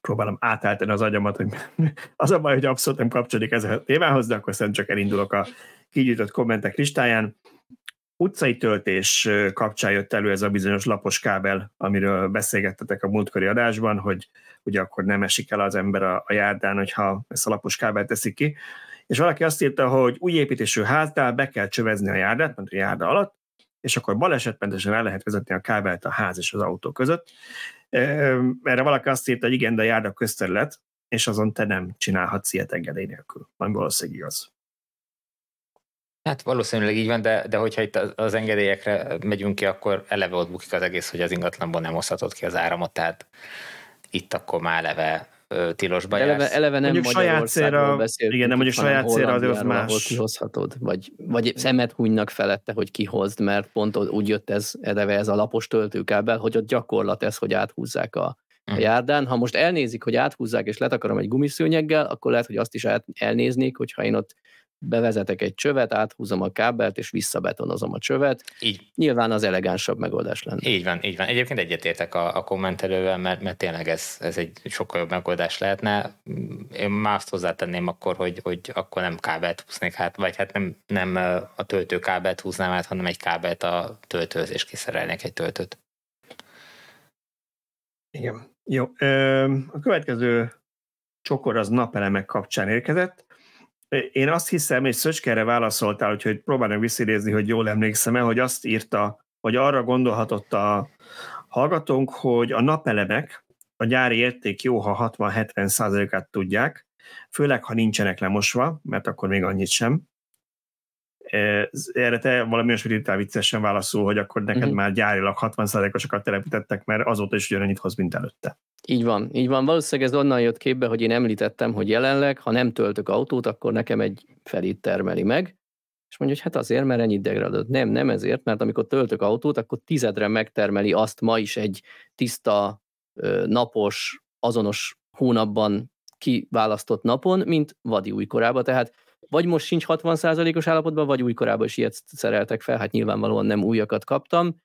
Próbálom átálltani az agyamat, hogy [laughs] az a baj, hogy abszolút nem kapcsolódik ez a témához, de akkor szerintem csak elindulok a kigyűjtött kommentek listáján utcai töltés kapcsán jött elő ez a bizonyos lapos kábel, amiről beszélgettetek a múltkori adásban, hogy ugye akkor nem esik el az ember a, a járdán, hogyha ezt a lapos kábelt teszik ki. És valaki azt írta, hogy új építésű háznál be kell csövezni a járdát, mert a járda alatt, és akkor balesetmentesen el lehet vezetni a kábelt a ház és az autó között. Erre valaki azt írta, hogy igen, de a járda közterület, és azon te nem csinálhatsz ilyet engedély nélkül. Ami valószínűleg igaz. Hát valószínűleg így van, de, de hogyha itt az engedélyekre megyünk ki, akkor eleve ott bukik az egész, hogy az ingatlanból nem oszthatod ki az áramot, tehát itt akkor már eleve tilosba eleve, jársz. eleve nem mondjuk saját célra, beszélünk, igen, nem mondjuk saját célra azért az más. Ahol kihozhatod, vagy, vagy szemet hunynak felette, hogy kihozd, mert pont úgy jött ez, eleve ez a lapos töltőkábel, hogy ott gyakorlat ez, hogy áthúzzák a, a hm. járdán. Ha most elnézik, hogy áthúzzák és letakarom egy gumiszőnyeggel, akkor lehet, hogy azt is elnéznék, hogyha én ott bevezetek egy csövet, áthúzom a kábelt, és visszabetonozom a csövet. Így. Nyilván az elegánsabb megoldás lenne. Így van, így van. Egyébként egyetértek a, a kommentelővel, mert, mert tényleg ez, ez egy sokkal jobb megoldás lehetne. Én már azt hozzátenném akkor, hogy, hogy akkor nem kábelt húznék hát, vagy hát nem, nem a töltő kábelt húznám át, hanem egy kábelt a töltőhöz, és kiszerelnék egy töltőt. Igen. Jó. A következő csokor az napelemek kapcsán érkezett. Én azt hiszem, és Szöcske erre válaszoltál, hogy próbálnak visszidézni, hogy jól emlékszem-e, hogy azt írta, hogy arra gondolhatott a hallgatónk, hogy a napelemek a gyári érték jó, ha 60-70 százalékát tudják, főleg, ha nincsenek lemosva, mert akkor még annyit sem. Erre te valami olyasmit írtál viccesen válaszol, hogy akkor neked uh-huh. már gyárilag 60%-osakat telepítettek, mert azóta is ugyanannyit hoz, mint előtte. Így van, így van. Valószínűleg ez onnan jött képbe, hogy én említettem, hogy jelenleg, ha nem töltök autót, akkor nekem egy felét termeli meg. És mondja, hogy hát azért, mert ennyit degradott. Nem, nem ezért, mert amikor töltök autót, akkor tizedre megtermeli azt ma is egy tiszta, napos, azonos hónapban kiválasztott napon, mint vadi újkorában. Tehát vagy most sincs 60%-os állapotban, vagy újkorában is ilyet szereltek fel, hát nyilvánvalóan nem újakat kaptam.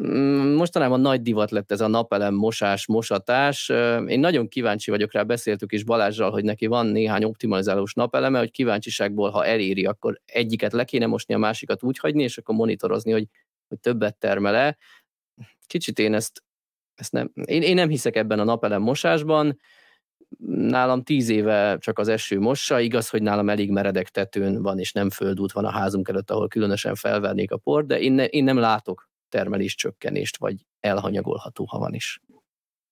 Mm, mostanában nagy divat lett ez a napelem mosás, mosatás. Én nagyon kíváncsi vagyok rá, beszéltük is Balázsral, hogy neki van néhány optimalizálós napeleme, hogy kíváncsiságból, ha eléri, akkor egyiket le kéne mosni, a másikat úgy hagyni, és akkor monitorozni, hogy, hogy többet termele. Kicsit én ezt, ezt nem, én, én nem hiszek ebben a napelem mosásban, nálam tíz éve csak az eső mossa, igaz, hogy nálam elég meredek tetőn van, és nem földút van a házunk előtt, ahol különösen felvernék a port, de én, ne, én nem látok termelés csökkenést, vagy elhanyagolható, ha van is.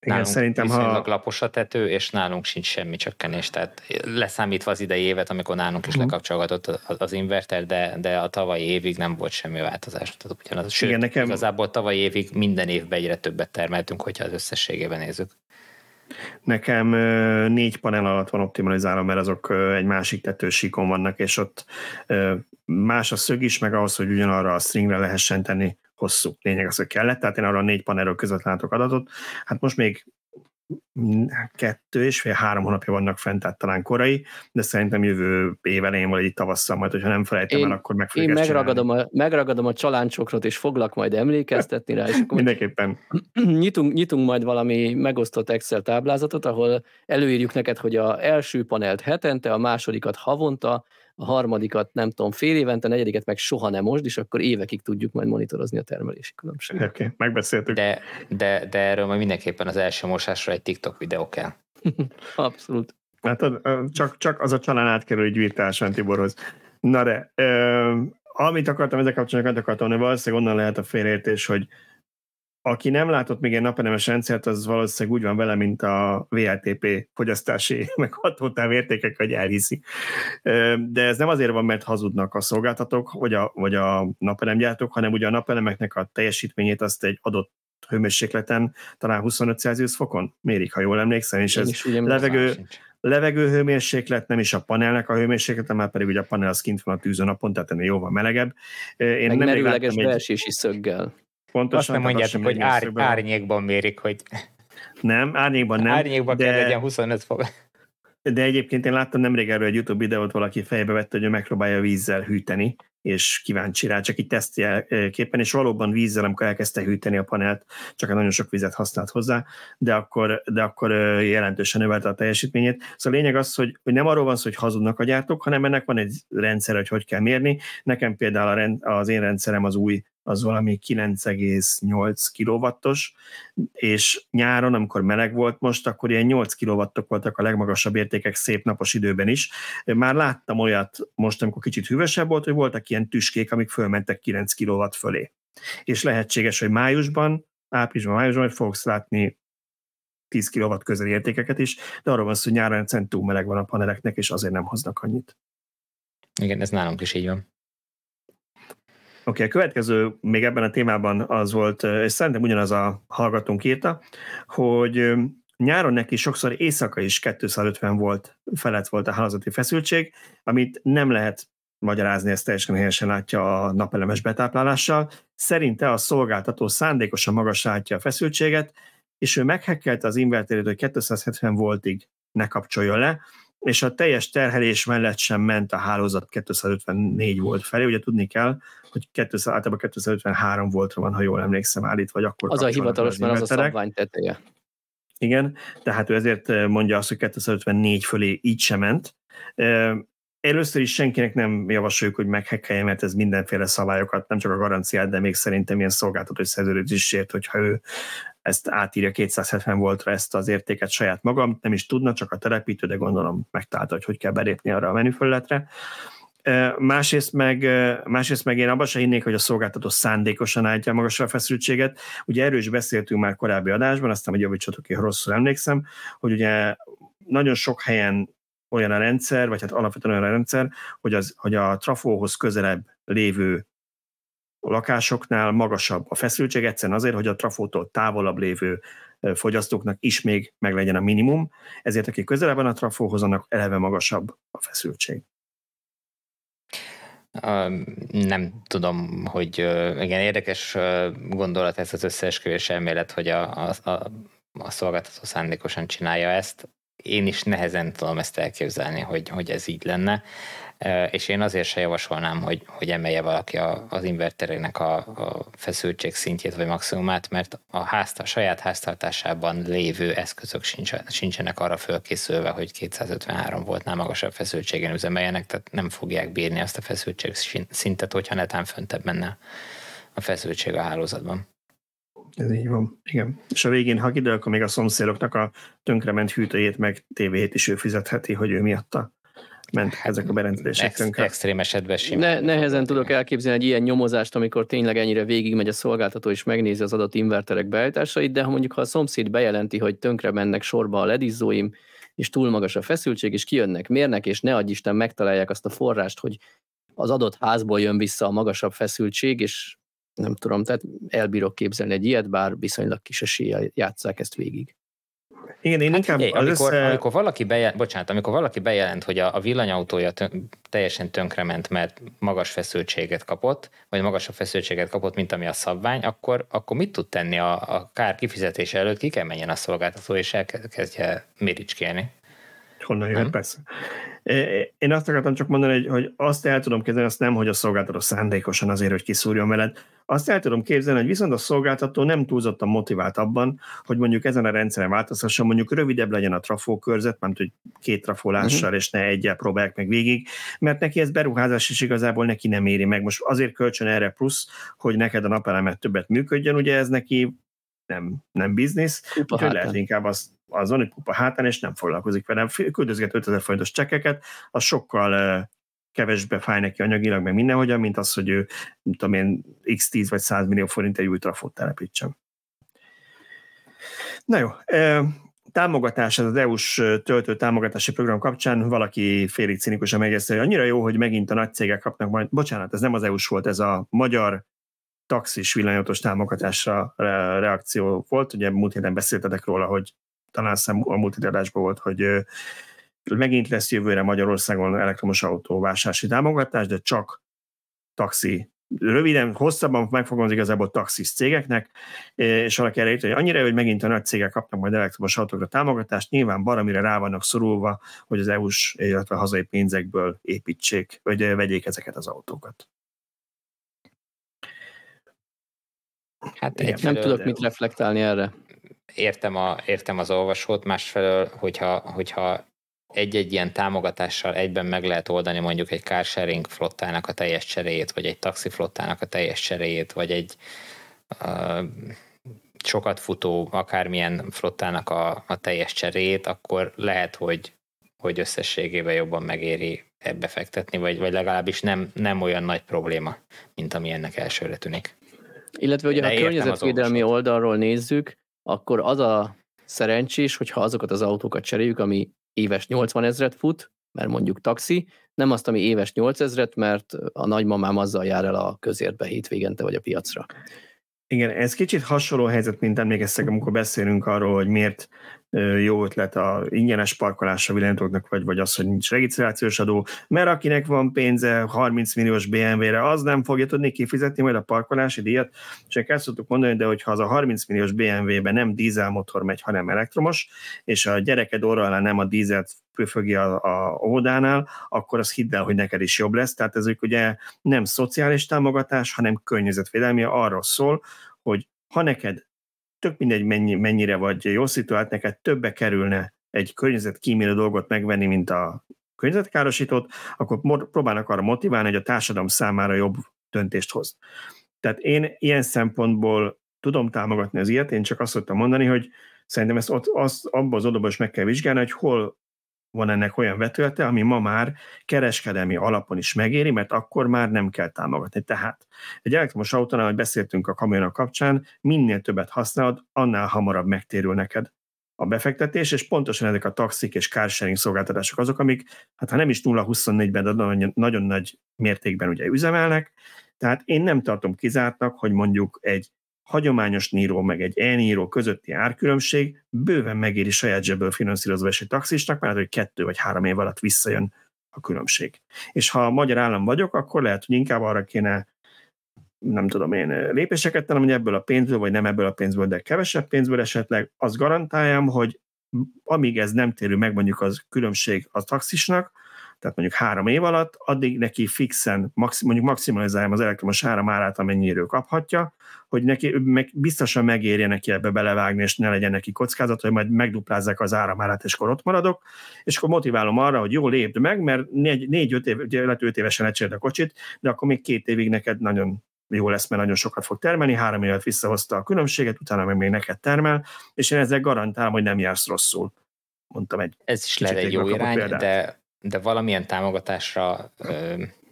Igen, nálunk szerintem, ha... lapos a tető, és nálunk sincs semmi csökkenés, tehát leszámítva az idei évet, amikor nálunk is uh-huh. lekapcsolgatott az inverter, de, de a tavalyi évig nem volt semmi változás. Tehát ugyanaz, sőt, Igen, nekem... igazából tavalyi évig minden évben egyre többet termeltünk, hogyha az összességében nézzük. Nekem négy panel alatt van optimalizálva, mert azok egy másik tetősíkon vannak, és ott más a szög is, meg ahhoz, hogy ugyanarra a stringre lehessen tenni hosszú. Lényeg az, hogy kellett, tehát én arra a négy panelről között látok adatot. Hát most még kettő és fél, három hónapja vannak fent, tehát talán korai, de szerintem jövő év elején, vagy itt tavasszal majd, hogyha nem felejtem én, el, akkor meg Én megragadom a, megragadom a csaláncsokratot, és foglak majd emlékeztetni rá, és akkor Mindenképpen. [clears throat] Nyitunk, nyitunk majd valami megosztott Excel táblázatot, ahol előírjuk neked, hogy a első panelt hetente, a másodikat havonta, a harmadikat nem tudom, fél évente, a negyediket meg soha nem most, és akkor évekig tudjuk majd monitorozni a termelési különbséget. Oké, okay, megbeszéltük. De, de, de erről majd mindenképpen az első mosásra egy TikTok videó kell. [laughs] Abszolút. Hát csak, csak az a csalán átkerül egy virtuálisan Tiborhoz. Na de, ö, amit akartam ezzel kapcsolatban, akartam, hogy valószínűleg onnan lehet a félreértés, hogy aki nem látott még egy napelemes rendszert, az valószínűleg úgy van vele, mint a VLTP fogyasztási, [laughs] meg hatótáv értékek, hogy elhiszi. De ez nem azért van, mert hazudnak a szolgáltatók, vagy a, vagy a napelemgyártók, hanem ugye a napelemeknek a teljesítményét azt egy adott hőmérsékleten, talán 25 Celsius fokon mérik, ha jól emlékszem, és Én ez levegő, levegő hőmérséklet, nem is a panelnek a hőmérséklete, már pedig ugye a panel az kint van a tűzön napon, tehát ennél jóval melegebb. Én Meg nem merőleges belsési szöggel. Pontosan. Azt nem mondjátok, hogy ár, árnyékban mérik, hogy... Nem, árnyékban nem. Árnyékban de... kell legyen 25 fok. De egyébként én láttam nemrég erről egy YouTube videót, valaki fejbe vette, hogy ő megpróbálja vízzel hűteni, és kíváncsi rá, csak így képen, és valóban vízzel, amikor elkezdte hűteni a panelt, csak nagyon sok vizet használt hozzá, de akkor, de akkor jelentősen növelte a teljesítményét. Szóval a lényeg az, hogy, hogy nem arról van szó, hogy hazudnak a gyártók, hanem ennek van egy rendszer, hogy hogy kell mérni. Nekem például a rend, az én rendszerem az új az valami 9,8 kilowattos, és nyáron, amikor meleg volt most, akkor ilyen 8 kilowattok voltak a legmagasabb értékek szép napos időben is. Már láttam olyat most, amikor kicsit hűvösebb volt, hogy voltak ilyen tüskék, amik fölmentek 9 kilowatt fölé. És lehetséges, hogy májusban, áprilisban, májusban hogy fogsz látni 10 kilowatt közeli értékeket is, de arról van szó, hogy nyáron egyszerűen túl meleg van a paneleknek, és azért nem hoznak annyit. Igen, ez nálunk is így van. Oké, okay, a következő még ebben a témában az volt, és szerintem ugyanaz a hallgatónk írta, hogy nyáron neki sokszor éjszaka is 250 volt, felett volt a hálózati feszültség, amit nem lehet magyarázni, ezt teljesen helyesen látja a napelemes betáplálással. Szerinte a szolgáltató szándékosan magas látja a feszültséget, és ő meghekkelte az inverterét, hogy 270 voltig ne kapcsoljon le, és a teljes terhelés mellett sem ment a hálózat 254 volt felé. Ugye tudni kell, hogy 200, általában 253 voltra van, ha jól emlékszem állítva, vagy akkor Az a hivatalos, mert az a szabvány teteje. Igen, tehát ő ezért mondja azt, hogy 254 fölé így sem ment. Először is senkinek nem javasoljuk, hogy meghekkelje, mert ez mindenféle szabályokat, nem csak a garanciát, de még szerintem ilyen szolgáltatói szerződés is ért, hogyha ő ezt átírja 270 voltra ezt az értéket saját magam, nem is tudna, csak a telepítő, de gondolom megtalálta, hogy hogy kell belépni arra a menüfelületre. Másrészt meg, másrészt meg én abban se hinnék, hogy a szolgáltató szándékosan állítja magasra a feszültséget. Ugye erről is beszéltünk már korábbi adásban, aztán, hogy javítsatok ki, rosszul emlékszem, hogy ugye nagyon sok helyen olyan a rendszer, vagy hát alapvetően olyan a rendszer, hogy, az, hogy a trafóhoz közelebb lévő lakásoknál magasabb a feszültség, egyszerűen azért, hogy a trafótól távolabb lévő fogyasztóknak is még meg legyen a minimum, ezért aki közelebb van a trafóhoz, annak eleve magasabb a feszültség. Nem tudom, hogy igen, érdekes gondolat ez az összeesküvés elmélet, hogy a, a, a, a szolgáltató szándékosan csinálja ezt. Én is nehezen tudom ezt elképzelni, hogy, hogy ez így lenne és én azért se javasolnám, hogy, hogy emelje valaki a, az inverterének a, a feszültség szintjét vagy maximumát, mert a, házt, a saját háztartásában lévő eszközök sincsenek arra fölkészülve, hogy 253 voltnál magasabb feszültségen üzemeljenek, tehát nem fogják bírni azt a feszültség szintet, hogyha netán föntebb menne a feszültség a hálózatban. Ez így van, igen. És a végén, ha ide, akkor még a szomszédoknak a tönkrement hűtőjét meg tévét is ő fizetheti, hogy ő miatta ment hát, ezek a berendezések ex, tönkre. Extrém esetben simán. Ne, nehezen tudok elképzelni egy ilyen nyomozást, amikor tényleg ennyire végigmegy a szolgáltató és megnézi az adott inverterek beállításait, de ha mondjuk ha a szomszéd bejelenti, hogy tönkre mennek sorba a ledizóim, és túl magas a feszültség, és kijönnek, mérnek, és ne adj Isten megtalálják azt a forrást, hogy az adott házból jön vissza a magasabb feszültség, és nem tudom, tehát elbírok képzelni egy ilyet, bár viszonylag kis eséllyel játsszák ezt végig. Igen, én hát inkább figyelj, amikor, össze... amikor, valaki bejelent, bocsánat, amikor valaki bejelent, hogy a, a villanyautója tön, teljesen tönkrement, mert magas feszültséget kapott, vagy magasabb feszültséget kapott, mint ami a szabvány, akkor, akkor mit tud tenni a, a kár kifizetése előtt? Ki kell menjen a szolgáltató, és elkezdje miricskélni? Honnan jöhet, persze. Én azt akartam csak mondani, hogy, hogy azt el tudom képzelni, azt nem, hogy a szolgáltató szándékosan azért, hogy kiszúrjon veled. Azt el tudom képzelni, hogy viszont a szolgáltató nem túlzottan motivált abban, hogy mondjuk ezen a rendszeren változhasson, mondjuk rövidebb legyen a trafókörzet, mert hogy két trafolással, uh-huh. és ne egyel próbálják meg végig, mert neki ez beruházás is igazából neki nem éri meg. Most azért kölcsön erre plusz, hogy neked a napelemet többet működjön, ugye ez neki nem, nem biznisz, úgyhogy lehet inkább az van egy pupa hátán, és nem foglalkozik velem. Küldözget 5000 forintos csekeket, az sokkal kevesbe fáj neki anyagilag, meg mindenhogyan, mint az, hogy ő, nem tudom én, x10 vagy 100 millió forint egy új trafót telepítsen. Na jó, támogatás, ez az EU-s töltő támogatási program kapcsán valaki félig cinikusan megjegyezte, hogy annyira jó, hogy megint a nagy cégek kapnak majd, bocsánat, ez nem az EU-s volt, ez a magyar taxis villanyatos támogatásra reakció volt, ugye múlt héten beszéltetek róla, hogy talán szem a multidadásban volt, hogy megint lesz jövőre Magyarországon elektromos autó vásárlási támogatás, de csak taxi röviden, hosszabban megfogom az igazából taxis cégeknek, és valaki erre hogy annyira, hogy megint a nagy cégek kapnak majd elektromos autókra támogatást, nyilván valamire rá vannak szorulva, hogy az EU-s, illetve hazai pénzekből építsék, vagy vegyék ezeket az autókat. Hát Igen, nem tudok mit reflektálni erre. Értem, a, értem az olvasót, másfelől, hogyha, hogyha egy-egy ilyen támogatással egyben meg lehet oldani mondjuk egy carsharing flottának a teljes cseréjét, vagy egy taxi flottának a teljes cseréjét, vagy egy uh, sokat futó akármilyen flottának a, a teljes cseréjét, akkor lehet, hogy, hogy összességében jobban megéri ebbe fektetni, vagy, vagy legalábbis nem, nem olyan nagy probléma, mint ami ennek elsőre tűnik. Illetve, hogy a környezetvédelmi oldalról nézzük, akkor az a szerencsés, hogyha azokat az autókat cseréljük, ami éves 80 ezret fut, mert mondjuk taxi, nem azt, ami éves 8 ezret, mert a nagymamám azzal jár el a közértbe hétvégente vagy a piacra. Igen, ez kicsit hasonló helyzet, mint emlékeztek, amikor beszélünk arról, hogy miért jó ötlet a ingyenes parkolás a villanyatóknak, vagy, vagy az, hogy nincs regisztrációs adó, mert akinek van pénze 30 milliós BMW-re, az nem fogja tudni kifizetni majd a parkolási díjat, és ezt szoktuk mondani, de hogyha az a 30 milliós BMW-ben nem dízelmotor megy, hanem elektromos, és a gyereked orra alá nem a dízelt pöfögi a, a óvodánál, akkor az hidd el, hogy neked is jobb lesz. Tehát ez ugye nem szociális támogatás, hanem környezetvédelmi, arról szól, hogy ha neked tök mindegy mennyi, mennyire vagy jó szituált, neked többe kerülne egy környezetkímélő dolgot megvenni, mint a környezetkárosítót, akkor próbálnak arra motiválni, hogy a társadalom számára jobb döntést hoz. Tehát én ilyen szempontból tudom támogatni az ilyet, én csak azt szoktam mondani, hogy szerintem ezt ott, azt, abban az odaban is meg kell vizsgálni, hogy hol van ennek olyan vetülete, ami ma már kereskedelmi alapon is megéri, mert akkor már nem kell támogatni. Tehát egy elektromos autónál, hogy beszéltünk a kamionok kapcsán, minél többet használod, annál hamarabb megtérül neked a befektetés, és pontosan ezek a taxik és carsharing szolgáltatások azok, amik, hát ha nem is 0-24-ben, de nagyon, nagyon nagy mértékben ugye üzemelnek, tehát én nem tartom kizártnak, hogy mondjuk egy hagyományos Niro meg egy e közötti árkülönbség bőven megéri saját zsebből finanszírozva egy taxisnak, mert hogy kettő vagy három év alatt visszajön a különbség. És ha a magyar állam vagyok, akkor lehet, hogy inkább arra kéne nem tudom én, lépéseket tennem, hogy ebből a pénzből, vagy nem ebből a pénzből, de kevesebb pénzből esetleg, azt garantáljam, hogy amíg ez nem térül meg mondjuk az különbség a taxisnak, tehát mondjuk három év alatt, addig neki fixen, maxim, mondjuk maximalizáljam az elektromos áram árát, amennyiről kaphatja, hogy neki meg, biztosan megérje neki ebbe belevágni, és ne legyen neki kockázat, hogy majd megduplázzák az áramárát, és akkor ott maradok, és akkor motiválom arra, hogy jó, lépd meg, mert négy-öt év, ugye lehet öt évesen lecseréld a kocsit, de akkor még két évig neked nagyon jó lesz, mert nagyon sokat fog termelni, három évet visszahozta a különbséget, utána meg még neked termel, és én ezzel garantálom, hogy nem jársz rosszul. Mondtam egy Ez is lehet egy jó irány, példát. de de valamilyen támogatásra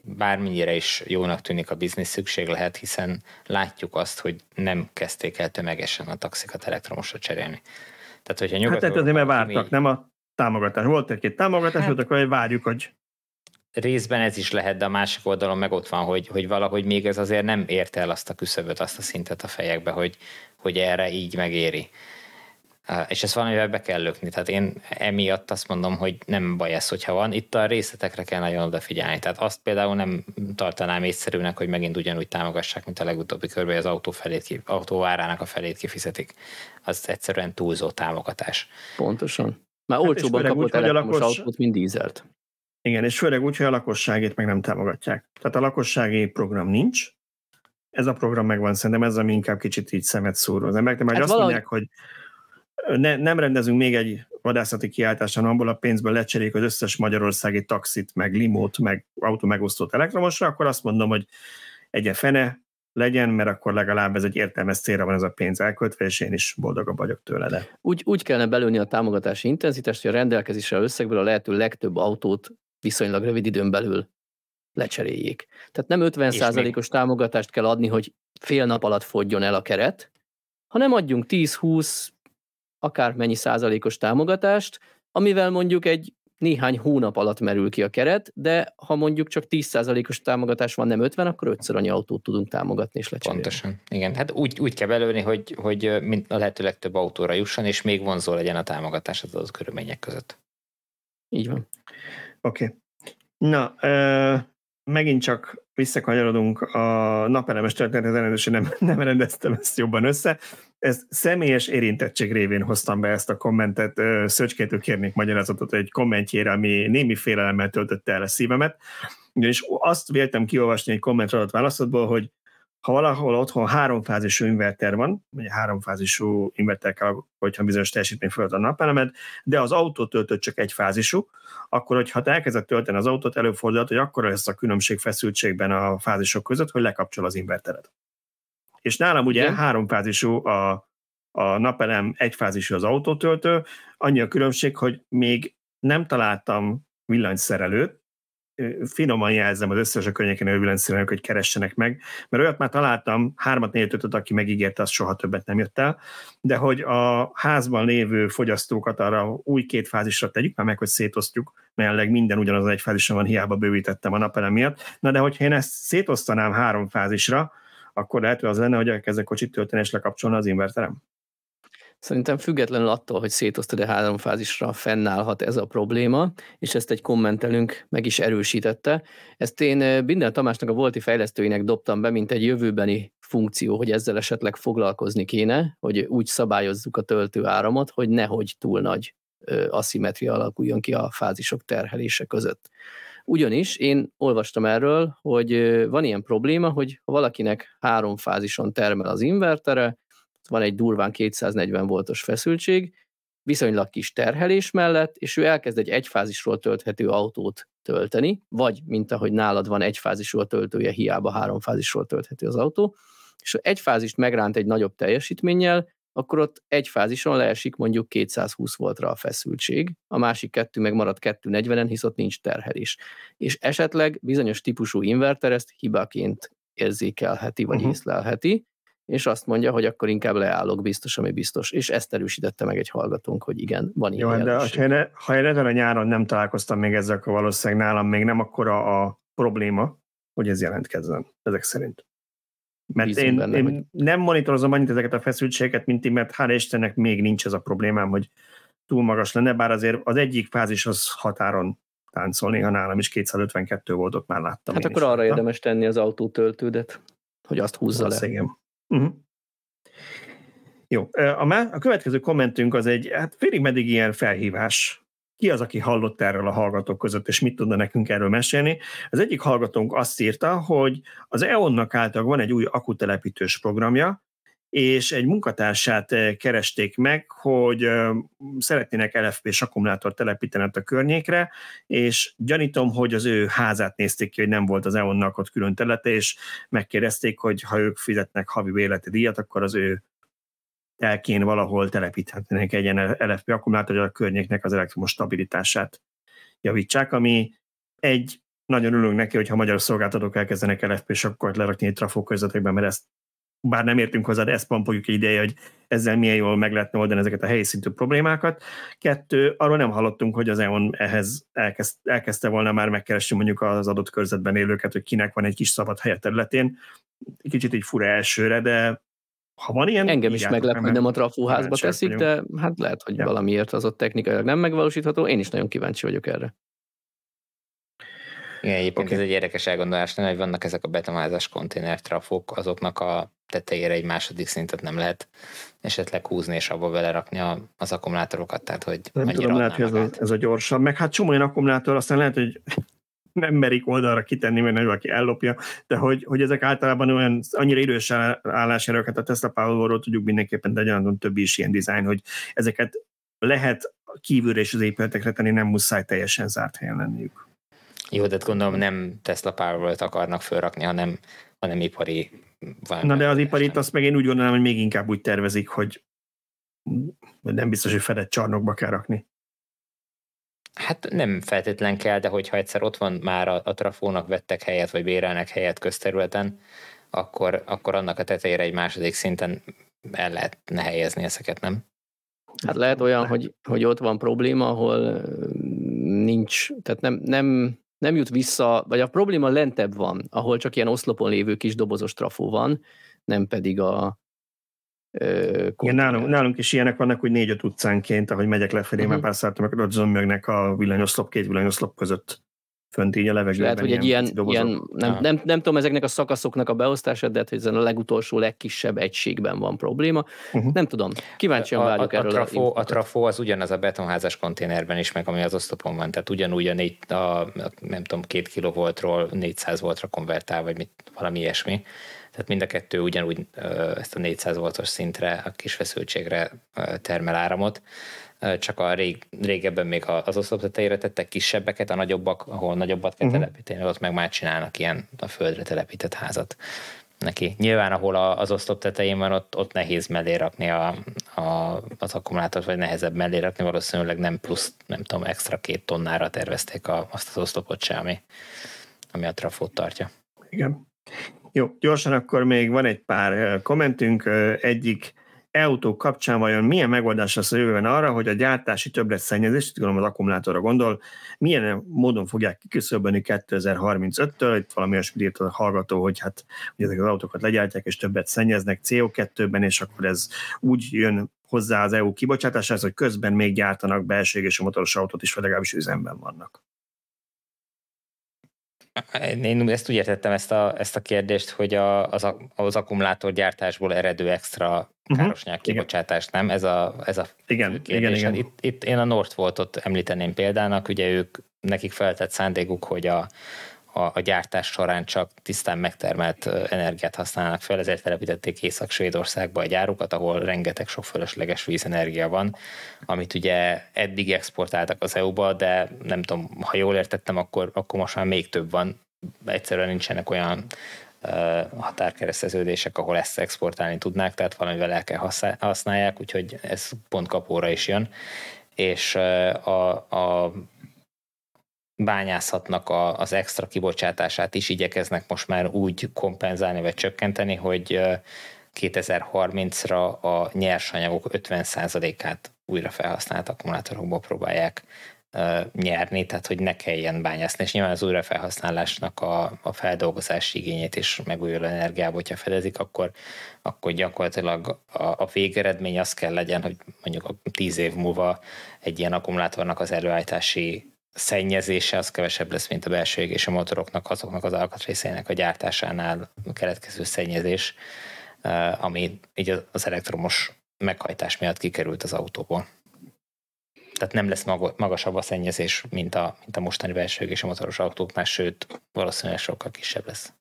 bármennyire is jónak tűnik a biznisz szükség lehet, hiszen látjuk azt, hogy nem kezdték el tömegesen a taxikat elektromosra cserélni. Tehát, hogyha nyugat hát azért, mert vártak, mi... nem a támogatás. Volt egy-két támogatás, hát, akkor várjuk, hogy részben ez is lehet, de a másik oldalon meg ott van, hogy, hogy valahogy még ez azért nem érte el azt a küszöböt, azt a szintet a fejekbe, hogy, hogy erre így megéri és ezt valamivel be kell lökni. Tehát én emiatt azt mondom, hogy nem baj ez, hogyha van. Itt a részletekre kell nagyon odafigyelni. Tehát azt például nem tartanám észszerűnek, hogy megint ugyanúgy támogassák, mint a legutóbbi körben, hogy az autó, felét, autó árának a felét kifizetik. Az egyszerűen túlzó támogatás. Pontosan. Már hát olcsóban kapott elektromos lakos... autót, mint dízelt. Igen, és főleg úgy, hogy a lakosságét meg nem támogatják. Tehát a lakossági program nincs, ez a program megvan, szerintem ez ami inkább kicsit így szemet szúró. Az emberek hát azt valahogy... mondják, hogy ne, nem rendezünk még egy vadászati kiáltást, hanem abból a pénzből lecseréljük az összes magyarországi taxit, meg limót, meg autó megosztót elektromosra, akkor azt mondom, hogy egyen fene legyen, mert akkor legalább ez egy értelmes célra van ez a pénz elköltve, és én is boldogabb vagyok tőle. De. Úgy, úgy kellene belőni a támogatási intenzitást, hogy a rendelkezésre összegből a lehető legtöbb autót viszonylag rövid időn belül lecseréljék. Tehát nem 50%-os támogatást kell adni, hogy fél nap alatt fogjon el a keret, hanem adjunk 10-20, akármennyi százalékos támogatást, amivel mondjuk egy néhány hónap alatt merül ki a keret, de ha mondjuk csak 10%-os támogatás van, nem 50, akkor ötször annyi autót tudunk támogatni és lecserélni. Pontosan. Igen, hát úgy, úgy kell belőni, hogy, hogy a lehető legtöbb autóra jusson, és még vonzó legyen a támogatás az adott körülmények között. Így van. Oké. Okay. Na, megint csak visszakanyarodunk a napelemes történetet, ellenőrző nem, [laughs] nem rendeztem ezt jobban össze. Ez személyes érintettség révén hoztam be ezt a kommentet. Szöcskétől kérnék magyarázatot egy kommentjére, ami némi félelemmel töltötte el a szívemet. És azt véltem kiolvasni egy komment adott választodból, hogy ha valahol otthon háromfázisú inverter van, vagy háromfázisú inverter kell, hogyha bizonyos teljesítmény fölött a napelemed, de az autó töltött csak egy fázisú, akkor, hogyha te elkezded tölteni az autót, előfordulhat, hogy akkor lesz a különbség feszültségben a fázisok között, hogy lekapcsol az invertered. És nálam ugye Igen. háromfázisú a, a napelem, egyfázisú az autótöltő, annyi a különbség, hogy még nem találtam villanyszerelőt, finoman jelzem az összes a környéken élő hogy keressenek meg, mert olyat már találtam, hármat, négyet, ötöt, aki megígérte, az soha többet nem jött el, de hogy a házban lévő fogyasztókat arra új két fázisra tegyük, már meg, hogy szétosztjuk, mert minden ugyanaz egy fázison van, hiába bővítettem a napelem miatt. Na de hogyha én ezt szétosztanám három fázisra, akkor lehet, hogy az lenne, hogy elkezdek kocsit tölteni és lekapcsolni az inverterem. Szerintem függetlenül attól, hogy szétosztod a három fázisra, fennállhat ez a probléma, és ezt egy kommentelünk meg is erősítette. Ezt én Binder Tamásnak a volti fejlesztőinek dobtam be, mint egy jövőbeni funkció, hogy ezzel esetleg foglalkozni kéne, hogy úgy szabályozzuk a töltő áramot, hogy nehogy túl nagy aszimetria alakuljon ki a fázisok terhelése között. Ugyanis én olvastam erről, hogy van ilyen probléma, hogy ha valakinek három fázison termel az invertere, van egy durván 240 voltos feszültség, viszonylag kis terhelés mellett, és ő elkezd egy egyfázisról tölthető autót tölteni, vagy mint ahogy nálad van egyfázisról töltője, hiába háromfázisról tölthető az autó, és egy fázist megránt egy nagyobb teljesítménnyel, akkor ott egy fázison leesik mondjuk 220 voltra a feszültség, a másik kettő meg marad 240-en, hisz ott nincs terhelés. És esetleg bizonyos típusú inverter ezt hibaként érzékelheti, vagy uh-huh. észlelheti, és azt mondja, hogy akkor inkább leállok biztos, ami biztos. És ezt erősítette meg egy hallgatónk, hogy igen, van ilyen Jó, de ha én, ha én ezen a nyáron nem találkoztam még ezzel, akkor valószínűleg nálam még nem akkora a probléma, hogy ez jelentkezzen, ezek szerint. Mert én, benne, én hogy... nem monitorozom annyit ezeket a feszültségeket, mint én, mert hála Istennek még nincs ez a problémám, hogy túl magas lenne, bár azért az egyik fázis az határon táncol, néha nálam is 252 volt, ott már láttam. Hát akkor arra érdemes tenni az autótöltődet, hogy azt húzza le. Igen. Uh-huh. Jó, a, má, a következő kommentünk az egy, hát félig meddig ilyen felhívás. Ki az, aki hallott erről a hallgatók között, és mit tudna nekünk erről mesélni? Az egyik hallgatónk azt írta, hogy az EON-nak által van egy új akutelepítős programja, és egy munkatársát eh, keresték meg, hogy eh, szeretnének LFP-s akkumulátort telepíteni a környékre, és gyanítom, hogy az ő házát nézték ki, hogy nem volt az EON-nak ott külön területe, és megkérdezték, hogy ha ők fizetnek havi béleti díjat, akkor az ő telkén valahol telepíthetnének egy ilyen LFP akkumulátor, hogy a környéknek az elektromos stabilitását javítsák, ami egy nagyon örülünk neki, hogyha magyar szolgáltatók elkezdenek LFP-s akkor egy trafó közvetekben, mert ezt bár nem értünk hozzá, de ezt pampoljuk egy ideje, hogy ezzel milyen jól meg lehetne oldani ezeket a helyi szintű problémákat. Kettő, arról nem hallottunk, hogy az EON ehhez elkezd, elkezdte volna már megkeresni mondjuk az adott körzetben élőket, hogy kinek van egy kis szabad helye területén. Kicsit így fura elsőre, de ha van ilyen... Engem is meglep, hogy nem a trafóházba teszik, de hát lehet, hogy ja. valamiért az ott technikailag nem megvalósítható. Én is nagyon kíváncsi vagyok erre. Igen, egyébként okay. ez egy érdekes elgondolás, hogy vannak ezek a betonházas konténer trafók, azoknak a tetejére egy második szintet nem lehet esetleg húzni és abba belerakni az akkumulátorokat, tehát hogy nem tudom, lehet, hogy ez a, ez a gyorsabb, meg hát csomó akkumulátor, aztán lehet, hogy nem merik oldalra kitenni, mert valaki ellopja, de hogy, hogy ezek általában olyan annyira idős állásjárokat a Tesla Power-ról tudjuk mindenképpen, de gyanáton többi is ilyen dizájn, hogy ezeket lehet kívülre és az épületekre tenni, nem muszáj teljesen zárt helyen lenniük. Jó, de gondolom nem Tesla Power-t akarnak felrakni, hanem, hanem ipari Na de az iparit azt meg én úgy gondolom, hogy még inkább úgy tervezik, hogy nem biztos, hogy fedett csarnokba kell rakni. Hát nem feltétlen kell, de hogyha egyszer ott van már a, a trafónak vettek helyet, vagy bérelnek helyet közterületen, akkor, akkor annak a tetejére egy második szinten el lehetne helyezni ezeket, nem? Hát lehet olyan, hogy, hogy ott van probléma, ahol nincs, tehát nem, nem nem jut vissza, vagy a probléma lentebb van, ahol csak ilyen oszlopon lévő kis dobozos trafó van, nem pedig a igen, nálunk, nálunk is ilyenek vannak, hogy négy-öt utcánként, ahogy megyek lefelé, uh-huh. már pár akkor ott zömmögnek a villanyoszlop, két villanyoszlop között fönt így a levegőben. Lehet, hogy egy ilyen, ilyen nem, nem, nem, nem, tudom ezeknek a szakaszoknak a beosztása, de hogy ezen a legutolsó, legkisebb egységben van probléma. Uh-huh. Nem tudom. Kíváncsian várjuk erről. A trafó, a, a trafó az ugyanaz a betonházas konténerben is, meg ami az osztopon van, tehát ugyanúgy a, négy, a nem tudom, két kilovoltról 400 voltra konvertál, vagy mit, valami ilyesmi. Tehát mind a kettő ugyanúgy ezt a 400 voltos szintre, a kis feszültségre termel áramot csak a rég, régebben még az oszlop tetejére tettek kisebbeket, a nagyobbak, ahol nagyobbat kell uh-huh. telepíteni, ott meg már csinálnak ilyen a földre telepített házat neki. Nyilván, ahol az oszlop tetején van, ott, ott nehéz mellé rakni a, a, az akkumulátort, vagy nehezebb mellé rakni, valószínűleg nem plusz, nem tudom, extra két tonnára tervezték a, azt az oszlopot se, ami, ami a trafót tartja. Igen. Jó, gyorsan akkor még van egy pár kommentünk. Egyik e-autók kapcsán vajon milyen megoldás lesz a jövőben arra, hogy a gyártási többlet-szennyezést, gondolom az akkumulátorra gondol, milyen módon fogják kiküszöbölni 2035-től, itt valami olyasmit írt a hallgató, hogy hát hogy ezek az autókat legyártják, és többet szennyeznek CO2-ben, és akkor ez úgy jön hozzá az EU kibocsátásához, hogy közben még gyártanak a motoros autót is, vagy legalábbis üzemben vannak. Én ezt úgy értettem ezt a, ezt a kérdést, hogy a, az, az akkumulátorgyártásból eredő extra uh-huh. károsnyák kibocsátást, nem? Ez a, ez a igen, igen, igen. Itt, itt én a Northvoltot említeném példának, ugye ők, nekik feltett szándékuk, hogy a, a, a gyártás során csak tisztán megtermelt energiát használnak fel, ezért telepítették Észak-Svédországba a gyárukat, ahol rengeteg sok fölösleges vízenergia van, amit ugye eddig exportáltak az EU-ba, de nem tudom, ha jól értettem, akkor, akkor most már még több van. Egyszerűen nincsenek olyan határkereszteződések, ahol ezt exportálni tudnák, tehát valamivel el kell használják, úgyhogy ez pont kapóra is jön. És a, a bányászatnak a, az extra kibocsátását is igyekeznek most már úgy kompenzálni vagy csökkenteni, hogy 2030-ra a nyersanyagok 50%-át újra felhasznált akkumulátorokból próbálják nyerni, tehát hogy ne kelljen bányászni, és nyilván az újrafelhasználásnak a, a feldolgozási igényét és megújuló energiába, hogyha fedezik, akkor, akkor gyakorlatilag a, a végeredmény az kell legyen, hogy mondjuk a tíz év múlva egy ilyen akkumulátornak az előállítási szennyezése az kevesebb lesz, mint a belső és a motoroknak, azoknak az alkatrészeinek a gyártásánál keletkező szennyezés, ami így az elektromos meghajtás miatt kikerült az autóból tehát nem lesz magasabb a szennyezés, mint a, mint a mostani belső és a motoros autóknál, sőt, valószínűleg sokkal kisebb lesz.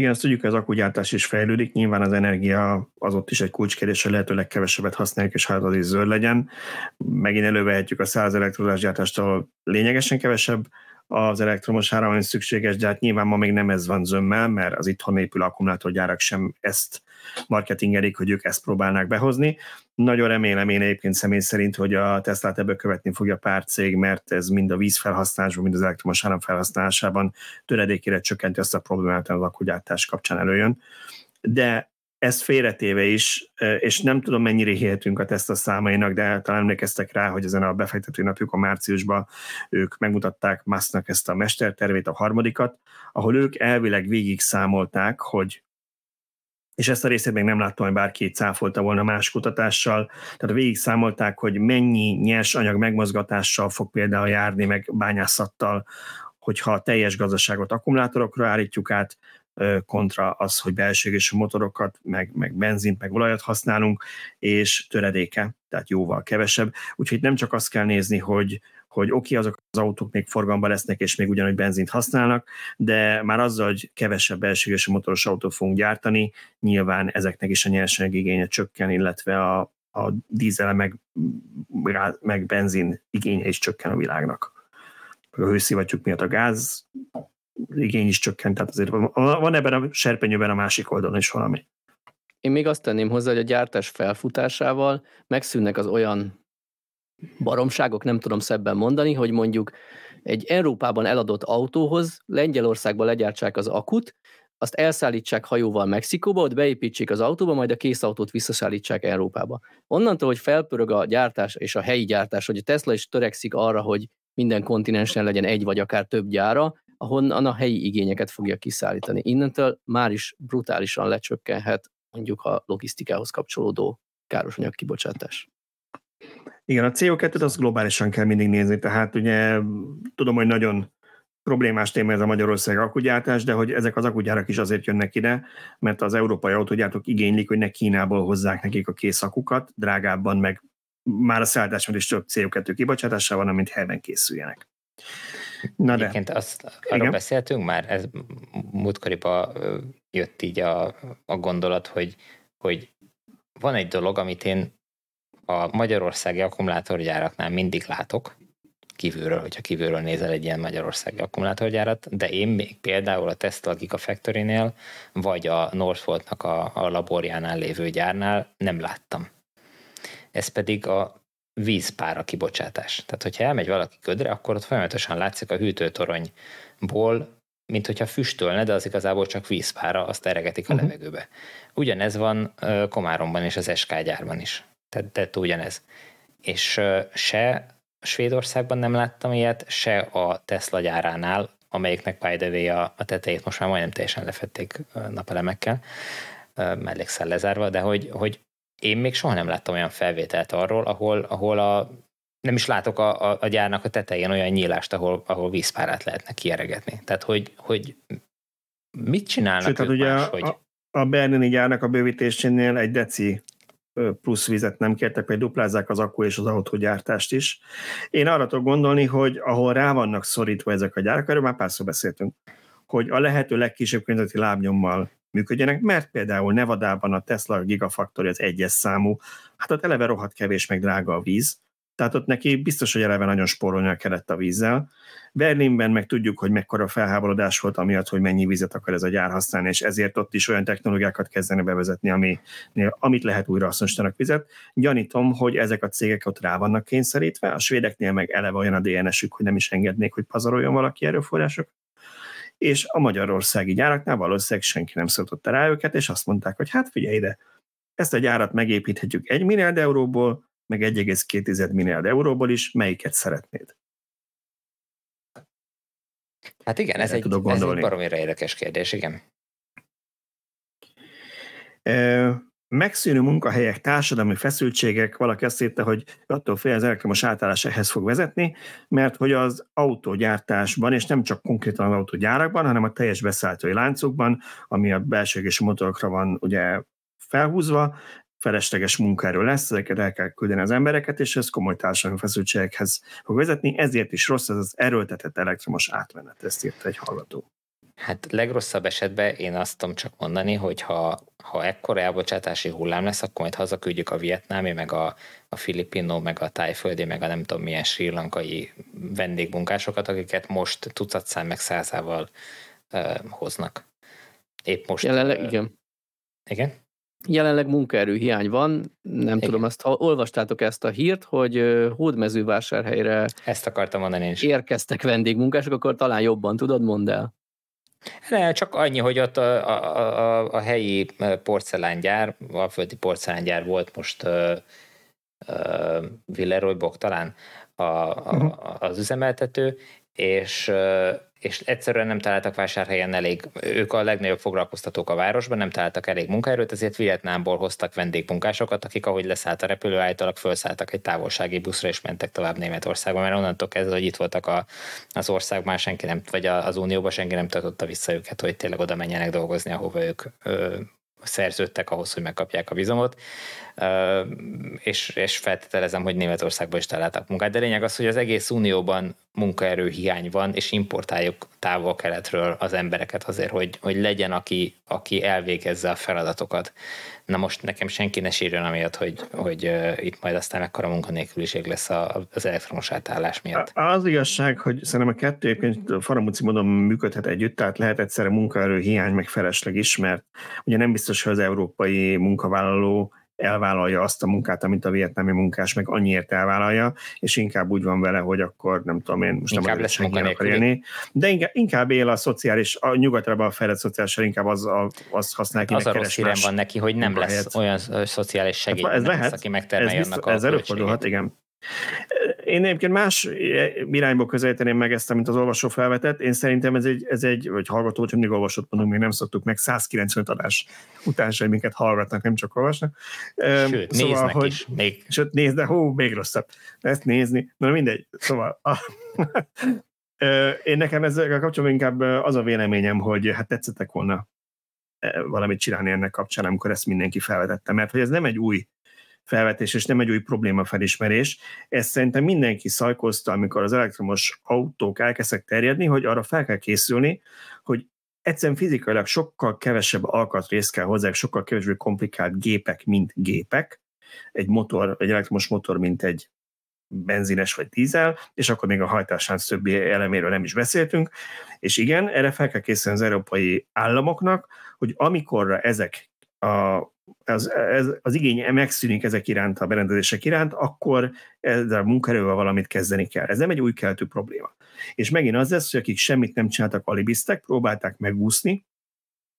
Igen, azt tudjuk, az akkugyártás is fejlődik, nyilván az energia az ott is egy kulcskérdés, hogy lehetőleg kevesebbet használjuk, és hát az is zöld legyen. Megint elővehetjük a száz elektrolás gyártástól lényegesen kevesebb az elektromos áram, ami szükséges, de hát nyilván ma még nem ez van zömmel, mert az itthon épül akkumulátorgyárak sem ezt marketingelik, hogy ők ezt próbálnák behozni. Nagyon remélem én egyébként személy szerint, hogy a Tesla ebből követni fogja pár cég, mert ez mind a vízfelhasználásban, mind az elektromos áram felhasználásában töredékére csökkenti azt a problémát, az akkugyártás kapcsán előjön. De ezt félretéve is, és nem tudom mennyire hihetünk a Tesla számainak, de talán emlékeztek rá, hogy ezen a befektető napjukon márciusban ők megmutatták Musknak ezt a mestertervét, a harmadikat, ahol ők elvileg végig számolták, hogy és ezt a részét még nem láttam, hogy bárki cáfolta volna más kutatással, tehát végig számolták, hogy mennyi nyers anyag megmozgatással fog például járni, meg bányászattal, hogyha a teljes gazdaságot akkumulátorokra állítjuk át, kontra az, hogy belségés motorokat, meg, meg benzint, meg olajat használunk, és töredéke, tehát jóval kevesebb. Úgyhogy nem csak azt kell nézni, hogy, hogy oké, okay, azok az autók még forgalomban lesznek, és még ugyanúgy benzint használnak, de már azzal, hogy kevesebb belséges motoros autót fogunk gyártani, nyilván ezeknek is a nyersanyag igénye csökken, illetve a, a dízel meg, meg benzin igénye is csökken a világnak. A hőszivattyúk miatt a gáz igény is csökkent, tehát azért van ebben a serpenyőben a másik oldalon is valami. Én még azt tenném hozzá, hogy a gyártás felfutásával megszűnnek az olyan baromságok, nem tudom szebben mondani, hogy mondjuk egy Európában eladott autóhoz Lengyelországban legyártsák az akut, azt elszállítsák hajóval Mexikóba, ott beépítsék az autóba, majd a kész autót visszaszállítsák Európába. Onnantól, hogy felpörög a gyártás és a helyi gyártás, hogy a Tesla is törekszik arra, hogy minden kontinensen legyen egy vagy akár több gyára, ahonnan a helyi igényeket fogja kiszállítani. Innentől már is brutálisan lecsökkenhet mondjuk a logisztikához kapcsolódó károsanyag kibocsátás. Igen, a CO2-t azt globálisan kell mindig nézni, tehát ugye tudom, hogy nagyon problémás téma ez a Magyarország akugyártás, de hogy ezek az akugyárak is azért jönnek ide, mert az európai autógyártók igénylik, hogy ne Kínából hozzák nekik a kész akukat, drágábban, meg már a szállításban is több CO2 kibocsátással van, amint helyben készüljenek. Na de. Egyébként azt, arról Igen. beszéltünk már, ez múltkoriban jött így a, a gondolat, hogy, hogy van egy dolog, amit én a magyarországi akkumulátorgyáraknál mindig látok, kívülről, hogyha kívülről nézel egy ilyen magyarországi akkumulátorgyárat, de én még például a Tesla Gigafactory-nél, vagy a Northvoltnak a, a laborjánál lévő gyárnál nem láttam. Ez pedig a vízpára kibocsátás. Tehát, hogyha elmegy valaki ködre, akkor ott folyamatosan látszik a hűtőtoronyból, mint hogyha füstölne, de az igazából csak vízpára, azt eregetik a uh-huh. levegőbe. Ugyanez van Komáromban és az SK gyárban is. Tehát, tehát ugyanez. És se Svédországban nem láttam ilyet, se a Tesla gyáránál, amelyiknek by the way a, a tetejét most már majdnem teljesen lefették napelemekkel, mellékszel lezárva, de hogy, hogy én még soha nem láttam olyan felvételt arról, ahol, ahol a, nem is látok a, a, a gyárnak a tetején olyan nyílást, ahol, ahol vízpárát lehetne kieregetni. Tehát, hogy, hogy mit csinálnak Sőt, ők ugye más, a, hogy... a, Bernini gyárnak a bővítésénél egy deci plusz vizet nem kértek, hogy duplázzák az akku és az autógyártást is. Én arra tudok gondolni, hogy ahol rá vannak szorítva ezek a gyárak, erről már párszor beszéltünk, hogy a lehető legkisebb környezeti lábnyommal működjenek, mert például Nevadában a Tesla Gigafactory az egyes számú, hát ott eleve rohadt kevés meg drága a víz, tehát ott neki biztos, hogy eleve nagyon spórolnia kellett a vízzel. Berlinben meg tudjuk, hogy mekkora felháborodás volt amiatt, hogy mennyi vizet akar ez a gyár használni, és ezért ott is olyan technológiákat kezdene bevezetni, ami, amit lehet újra hasznosítanak vizet. Gyanítom, hogy ezek a cégek ott rá vannak kényszerítve, a svédeknél meg eleve olyan a DNS-ük, hogy nem is engednék, hogy pazaroljon valaki erőforrások és a magyarországi gyáraknál valószínűleg senki nem szólította rá őket, és azt mondták, hogy hát figyelj ide, ezt a gyárat megépíthetjük egy milliárd euróból, meg 1,2 milliárd euróból is, melyiket szeretnéd? Hát igen, ez egy, ez egy baromira érdekes kérdés, igen. megszűnő munkahelyek, társadalmi feszültségek, valaki azt írta, hogy attól fél az elektromos átállás ehhez fog vezetni, mert hogy az autógyártásban, és nem csak konkrétan az autógyárakban, hanem a teljes beszállítói láncokban, ami a belső és motorokra van ugye felhúzva, felesleges munkáról lesz, ezeket el kell küldeni az embereket, és ez komoly társadalmi feszültségekhez fog vezetni, ezért is rossz ez az erőltetett elektromos átmenet, ezt írta egy hallgató. Hát legrosszabb esetben én azt tudom csak mondani, hogy ha, ha ekkora elbocsátási hullám lesz, akkor majd hazaküldjük a vietnámi, meg a, a filipino, meg a tájföldi, meg a nem tudom milyen sri lankai vendégmunkásokat, akiket most tucatszám meg százával uh, hoznak. Épp most. Jelenleg, uh, igen. Igen? Jelenleg munkaerő hiány van, nem Igen. tudom, azt ha olvastátok ezt a hírt, hogy Hódmezővásárhelyre ezt akartam mondani én is. érkeztek vendégmunkások, akkor talán jobban tudod, mondd el. Ne, csak annyi, hogy ott a, a, a, a helyi porcelángyár, a földi porcelángyár volt most uh, uh, Villeroy Bok talán a, a, uh-huh. az üzemeltető, és uh, és egyszerűen nem találtak vásárhelyen elég, ők a legnagyobb foglalkoztatók a városban, nem találtak elég munkaerőt, ezért Vietnámból hoztak vendégmunkásokat, akik ahogy leszállt a repülő, állítólag felszálltak egy távolsági buszra, és mentek tovább Németországba, mert onnantól kezdve, hogy itt voltak a, az ország, már senki nem, vagy az Unióban senki nem tartotta vissza őket, hogy tényleg oda menjenek dolgozni, ahova ők ö, szerződtek ahhoz, hogy megkapják a vizumot, és, és feltételezem, hogy Németországban is találtak munkát. De lényeg az, hogy az egész unióban munkaerő hiány van, és importáljuk távol-keletről az embereket azért, hogy, hogy legyen, aki, aki elvégezze a feladatokat. Na most nekem senki ne sírjon amiatt, hogy, hogy uh, itt majd aztán mekkora munkanélküliség lesz a, az elektromos átállás miatt. Az igazság, hogy szerintem a kettő egyébként faramúci módon működhet együtt, tehát lehet egyszerre munkaerő hiány, meg felesleg is, mert ugye nem biztos, hogy az európai munkavállaló elvállalja azt a munkát, amit a vietnámi munkás meg annyiért elvállalja, és inkább úgy van vele, hogy akkor nem tudom én, most inkább nem lesz akar élni, de inkább, inkább él a szociális, a nyugatra a fejlett szociális, inkább az, a, az használ ki, Az a rossz van neki, hogy nem lesz olyan szociális segély, hát, ez lehet, lesz, aki megtermelje ez annak ez előfordulhat, igen. Én egyébként más irányból közelíteném meg ezt, amit az olvasó felvetett. Én szerintem ez egy, ez egy vagy hallgató, hogy mindig olvasott mondunk, még nem szoktuk meg, 195 adás után sem minket hallgatnak, nem csak olvasnak. Sőt, szóval, néznek hogy, is. Még. Sőt, nézd, de hú, még rosszabb. Ezt nézni. Na mindegy. Szóval a, [laughs] én nekem ezzel kapcsolatban inkább az a véleményem, hogy hát tetszettek volna valamit csinálni ennek kapcsán, amikor ezt mindenki felvetette, mert hogy ez nem egy új felvetés, és nem egy új probléma felismerés. Ezt szerintem mindenki szajkozta, amikor az elektromos autók elkezdtek terjedni, hogy arra fel kell készülni, hogy egyszerűen fizikailag sokkal kevesebb alkatrész kell hozzá, sokkal kevesebb komplikált gépek, mint gépek. Egy motor, egy elektromos motor, mint egy benzines vagy dízel, és akkor még a hajtásánc többi eleméről nem is beszéltünk. És igen, erre fel kell készülni az európai államoknak, hogy amikorra ezek a az, ez, az igény megszűnik ezek iránt, a berendezések iránt, akkor ezzel a munkaerővel valamit kezdeni kell. Ez nem egy új keltő probléma. És megint az lesz, hogy akik semmit nem csináltak, alibiztek, próbálták megúszni,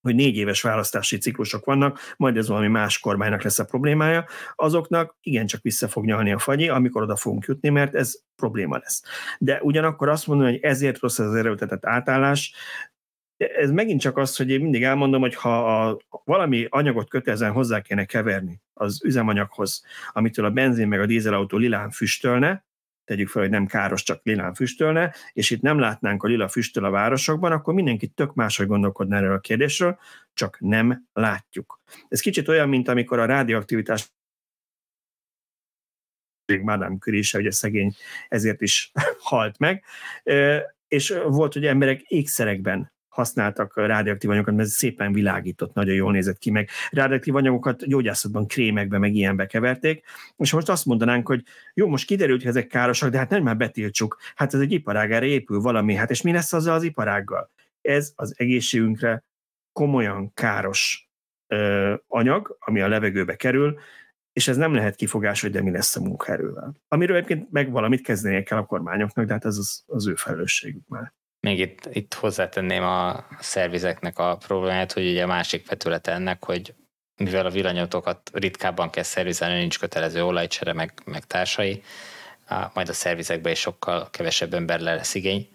hogy négy éves választási ciklusok vannak, majd ez valami más kormánynak lesz a problémája, azoknak igencsak vissza fog nyalni a fagyi, amikor oda fogunk jutni, mert ez probléma lesz. De ugyanakkor azt mondani, hogy ezért rossz az erőltetett átállás, ez megint csak az, hogy én mindig elmondom, hogy ha a, valami anyagot kötelezően hozzá kéne keverni az üzemanyaghoz, amitől a benzin meg a dízelautó lilán füstölne, tegyük fel, hogy nem káros, csak lilán füstölne, és itt nem látnánk a lila füstöl a városokban, akkor mindenki tök máshogy gondolkodna erről a kérdésről, csak nem látjuk. Ez kicsit olyan, mint amikor a rádióaktivitás Madame Curie ugye szegény ezért is [laughs] halt meg, és volt, hogy emberek ékszerekben használtak rádióaktív anyagokat, mert ez szépen világított, nagyon jól nézett ki, meg rádióaktív anyagokat gyógyászatban krémekbe, meg ilyenbe keverték, és most azt mondanánk, hogy jó, most kiderült, hogy ezek károsak, de hát nem már betiltsuk, hát ez egy iparág, erre épül valami, hát és mi lesz azzal az iparággal? Ez az egészségünkre komolyan káros ö, anyag, ami a levegőbe kerül, és ez nem lehet kifogás, hogy de mi lesz a munkaerővel. Amiről egyébként meg valamit kezdenie kell a kormányoknak, de hát ez az, az ő felelősségük már. Még itt, itt hozzátenném a szervizeknek a problémát, hogy ugye a másik vetülete ennek, hogy mivel a villanyautókat ritkábban kell szervizelni, nincs kötelező olajcsere, meg, meg társai, majd a szervizekbe is sokkal kevesebb emberre lesz igény.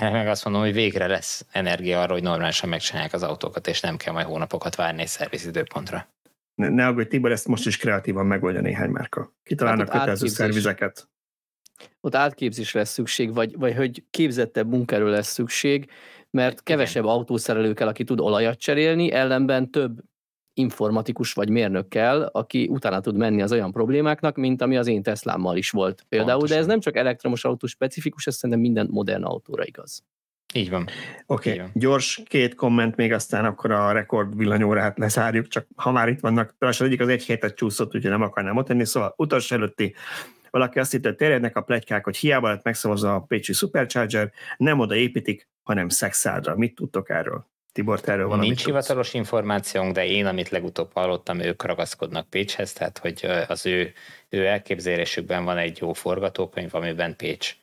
Meg azt mondom, hogy végre lesz energia arra, hogy normálisan megcsinálják az autókat, és nem kell majd hónapokat várni egy szervizidőpontra. Ne, ne aggódj, Tibor, ezt most is kreatívan megoldja néhány márka. Kitalálnak hát kötelező szervizeket ott átképzésre lesz szükség, vagy, vagy hogy képzettebb munkáról lesz szükség, mert kevesebb Igen. autószerelő kell, aki tud olajat cserélni, ellenben több informatikus vagy mérnök kell, aki utána tud menni az olyan problémáknak, mint ami az én Teslámmal is volt például, Pontosan. de ez nem csak elektromos autó specifikus, ez szerintem minden modern autóra igaz. Így van. Oké, okay. gyors két komment, még aztán akkor a rekord villanyórát lezárjuk, csak ha már itt vannak, az egyik az egy hétet csúszott, úgyhogy nem akarnám ott tenni, szóval utolsó előtti valaki azt hitte, terjednek a plegykák, hogy hiába lett megszavazva a Pécsi Supercharger, nem oda építik, hanem Szexádra. Mit tudtok erről? Tibor, te erről valamit Nincs hivatalos információnk, de én, amit legutóbb hallottam, ők ragaszkodnak Pécshez, tehát hogy az ő, ő elképzelésükben van egy jó forgatókönyv, amiben Pécs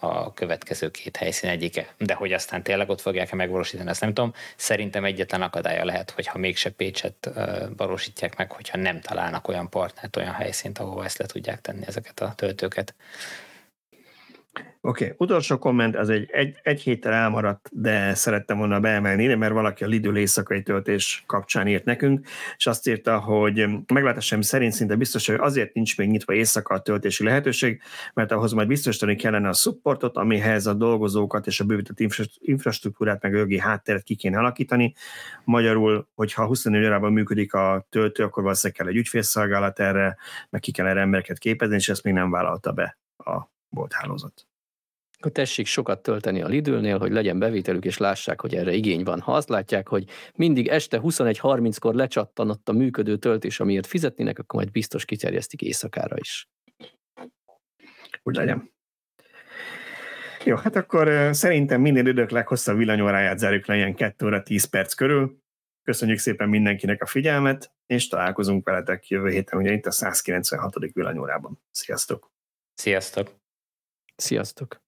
a következő két helyszín egyike. De hogy aztán tényleg ott fogják-e megvalósítani, ezt nem tudom. Szerintem egyetlen akadálya lehet, hogyha mégse Pécset valósítják meg, hogyha nem találnak olyan partnert, olyan helyszínt, ahova ezt le tudják tenni ezeket a töltőket. Oké, okay. utolsó komment, ez egy, egy, egy héttel elmaradt, de szerettem volna beemelni mert valaki a Lidl éjszakai töltés kapcsán írt nekünk, és azt írta, hogy meglátásom szerint szinte biztos, hogy azért nincs még nyitva éjszaka a töltési lehetőség, mert ahhoz majd biztosítani kellene a supportot, amihez a dolgozókat és a bővített infrastruktúrát, meg jogi hátteret ki kéne alakítani. Magyarul, hogyha 24 órában működik a töltő, akkor valószínűleg kell egy ügyfélszolgálat erre, meg ki kell erre embereket képezni, és ezt még nem vállalta be a bolthálózat akkor tessék sokat tölteni a Lidlnél, hogy legyen bevételük, és lássák, hogy erre igény van. Ha azt látják, hogy mindig este 21.30-kor lecsattanott a működő töltés, amiért fizetnének, akkor majd biztos kiterjesztik éjszakára is. Úgy legyen. Jó, hát akkor szerintem minden idők leghosszabb villanyóráját zárjuk le ilyen 2 óra 10 perc körül. Köszönjük szépen mindenkinek a figyelmet, és találkozunk veletek jövő héten, ugye itt a 196. villanyórában. Sziasztok! Sziasztok! Sziasztok!